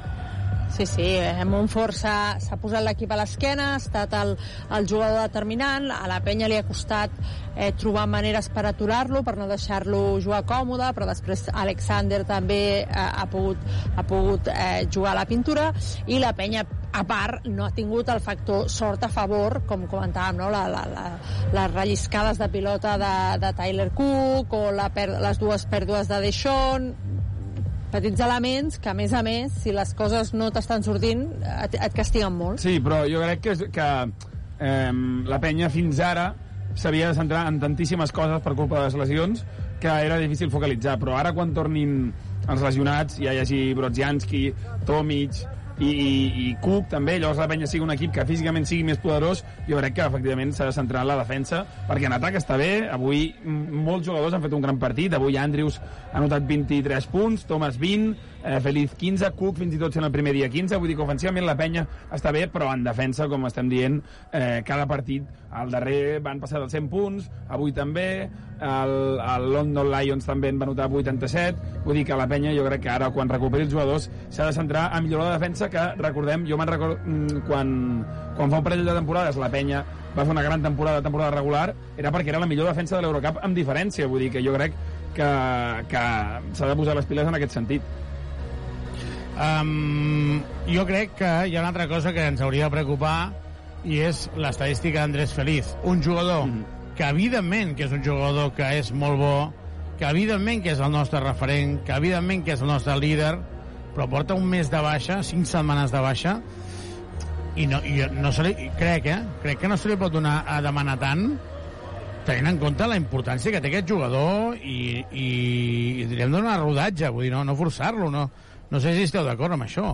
Sí, sí, eh, Montfort s'ha posat l'equip a l'esquena, ha estat el, el jugador determinant, a la penya li ha costat eh, trobar maneres per aturar-lo, per no deixar-lo jugar còmode, però després Alexander també eh, ha pogut, ha pogut eh, jugar a la pintura, i la penya a part, no ha tingut el factor sort a favor, com comentàvem, no? la, la, la, les relliscades de pilota de, de Tyler Cook o la per, les dues pèrdues de Deixón, petits elements que, a més a més, si les coses no t'estan sortint, et, et castiguen molt. Sí, però jo crec que, que eh, la penya fins ara s'havia de centrar en tantíssimes coses per culpa de les lesions que era difícil focalitzar, però ara quan tornin els lesionats, ja hi hagi Brodzianski, Tomic, i, i, Cook també, llavors la penya sigui un equip que físicament sigui més poderós, jo crec que efectivament s'ha de centrar en la defensa, perquè en atac està bé, avui molts jugadors han fet un gran partit, avui Andrews ha notat 23 punts, Thomas 20, eh, Feliz 15, Cook fins i tot sent el primer dia 15, vull dir que ofensivament la penya està bé, però en defensa, com estem dient, eh, cada partit, al darrer van passar dels 100 punts, avui també, el, el London Lions també en va notar 87, vull dir que la penya jo crec que ara quan recuperi els jugadors s'ha de centrar a millorar la defensa que recordem, jo me'n record mm, quan, quan fa un parell de temporades la penya va fer una gran temporada, temporada regular, era perquè era la millor defensa de l'Eurocup amb diferència, vull dir que jo crec que, que s'ha de posar les piles en aquest sentit. Um, jo crec que hi ha una altra cosa que ens hauria de preocupar i és l'estadística d'Andrés Feliz. Un jugador mm. que evidentment que és un jugador que és molt bo, que evidentment que és el nostre referent, que evidentment que és el nostre líder, però porta un mes de baixa, cinc setmanes de baixa, i no, i no se li, crec, eh? Crec que no se li pot donar a demanar tant tenint en compte la importància que té aquest jugador i, i, i diríem donar rodatge, vull dir, no, no forçar-lo, no, no sé si esteu d'acord amb això.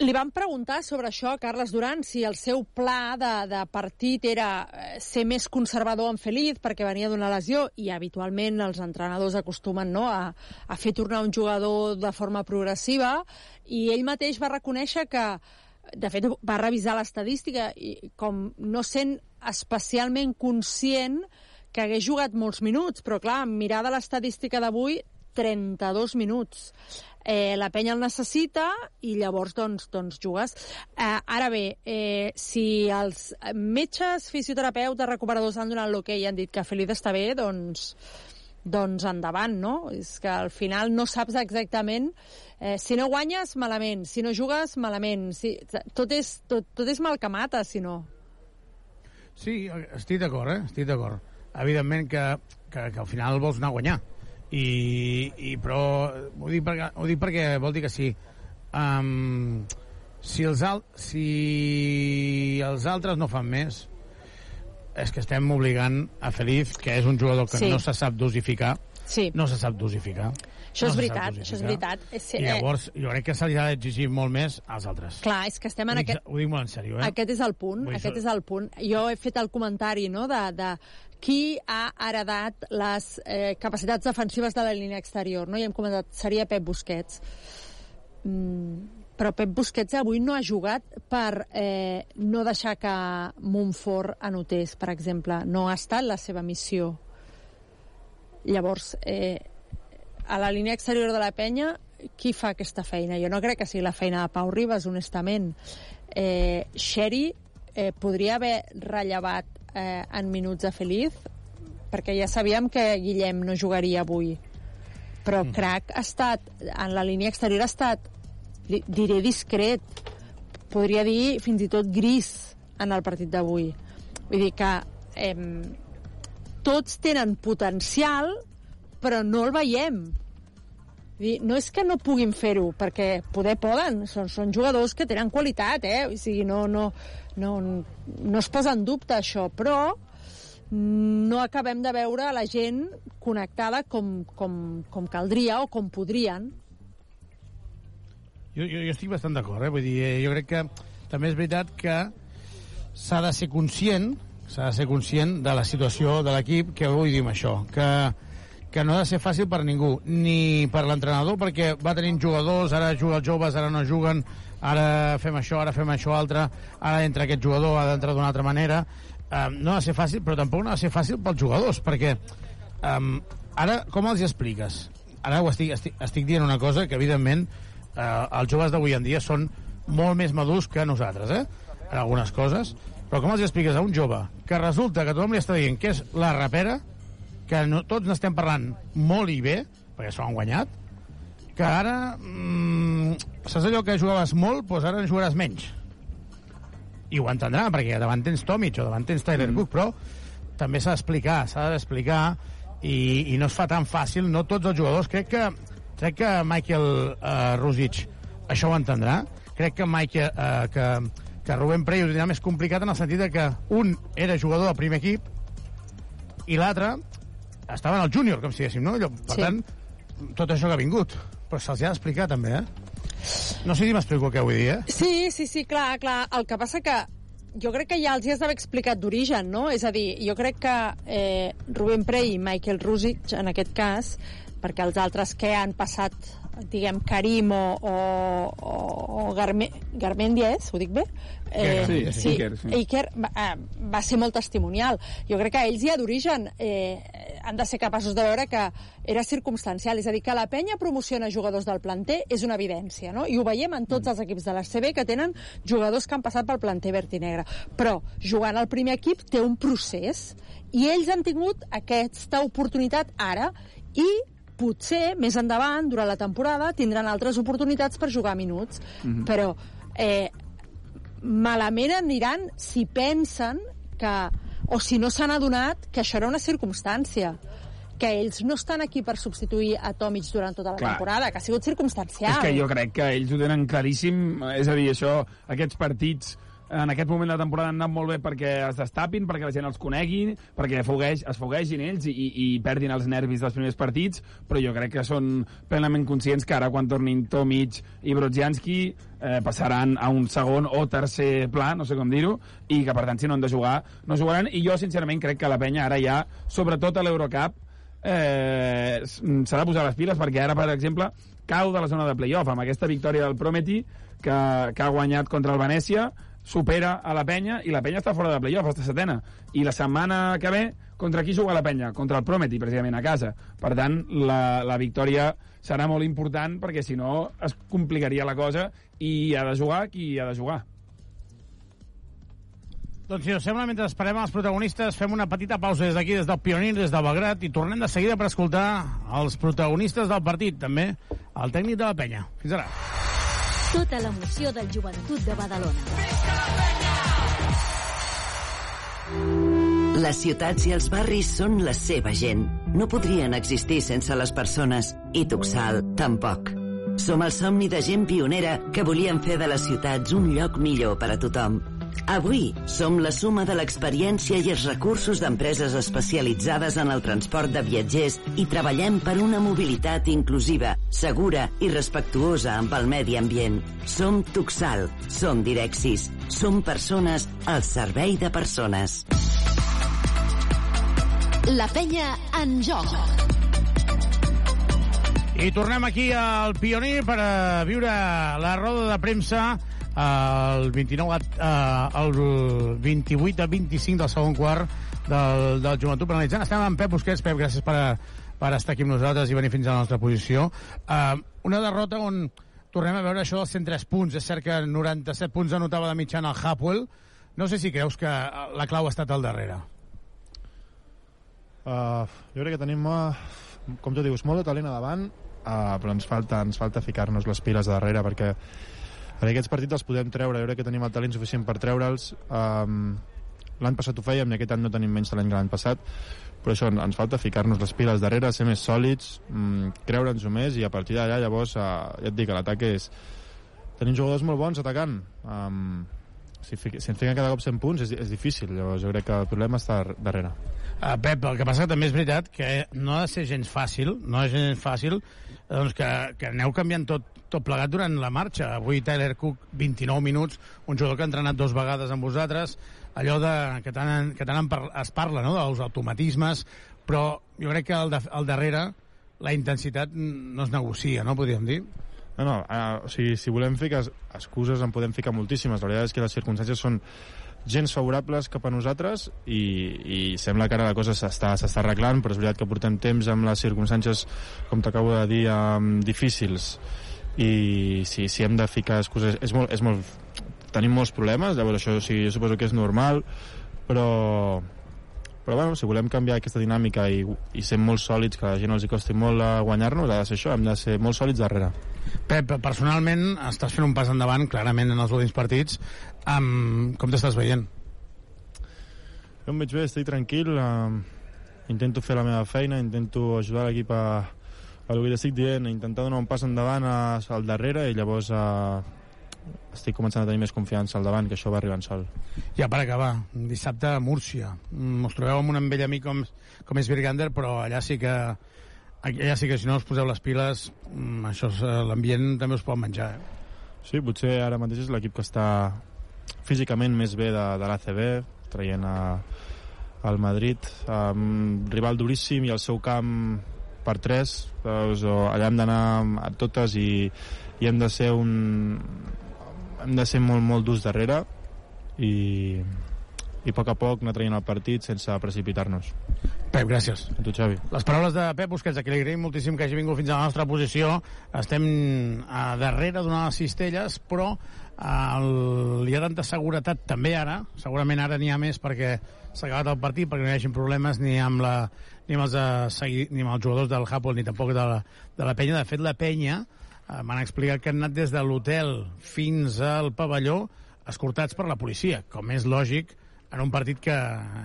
Li van preguntar sobre això a Carles Duran si el seu pla de, de partit era eh, ser més conservador en Feliz perquè venia d'una lesió i habitualment els entrenadors acostumen no, a, a fer tornar un jugador de forma progressiva i ell mateix va reconèixer que de fet va revisar l'estadística i com no sent especialment conscient que hagués jugat molts minuts, però clar, mirar de l'estadística d'avui 32 minuts. Eh, la penya el necessita i llavors doncs, doncs jugues. Eh, ara bé, eh, si els metges, fisioterapeutes, recuperadors han donat l'ok i han dit que Feliz està bé, doncs, doncs endavant, no? És que al final no saps exactament eh, si no guanyes, malament, si no jugues, malament. Si, tot, és, tot, tot és mal que mata, si no. Sí, estic d'acord, eh? Estic d'acord. Evidentment que, que, que al final vols anar a guanyar. I, i però ho dic, perquè, ho dic perquè vol dir que sí. Um, si, els al, si els altres no fan més, és que estem obligant a Feliz, que és un jugador que Sí. no se sap dosificar, sí. no se sap dosificar. Això no és veritat, això és veritat. I llavors jo crec que se li ha d'exigir molt més als altres. Clar, és que estem en ho, dic, aquest... ho dic molt en sèrio, eh? Aquest és el punt, Vull aquest això- és el punt. Jo he fet el comentari no, de, de qui ha heredat les eh, capacitats defensives de la línia exterior, no? I hem comentat, seria Pep Busquets. Mm, però Pep Busquets avui no ha jugat per eh, no deixar que Montfort anotés, per exemple. No ha estat la seva missió. Llavors, eh, a la línia exterior de la penya, qui fa aquesta feina? Jo no crec que sigui la feina de Pau Ribas, honestament. Eh, Sherry eh, podria haver rellevat eh, en minuts a Feliz, perquè ja sabíem que Guillem no jugaria avui. Però mm. Crac ha estat, en la línia exterior ha estat, di- diré discret, podria dir fins i tot gris en el partit d'avui. Vull dir que eh, tots tenen potencial, però no el veiem. Vull dir, no és que no puguin fer-ho, perquè poder poden, són, són jugadors que tenen qualitat, eh? O sigui, no, no, no, no es posa en dubte això, però no acabem de veure la gent connectada com, com, com caldria o com podrien. Jo, jo, jo estic bastant d'acord, eh? Vull dir, eh, jo crec que també és veritat que s'ha de ser conscient s'ha de ser conscient de la situació de l'equip que avui diem això, que, que no ha de ser fàcil per ningú, ni per l'entrenador, perquè va tenint jugadors, ara juguen els joves, ara no juguen, ara fem això, ara fem això altre, ara entra aquest jugador, ha d'entrar d'una altra manera. Um, no ha de ser fàcil, però tampoc no ha de ser fàcil pels jugadors, perquè um, ara, com els hi expliques? Ara ho estic, estic, estic dient una cosa que, evidentment, uh, els joves d'avui en dia són molt més madurs que nosaltres, eh? En algunes coses. Però com els expliques a un jove que resulta que tothom li està dient que és la rapera, que no, tots n'estem parlant molt i bé, perquè s'ho han guanyat, que ara, mm, saps allò que jugaves molt, doncs ara en jugaràs menys. I ho entendrà, perquè davant tens Tomic o davant tens Tyler Cook, però també s'ha d'explicar, s'ha d'explicar, i, i no es fa tan fàcil, no tots els jugadors. Crec que, crec que Michael uh, Rosic això ho entendrà. Crec que Michael, uh, que, que Rubén Prey ho tindrà més complicat en el sentit de que un era jugador del primer equip i l'altre estava en el júnior, com si diguéssim, no? Allò, per Sí. tant, tot això que ha vingut. Però se'ls ha d'explicar, també, eh? No sé si m'explico què vull dir, eh? Sí, sí, sí, clar, clar. El que passa que jo crec que ja els hi has d'haver explicat d'origen, no? És a dir, jo crec que eh, Rubén Prey i Michael Rusic, en aquest cas, perquè els altres que han passat, diguem, Karim o, o, o, o Garme, Garmendia és? Ho dic bé? Sí, sí, Iker, sí. Iker va, eh, va ser molt testimonial. Jo crec que ells ja d'origen eh, han de ser capaços de veure que era circumstancial, és a dir, que la penya promociona jugadors del planter és una evidència, no? I ho veiem en tots els equips de l'ACB que tenen jugadors que han passat pel planter verd i negre. Però jugant al primer equip té un procés i ells han tingut aquesta oportunitat ara i potser més endavant, durant la temporada, tindran altres oportunitats per jugar minuts. Mhm. Però eh, malament aniran si pensen que, o si no s'han adonat que això era una circumstància que ells no estan aquí per substituir a Tomic durant tota la Clar. temporada, que ha sigut circumstancial. És que jo crec que ells ho tenen claríssim, és a dir, això, aquests partits en aquest moment de la temporada han anat molt bé perquè es destapin, perquè la gent els conegui, perquè fogueix, es foguegin ells i, i, i perdin els nervis dels primers partits, però jo crec que són plenament conscients que ara quan tornin Tomic i Brodzianski eh, passaran a un segon o tercer pla, no sé com dir-ho, i que per tant si no han de jugar, no jugaran, i jo sincerament crec que la penya ara ja, sobretot a l'Eurocup, eh, s'ha de posar les piles perquè ara, per exemple, cau de la zona de playoff amb aquesta victòria del Prometi que, que ha guanyat contra el Venècia supera a la penya i la penya està fora de playoff, està setena. I la setmana que ve, contra qui juga la penya? Contra el Prometi, precisament, a casa. Per tant, la, la victòria serà molt important perquè si no es complicaria la cosa i ha de jugar qui ha de jugar. Doncs si us sembla, mentre esperem els protagonistes, fem una petita pausa des d'aquí, des del Pionir, des del Belgrat, i tornem de seguida per escoltar els protagonistes del partit, també el tècnic de la penya. Fins ara. Tota l'emoció del joventut de Badalona. Les ciutats i els barris són la seva gent. No podrien existir sense les persones, i Tuxal tampoc. Som el somni de gent pionera que volien fer de les ciutats un lloc millor per a tothom. Avui som la suma de l'experiència i els recursos d'empreses especialitzades en el transport de viatgers i treballem per una mobilitat inclusiva, segura i respectuosa amb el medi ambient. Som Tuxal, som Direxis, som persones al servei de persones. La penya en joc. I tornem aquí al Pionir per a viure la roda de premsa el 29 eh, el 28 a 25 del segon quart del, del joventut penalitzant. Estem amb Pep Busquets. Pep, gràcies per, per estar aquí amb nosaltres i venir fins a la nostra posició. Uh, una derrota on tornem a veure això dels 103 punts. És cert que 97 punts anotava de mitjana el Hapwell. No sé si creus que la clau ha estat al darrere. Uh, jo crec que tenim, uh, com tu dius, molt de talent a davant, uh, però ens falta, ens falta ficar-nos les piles darrere perquè en aquests partits els podem treure, jo crec que tenim el talent suficient per treure'ls. Um, l'any passat ho fèiem i aquest any no tenim menys talent que l'any passat però això ens falta ficar-nos les piles darrere, ser més sòlids um, creure'ns-ho més i a partir d'allà llavors uh, ja et dic, l'atac és tenim jugadors molt bons atacant. Um, si, si ens fiquen cada cop 100 punts és, és difícil, llavors jo crec que el problema està darrere. Uh, Pep, el que passa també és veritat que no ha de ser gens fàcil, no és gens fàcil doncs que, que aneu canviant tot, tot plegat durant la marxa. Avui Tyler Cook, 29 minuts, un jugador que ha entrenat dos vegades amb vosaltres, allò de, que tant, que tant es parla, no?, dels automatismes, però jo crec que al, de, al darrere la intensitat no es negocia, no, podríem dir? No, no, uh, o sigui, si volem ficar excuses en podem ficar moltíssimes. La veritat és que les circumstàncies són gens favorables cap a nosaltres i, i sembla que ara la cosa s'està arreglant, però és veritat que portem temps amb les circumstàncies, com t'acabo de dir, um, difícils i si, si hem de ficar excuses és molt, és molt, tenim molts problemes llavors això sí, jo suposo que és normal però però bueno, si volem canviar aquesta dinàmica i, i ser molt sòlids, que a la gent els hi costi molt guanyar-nos, ha de ser això, hem de ser molt sòlids darrere. Pep, personalment estàs fent un pas endavant clarament en els últims partits amb... com t'estàs veient? Jo em veig bé, estic tranquil um, intento fer la meva feina intento ajudar l'equip a, a el que estic dient, intentar donar un pas endavant a, al darrere i llavors a, estic començant a tenir més confiança al davant, que això va arribant sol. Ja per acabar, dissabte a Múrcia. Mm, us trobeu amb un vell amic com, com és Virgander, però allà sí que allà sí que si no us poseu les piles, mm, això l'ambient també us pot menjar. Eh? Sí, potser ara mateix és l'equip que està físicament més bé de, de l'ACB, traient a, al Madrid, um, rival duríssim i el seu camp per tres, doncs, allà hem d'anar a totes i, i hem de ser un, hem de ser molt, molt durs darrere i, i a poc a poc anar traient el partit sense precipitar-nos. Pep, gràcies. A tu, Xavi. Les paraules de Pep Busquets, a qui li agraïm moltíssim que hagi vingut fins a la nostra posició. Estem a darrere d'una de les cistelles, però el, hi ha tanta seguretat també ara, segurament ara n'hi ha més perquè s'ha acabat el partit, perquè no hi hagi problemes ni amb, la, ni amb, els, uh, ni amb els jugadors del Japón ni tampoc de la, de la penya. De fet, la penya uh, m'han explicat que han anat des de l'hotel fins al pavelló escortats per la policia, com és lògic en un partit que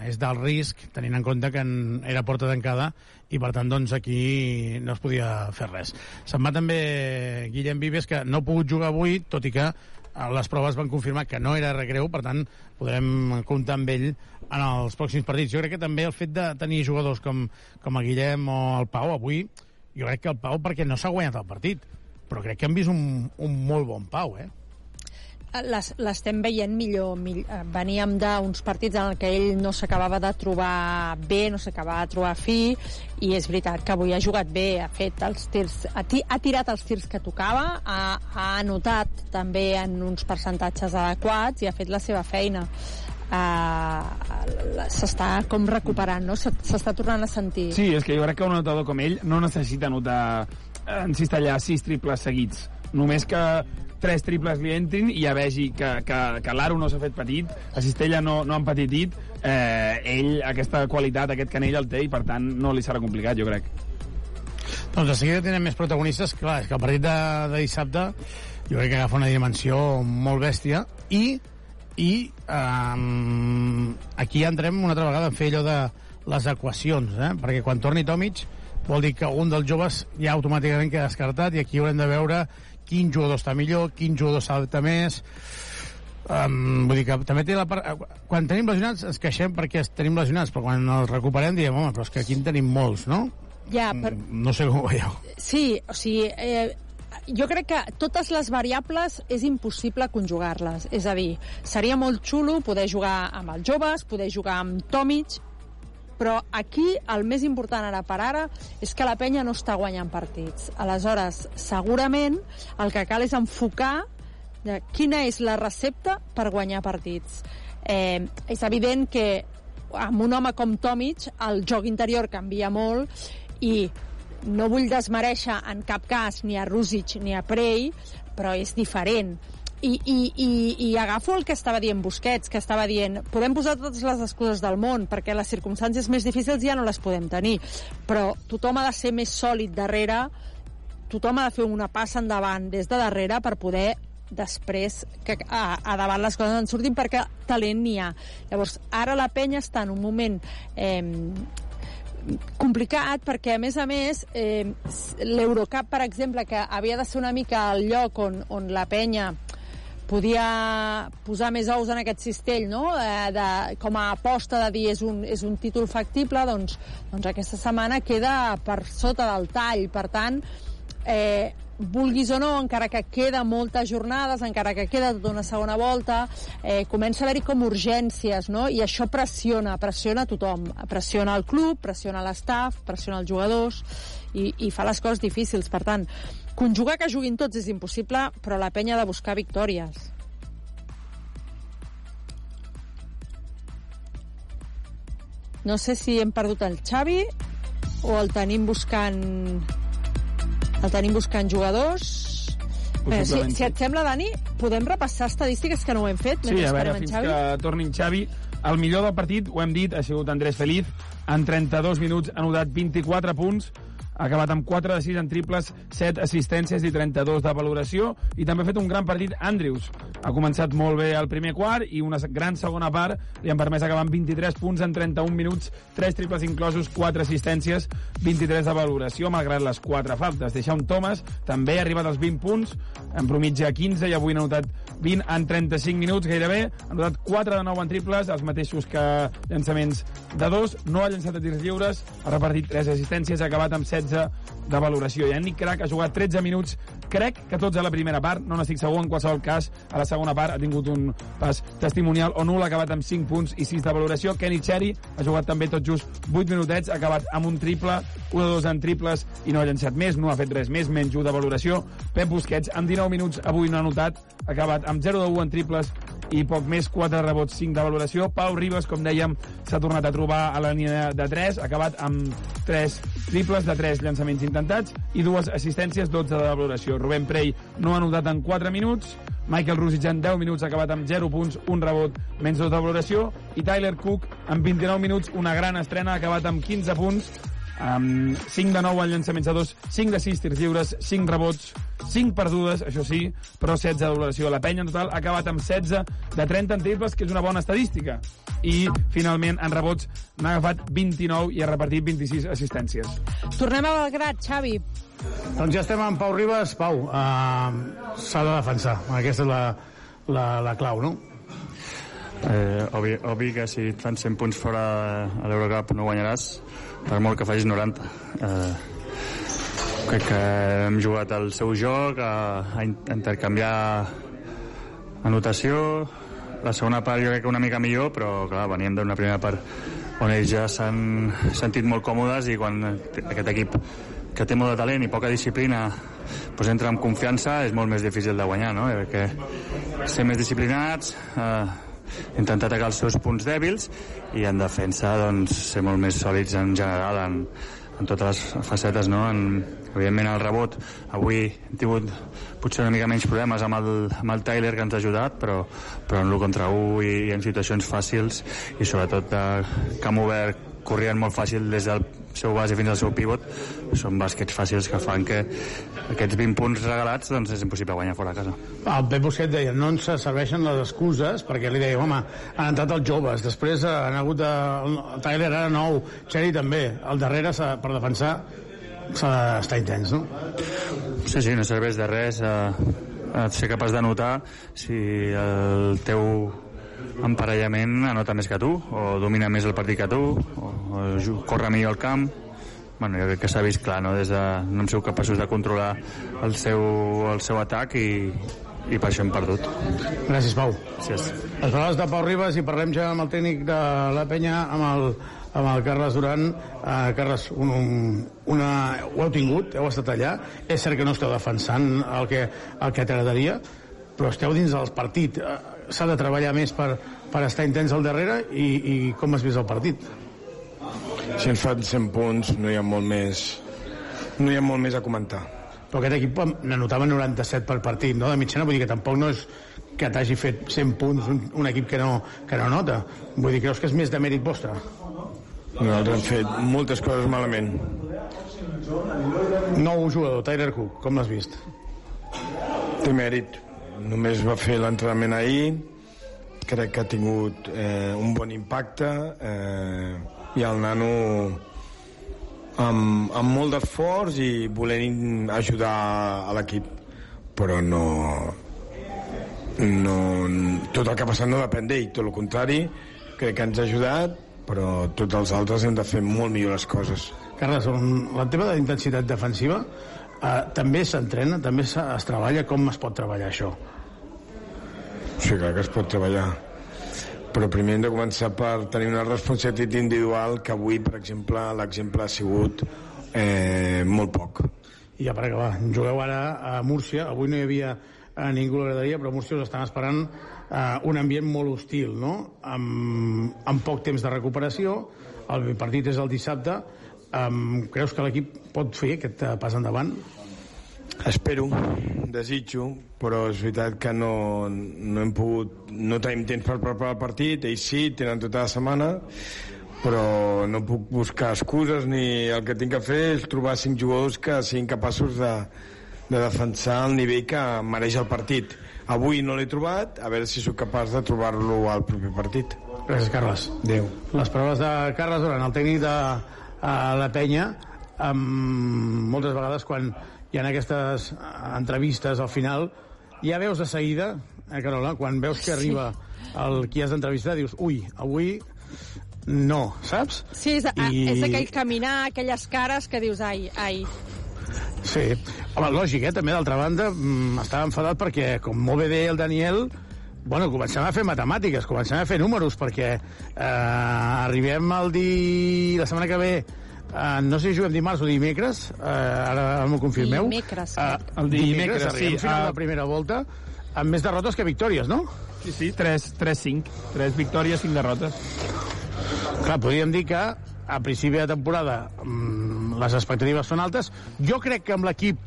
és d'alt risc, tenint en compte que era porta tancada i per tant doncs aquí no es podia fer res. Se'n va també Guillem Vives que no ha pogut jugar avui, tot i que les proves van confirmar que no era recreu, per tant podem comptar amb ell en els pròxims partits. Jo crec que també el fet de tenir jugadors com, com el Guillem o el Pau avui, jo crec que el Pau perquè no s'ha guanyat el partit, però crec que hem vist un, un molt bon Pau, eh? Les- l'estem veient millor, mill- eh, veníem d'uns partits en què ell no s'acabava de trobar bé, no s'acabava de trobar fi i és veritat que avui ha jugat bé ha fet els tirs, ha, ha tirat els tirs que tocava, ha, ha anotat també en uns percentatges adequats i ha fet la seva feina uh, s'està com recuperant no? Se- s'està tornant a sentir Sí, és que jo crec que un anotador com ell no necessita anotar en cistellar sis triples seguits. Només que tres triples li entrin i ja vegi que, que, que l'Aro no s'ha fet petit, a Cistella no, no ha empetitit, eh, ell aquesta qualitat, aquest canell el té i per tant no li serà complicat, jo crec. Doncs de seguida tenen més protagonistes, clar, és que el partit de, de dissabte jo crec que agafa una dimensió molt bèstia i, i um, aquí entrem una altra vegada a fer allò de les equacions, eh? perquè quan torni Tomic vol dir que un dels joves ja automàticament queda descartat i aquí haurem de veure quin jugador està millor, quin jugador s'adapta més Um, vull dir que també té la part... Quan tenim lesionats ens queixem perquè tenim lesionats, però quan els recuperem diem, home, però és que aquí en tenim molts, no? ja, per, No sé com ho veieu. Sí, o sigui, eh, jo crec que totes les variables és impossible conjugar-les. És a dir, seria molt xulo poder jugar amb els joves, poder jugar amb Tomic, però aquí el més important ara per ara és que la penya no està guanyant partits. Aleshores, segurament el que cal és enfocar de quina és la recepta per guanyar partits. Eh, és evident que amb un home com Tomic el joc interior canvia molt i no vull desmereixer en cap cas ni a Rusic ni a Prey, però és diferent. I, i, i, i agafo el que estava dient Busquets, que estava dient podem posar totes les excuses del món perquè les circumstàncies més difícils ja no les podem tenir, però tothom ha de ser més sòlid darrere, tothom ha de fer una passa endavant des de darrere per poder després que a, a davant les coses en surtin perquè talent n'hi ha. Llavors, ara la penya està en un moment eh, complicat perquè, a més a més, eh, l'Eurocup, per exemple, que havia de ser una mica el lloc on, on la penya podia posar més ous en aquest cistell, no? Eh, de, com a aposta de dir és un, és un títol factible, doncs, doncs aquesta setmana queda per sota del tall. Per tant, eh, vulguis o no, encara que queda moltes jornades, encara que queda tota una segona volta, eh, comença a haver-hi com urgències, no? I això pressiona, pressiona tothom. Pressiona el club, pressiona l'estaf, pressiona els jugadors i, i fa les coses difícils. Per tant, conjugar que juguin tots és impossible, però la penya ha de buscar victòries. No sé si hem perdut el Xavi o el tenim buscant el tenim buscant jugadors Bé, si, si et sembla, Dani, podem repassar estadístiques que no ho hem fet Sí, a veure, fins Xavi? que torni en Xavi. El millor del partit, ho hem dit, ha sigut Andrés Feliz. En 32 minuts ha anotat 24 punts, ha acabat amb 4 de 6 en triples, 7 assistències i 32 de valoració, i també ha fet un gran partit Andrews. Ha començat molt bé el primer quart i una gran segona part li han permès acabar amb 23 punts en 31 minuts, 3 triples inclosos, 4 assistències, 23 de valoració, malgrat les 4 faltes. Deixa un Thomas, també ha arribat als 20 punts, en promitja 15 i avui n'ha anotat 20 en 35 minuts gairebé, ha anotat 4 de 9 en triples, els mateixos que llançaments de 2, no ha llançat a tirs lliures, ha repartit 3 assistències, ha acabat amb 16 de valoració. I Nick Crack ha jugat 13 minuts, crec que tots a la primera part, no n'estic segur, en qualsevol cas, a la segona part ha tingut un pas testimonial o nul, ha acabat amb 5 punts i 6 de valoració. Kenny Cherry ha jugat també tot just 8 minutets, ha acabat amb un triple, 1 de 2 en triples i no ha llançat més, no ha fet res més, menys 1 de valoració. Pep Busquets, amb 19 minuts avui no ha anotat, ha acabat amb 0 de 1 en triples i poc més, 4 rebots, 5 de valoració. Pau Ribas, com dèiem, s'ha tornat a trobar a la línia de 3, ha acabat amb 3 triples de 3 llançaments intentats i dues assistències, 12 de valoració. Rubén Prey no ha anotat en 4 minuts, Michael Rusic en 10 minuts ha acabat amb 0 punts, un rebot, menys 2 de valoració, i Tyler Cook en 29 minuts, una gran estrena, ha acabat amb 15 punts, amb 5 de 9 en llançaments de 2, 5 de 6 tirs lliures, 5 rebots, 5 perdudes, això sí, però 16 de valoració. La penya en total ha acabat amb 16 de 30 en triples, que és una bona estadística. I, finalment, en rebots n'ha agafat 29 i ha repartit 26 assistències. Tornem a Belgrat, Xavi. Doncs ja estem amb Pau Ribas. Pau, uh, s'ha de defensar. Aquesta és la, la, la clau, no? Eh, obvi, obvi que si et fan 100 punts fora a l'Eurocup no guanyaràs, per molt que facis 90. Eh, crec que hem jugat al seu joc, a, a in- a intercanviar Anotació, la segona part jo crec que una mica millor, però clar, veníem d'una primera part on ells ja s'han sentit molt còmodes i quan aquest equip que té molt de talent i poca disciplina doncs entra amb confiança és molt més difícil de guanyar, no? Perquè ser més disciplinats, eh, intentar atacar els seus punts dèbils i en defensa doncs, ser molt més sòlids en general en, en totes les facetes, no? En, evidentment el rebot avui hem tingut potser una mica menys problemes amb el, amb el Tyler que ens ha ajudat però, però en l'1 contra 1 i, i en situacions fàcils i sobretot eh, camp obert corrien molt fàcil des del seu base fins al seu pivot són bàsquets fàcils que fan que aquests 20 punts regalats doncs és impossible guanyar fora a casa El Pep Busquet deia, no ens serveixen les excuses, perquè li deia, home, han entrat els joves, després han hagut de... El Tyler era nou, Xeri també, al darrere per defensar s'ha d'estar intens, no? Sí, sí, no serveix de res eh, eh, ser capaç de notar si el teu emparellament anota més que tu, o domina més el partit que tu, o, o corre millor al camp. Bueno, jo crec que s'ha vist clar, no? Des de, no hem sigut capaços de controlar el seu, el seu atac i, i per això hem perdut. Gràcies, Pau. Gràcies. Les paraules de Pau Ribas i parlem ja amb el tècnic de la penya, amb el, amb el Carles Duran. Uh, Carles, un, un, una, ho heu tingut, heu estat allà. És cert que no esteu defensant el que, el que t'agradaria, però esteu dins del partit. Uh, S'ha de treballar més per, per estar intens al darrere i, i com has vist el partit? Si ens fan 100 punts no hi ha molt més no hi ha molt més a comentar Però aquest equip n'anotava 97 per partit, no? De mitjana, vull dir que tampoc no és que t'hagi fet 100 punts un, un equip que no, que no nota. Vull dir, creus que és més de mèrit vostre? nosaltres hem fet moltes coses malament Nou jugador, Tyler Cook, com l'has vist? té mèrit només va fer l'entrenament ahir. Crec que ha tingut eh, un bon impacte eh, i el nano amb, amb molt d'esforç i volent ajudar a l'equip. Però no no tot el que ha passat no depèn d'ell. Tot el contrari, crec que ens ha ajudat però tots els altres hem de fer molt millor les coses. Carles, la teva intensitat defensiva eh, també s'entrena, també es treballa, com es pot treballar això? Sí, clar que es pot treballar. Però primer hem de començar per tenir una responsabilitat individual que avui, per exemple, l'exemple ha sigut eh, molt poc. I ja per acabar, jugueu ara a Múrcia, avui no hi havia a ningú a la graderia, però a Múrcia us estan esperant eh, un ambient molt hostil, no? Amb, amb poc temps de recuperació, el partit és el dissabte, um, creus que l'equip pot fer aquest eh, pas endavant? Espero, desitjo, però és veritat que no, no hem pogut, no tenim temps per preparar el partit, ells sí, tenen tota la setmana, però no puc buscar excuses ni el que tinc que fer és trobar cinc jugadors que siguin capaços de, de defensar el nivell que mereix el partit. Avui no l'he trobat, a veure si sóc capaç de trobar-lo al proper partit. Gràcies, Carles. Adéu. Les paraules de Carles Duran, el tècnic de uh, la penya, um, moltes vegades quan hi ha aquestes eh, entrevistes al final, ja veus de seguida, eh, Carola, quan veus que arriba el qui has d'entrevistar, dius, ui, avui no, saps? Sí, és, I... I- és aquell caminar, aquelles cares que dius, ai, ai. Sí. Home, lògic, eh? També, d'altra banda, mm, estava enfadat perquè, com molt bé deia el Daniel, bueno, comencem a fer matemàtiques, comencem a fer números, perquè eh, arribem al di... la setmana que ve Uh, no sé si juguem dimarts o dimecres, uh, ara m'ho confirmeu. Dimecres, Uh. El dimecres, arribem sí, al final de ah. la primera volta, amb més derrotes que victòries, no? Sí, sí, 3-5. 3 victòries, 5 derrotes. Clar, podríem dir que a principi de temporada mm, les expectatives són altes. Jo crec que amb l'equip,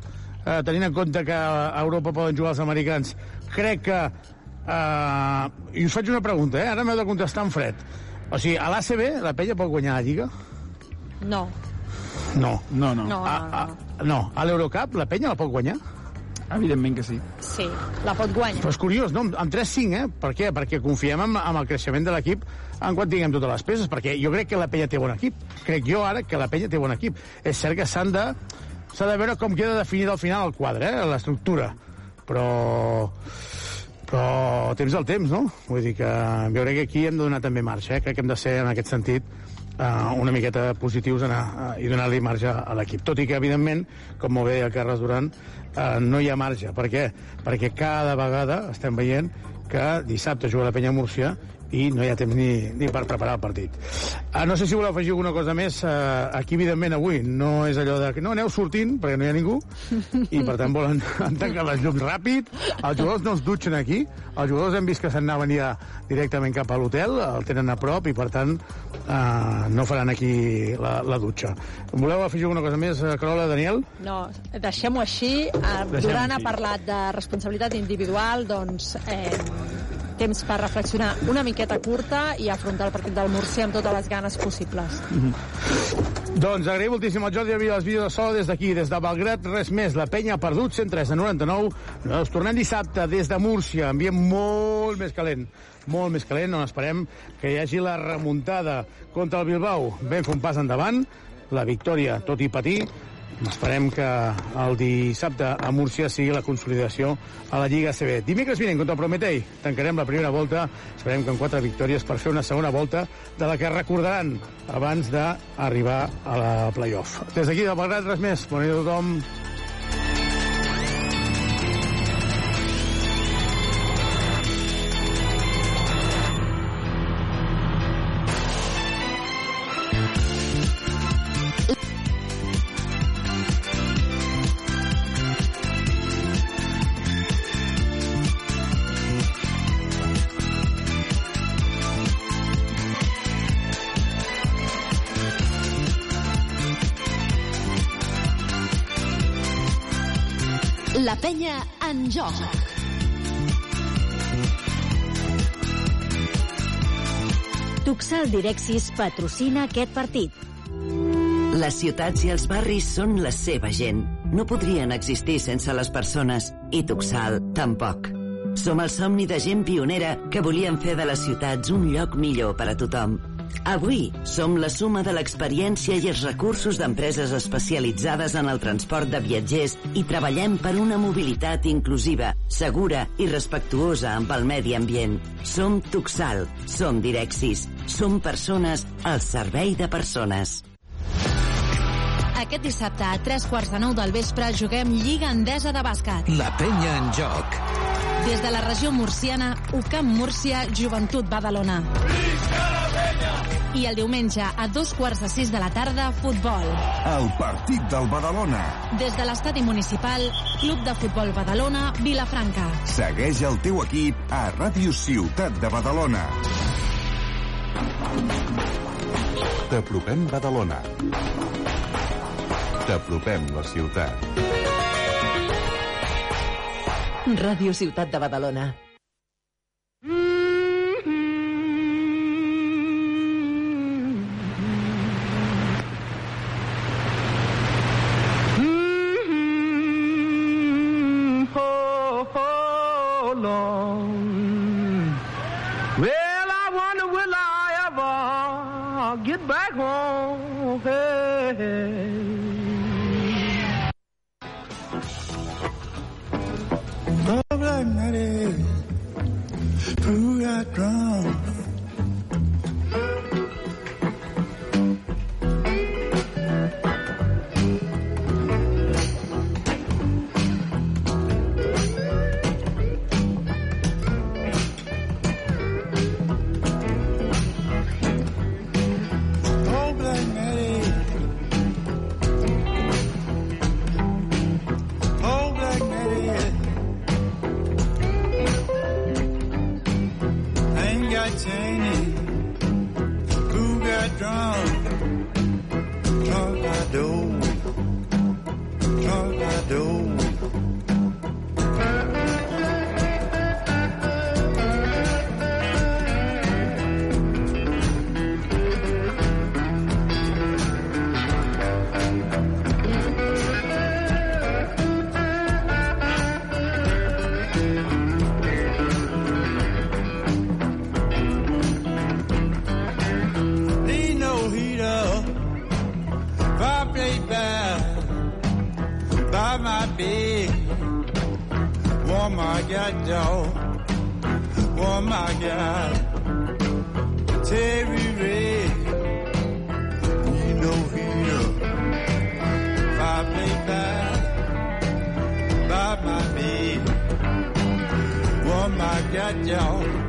eh, tenint en compte que a Europa poden jugar els americans, crec que... Eh, I us faig una pregunta, eh? Ara m'heu de contestar en fred. O sigui, a l'ACB la penya pot guanyar la Lliga? No. No. No, no. No, A, a, no. A l'Eurocup la penya la pot guanyar? Evidentment que sí. Sí, la pot guanyar. Però és curiós, no? Amb 3-5, eh? Per què? Perquè confiem en, en el creixement de l'equip en quan tinguem totes les peces, perquè jo crec que la penya té bon equip. Crec jo ara que la penya té bon equip. És cert que s'han de... S'ha de veure com queda definit al final el quadre, eh? l'estructura. Però... Però temps al temps, no? Vull dir que jo crec que aquí hem de donar també marxa, eh? Crec que hem de ser, en aquest sentit, uh, una miqueta positius anar, uh, i donar-li marge a l'equip. Tot i que, evidentment, com molt bé el Carles Duran, uh, no hi ha marge. Per què? Perquè cada vegada estem veient que dissabte juga la Penya Múrcia i no hi ha temps ni, ni per preparar el partit. Ah, no sé si voleu afegir alguna cosa més. Uh, aquí, evidentment, avui no és allò de que no aneu sortint, perquè no hi ha ningú, i per tant volen [LAUGHS] tancar les llums ràpid. Els jugadors no es dutxen aquí. Els jugadors hem vist que se'n anaven ja directament cap a l'hotel, el tenen a prop, i per tant uh, no faran aquí la, la dutxa. Voleu afegir alguna cosa més, uh, Carola, Daniel? No, deixem-ho així. Uh, Duran ha parlat de responsabilitat individual, doncs eh, temps per reflexionar una miqueta curta i afrontar el partit del Múrcia amb totes les ganes possibles. Mm -hmm. Doncs agraïm moltíssim al Jordi Avila els vídeos de so des d'aquí, des de Belgrat, res més. La penya ha perdut 103 a 99. Nosaltres tornem dissabte des de Múrcia, ambient molt més calent molt més calent, on esperem que hi hagi la remuntada contra el Bilbao. Vam fer un pas endavant, la victòria, tot i patir, Esperem que el dissabte a Múrcia sigui la consolidació a la Lliga CB. Dimecres vinent contra el Prometei tancarem la primera volta. Esperem que amb quatre victòries per fer una segona volta de la que recordaran abans d'arribar a la playoff. Des d'aquí de Belgrat, res més. Bona nit a tothom. Tuxal Direxis patrocina aquest partit. Les ciutats i els barris són la seva gent. No podrien existir sense les persones, i Tuxal tampoc. Som el somni de gent pionera que volien fer de les ciutats un lloc millor per a tothom. Avui som la suma de l'experiència i els recursos d'empreses especialitzades en el transport de viatgers i treballem per una mobilitat inclusiva, segura i respectuosa amb el medi ambient. Som Tuxal, som Direxis, som persones al servei de persones. Aquest dissabte a tres quarts de nou del vespre juguem Lliga Endesa de Bàsquet. La penya en joc. Des de la regió murciana, UCAM Múrcia, Joventut Badalona. I el diumenge, a dos quarts de sis de la tarda, futbol. El partit del Badalona. Des de l'estadi municipal, Club de Futbol Badalona, Vilafranca. Segueix el teu equip a Ràdio Ciutat de Badalona. T'apropem Badalona. T'apropem la ciutat. Ràdio Ciutat de Badalona. Get back home? Hey. Love like Nettie, who got drunk? Got dog. Warm I got. Terry Red. Need no heater. Fireplace bad. By my bed. Warm I got y'all.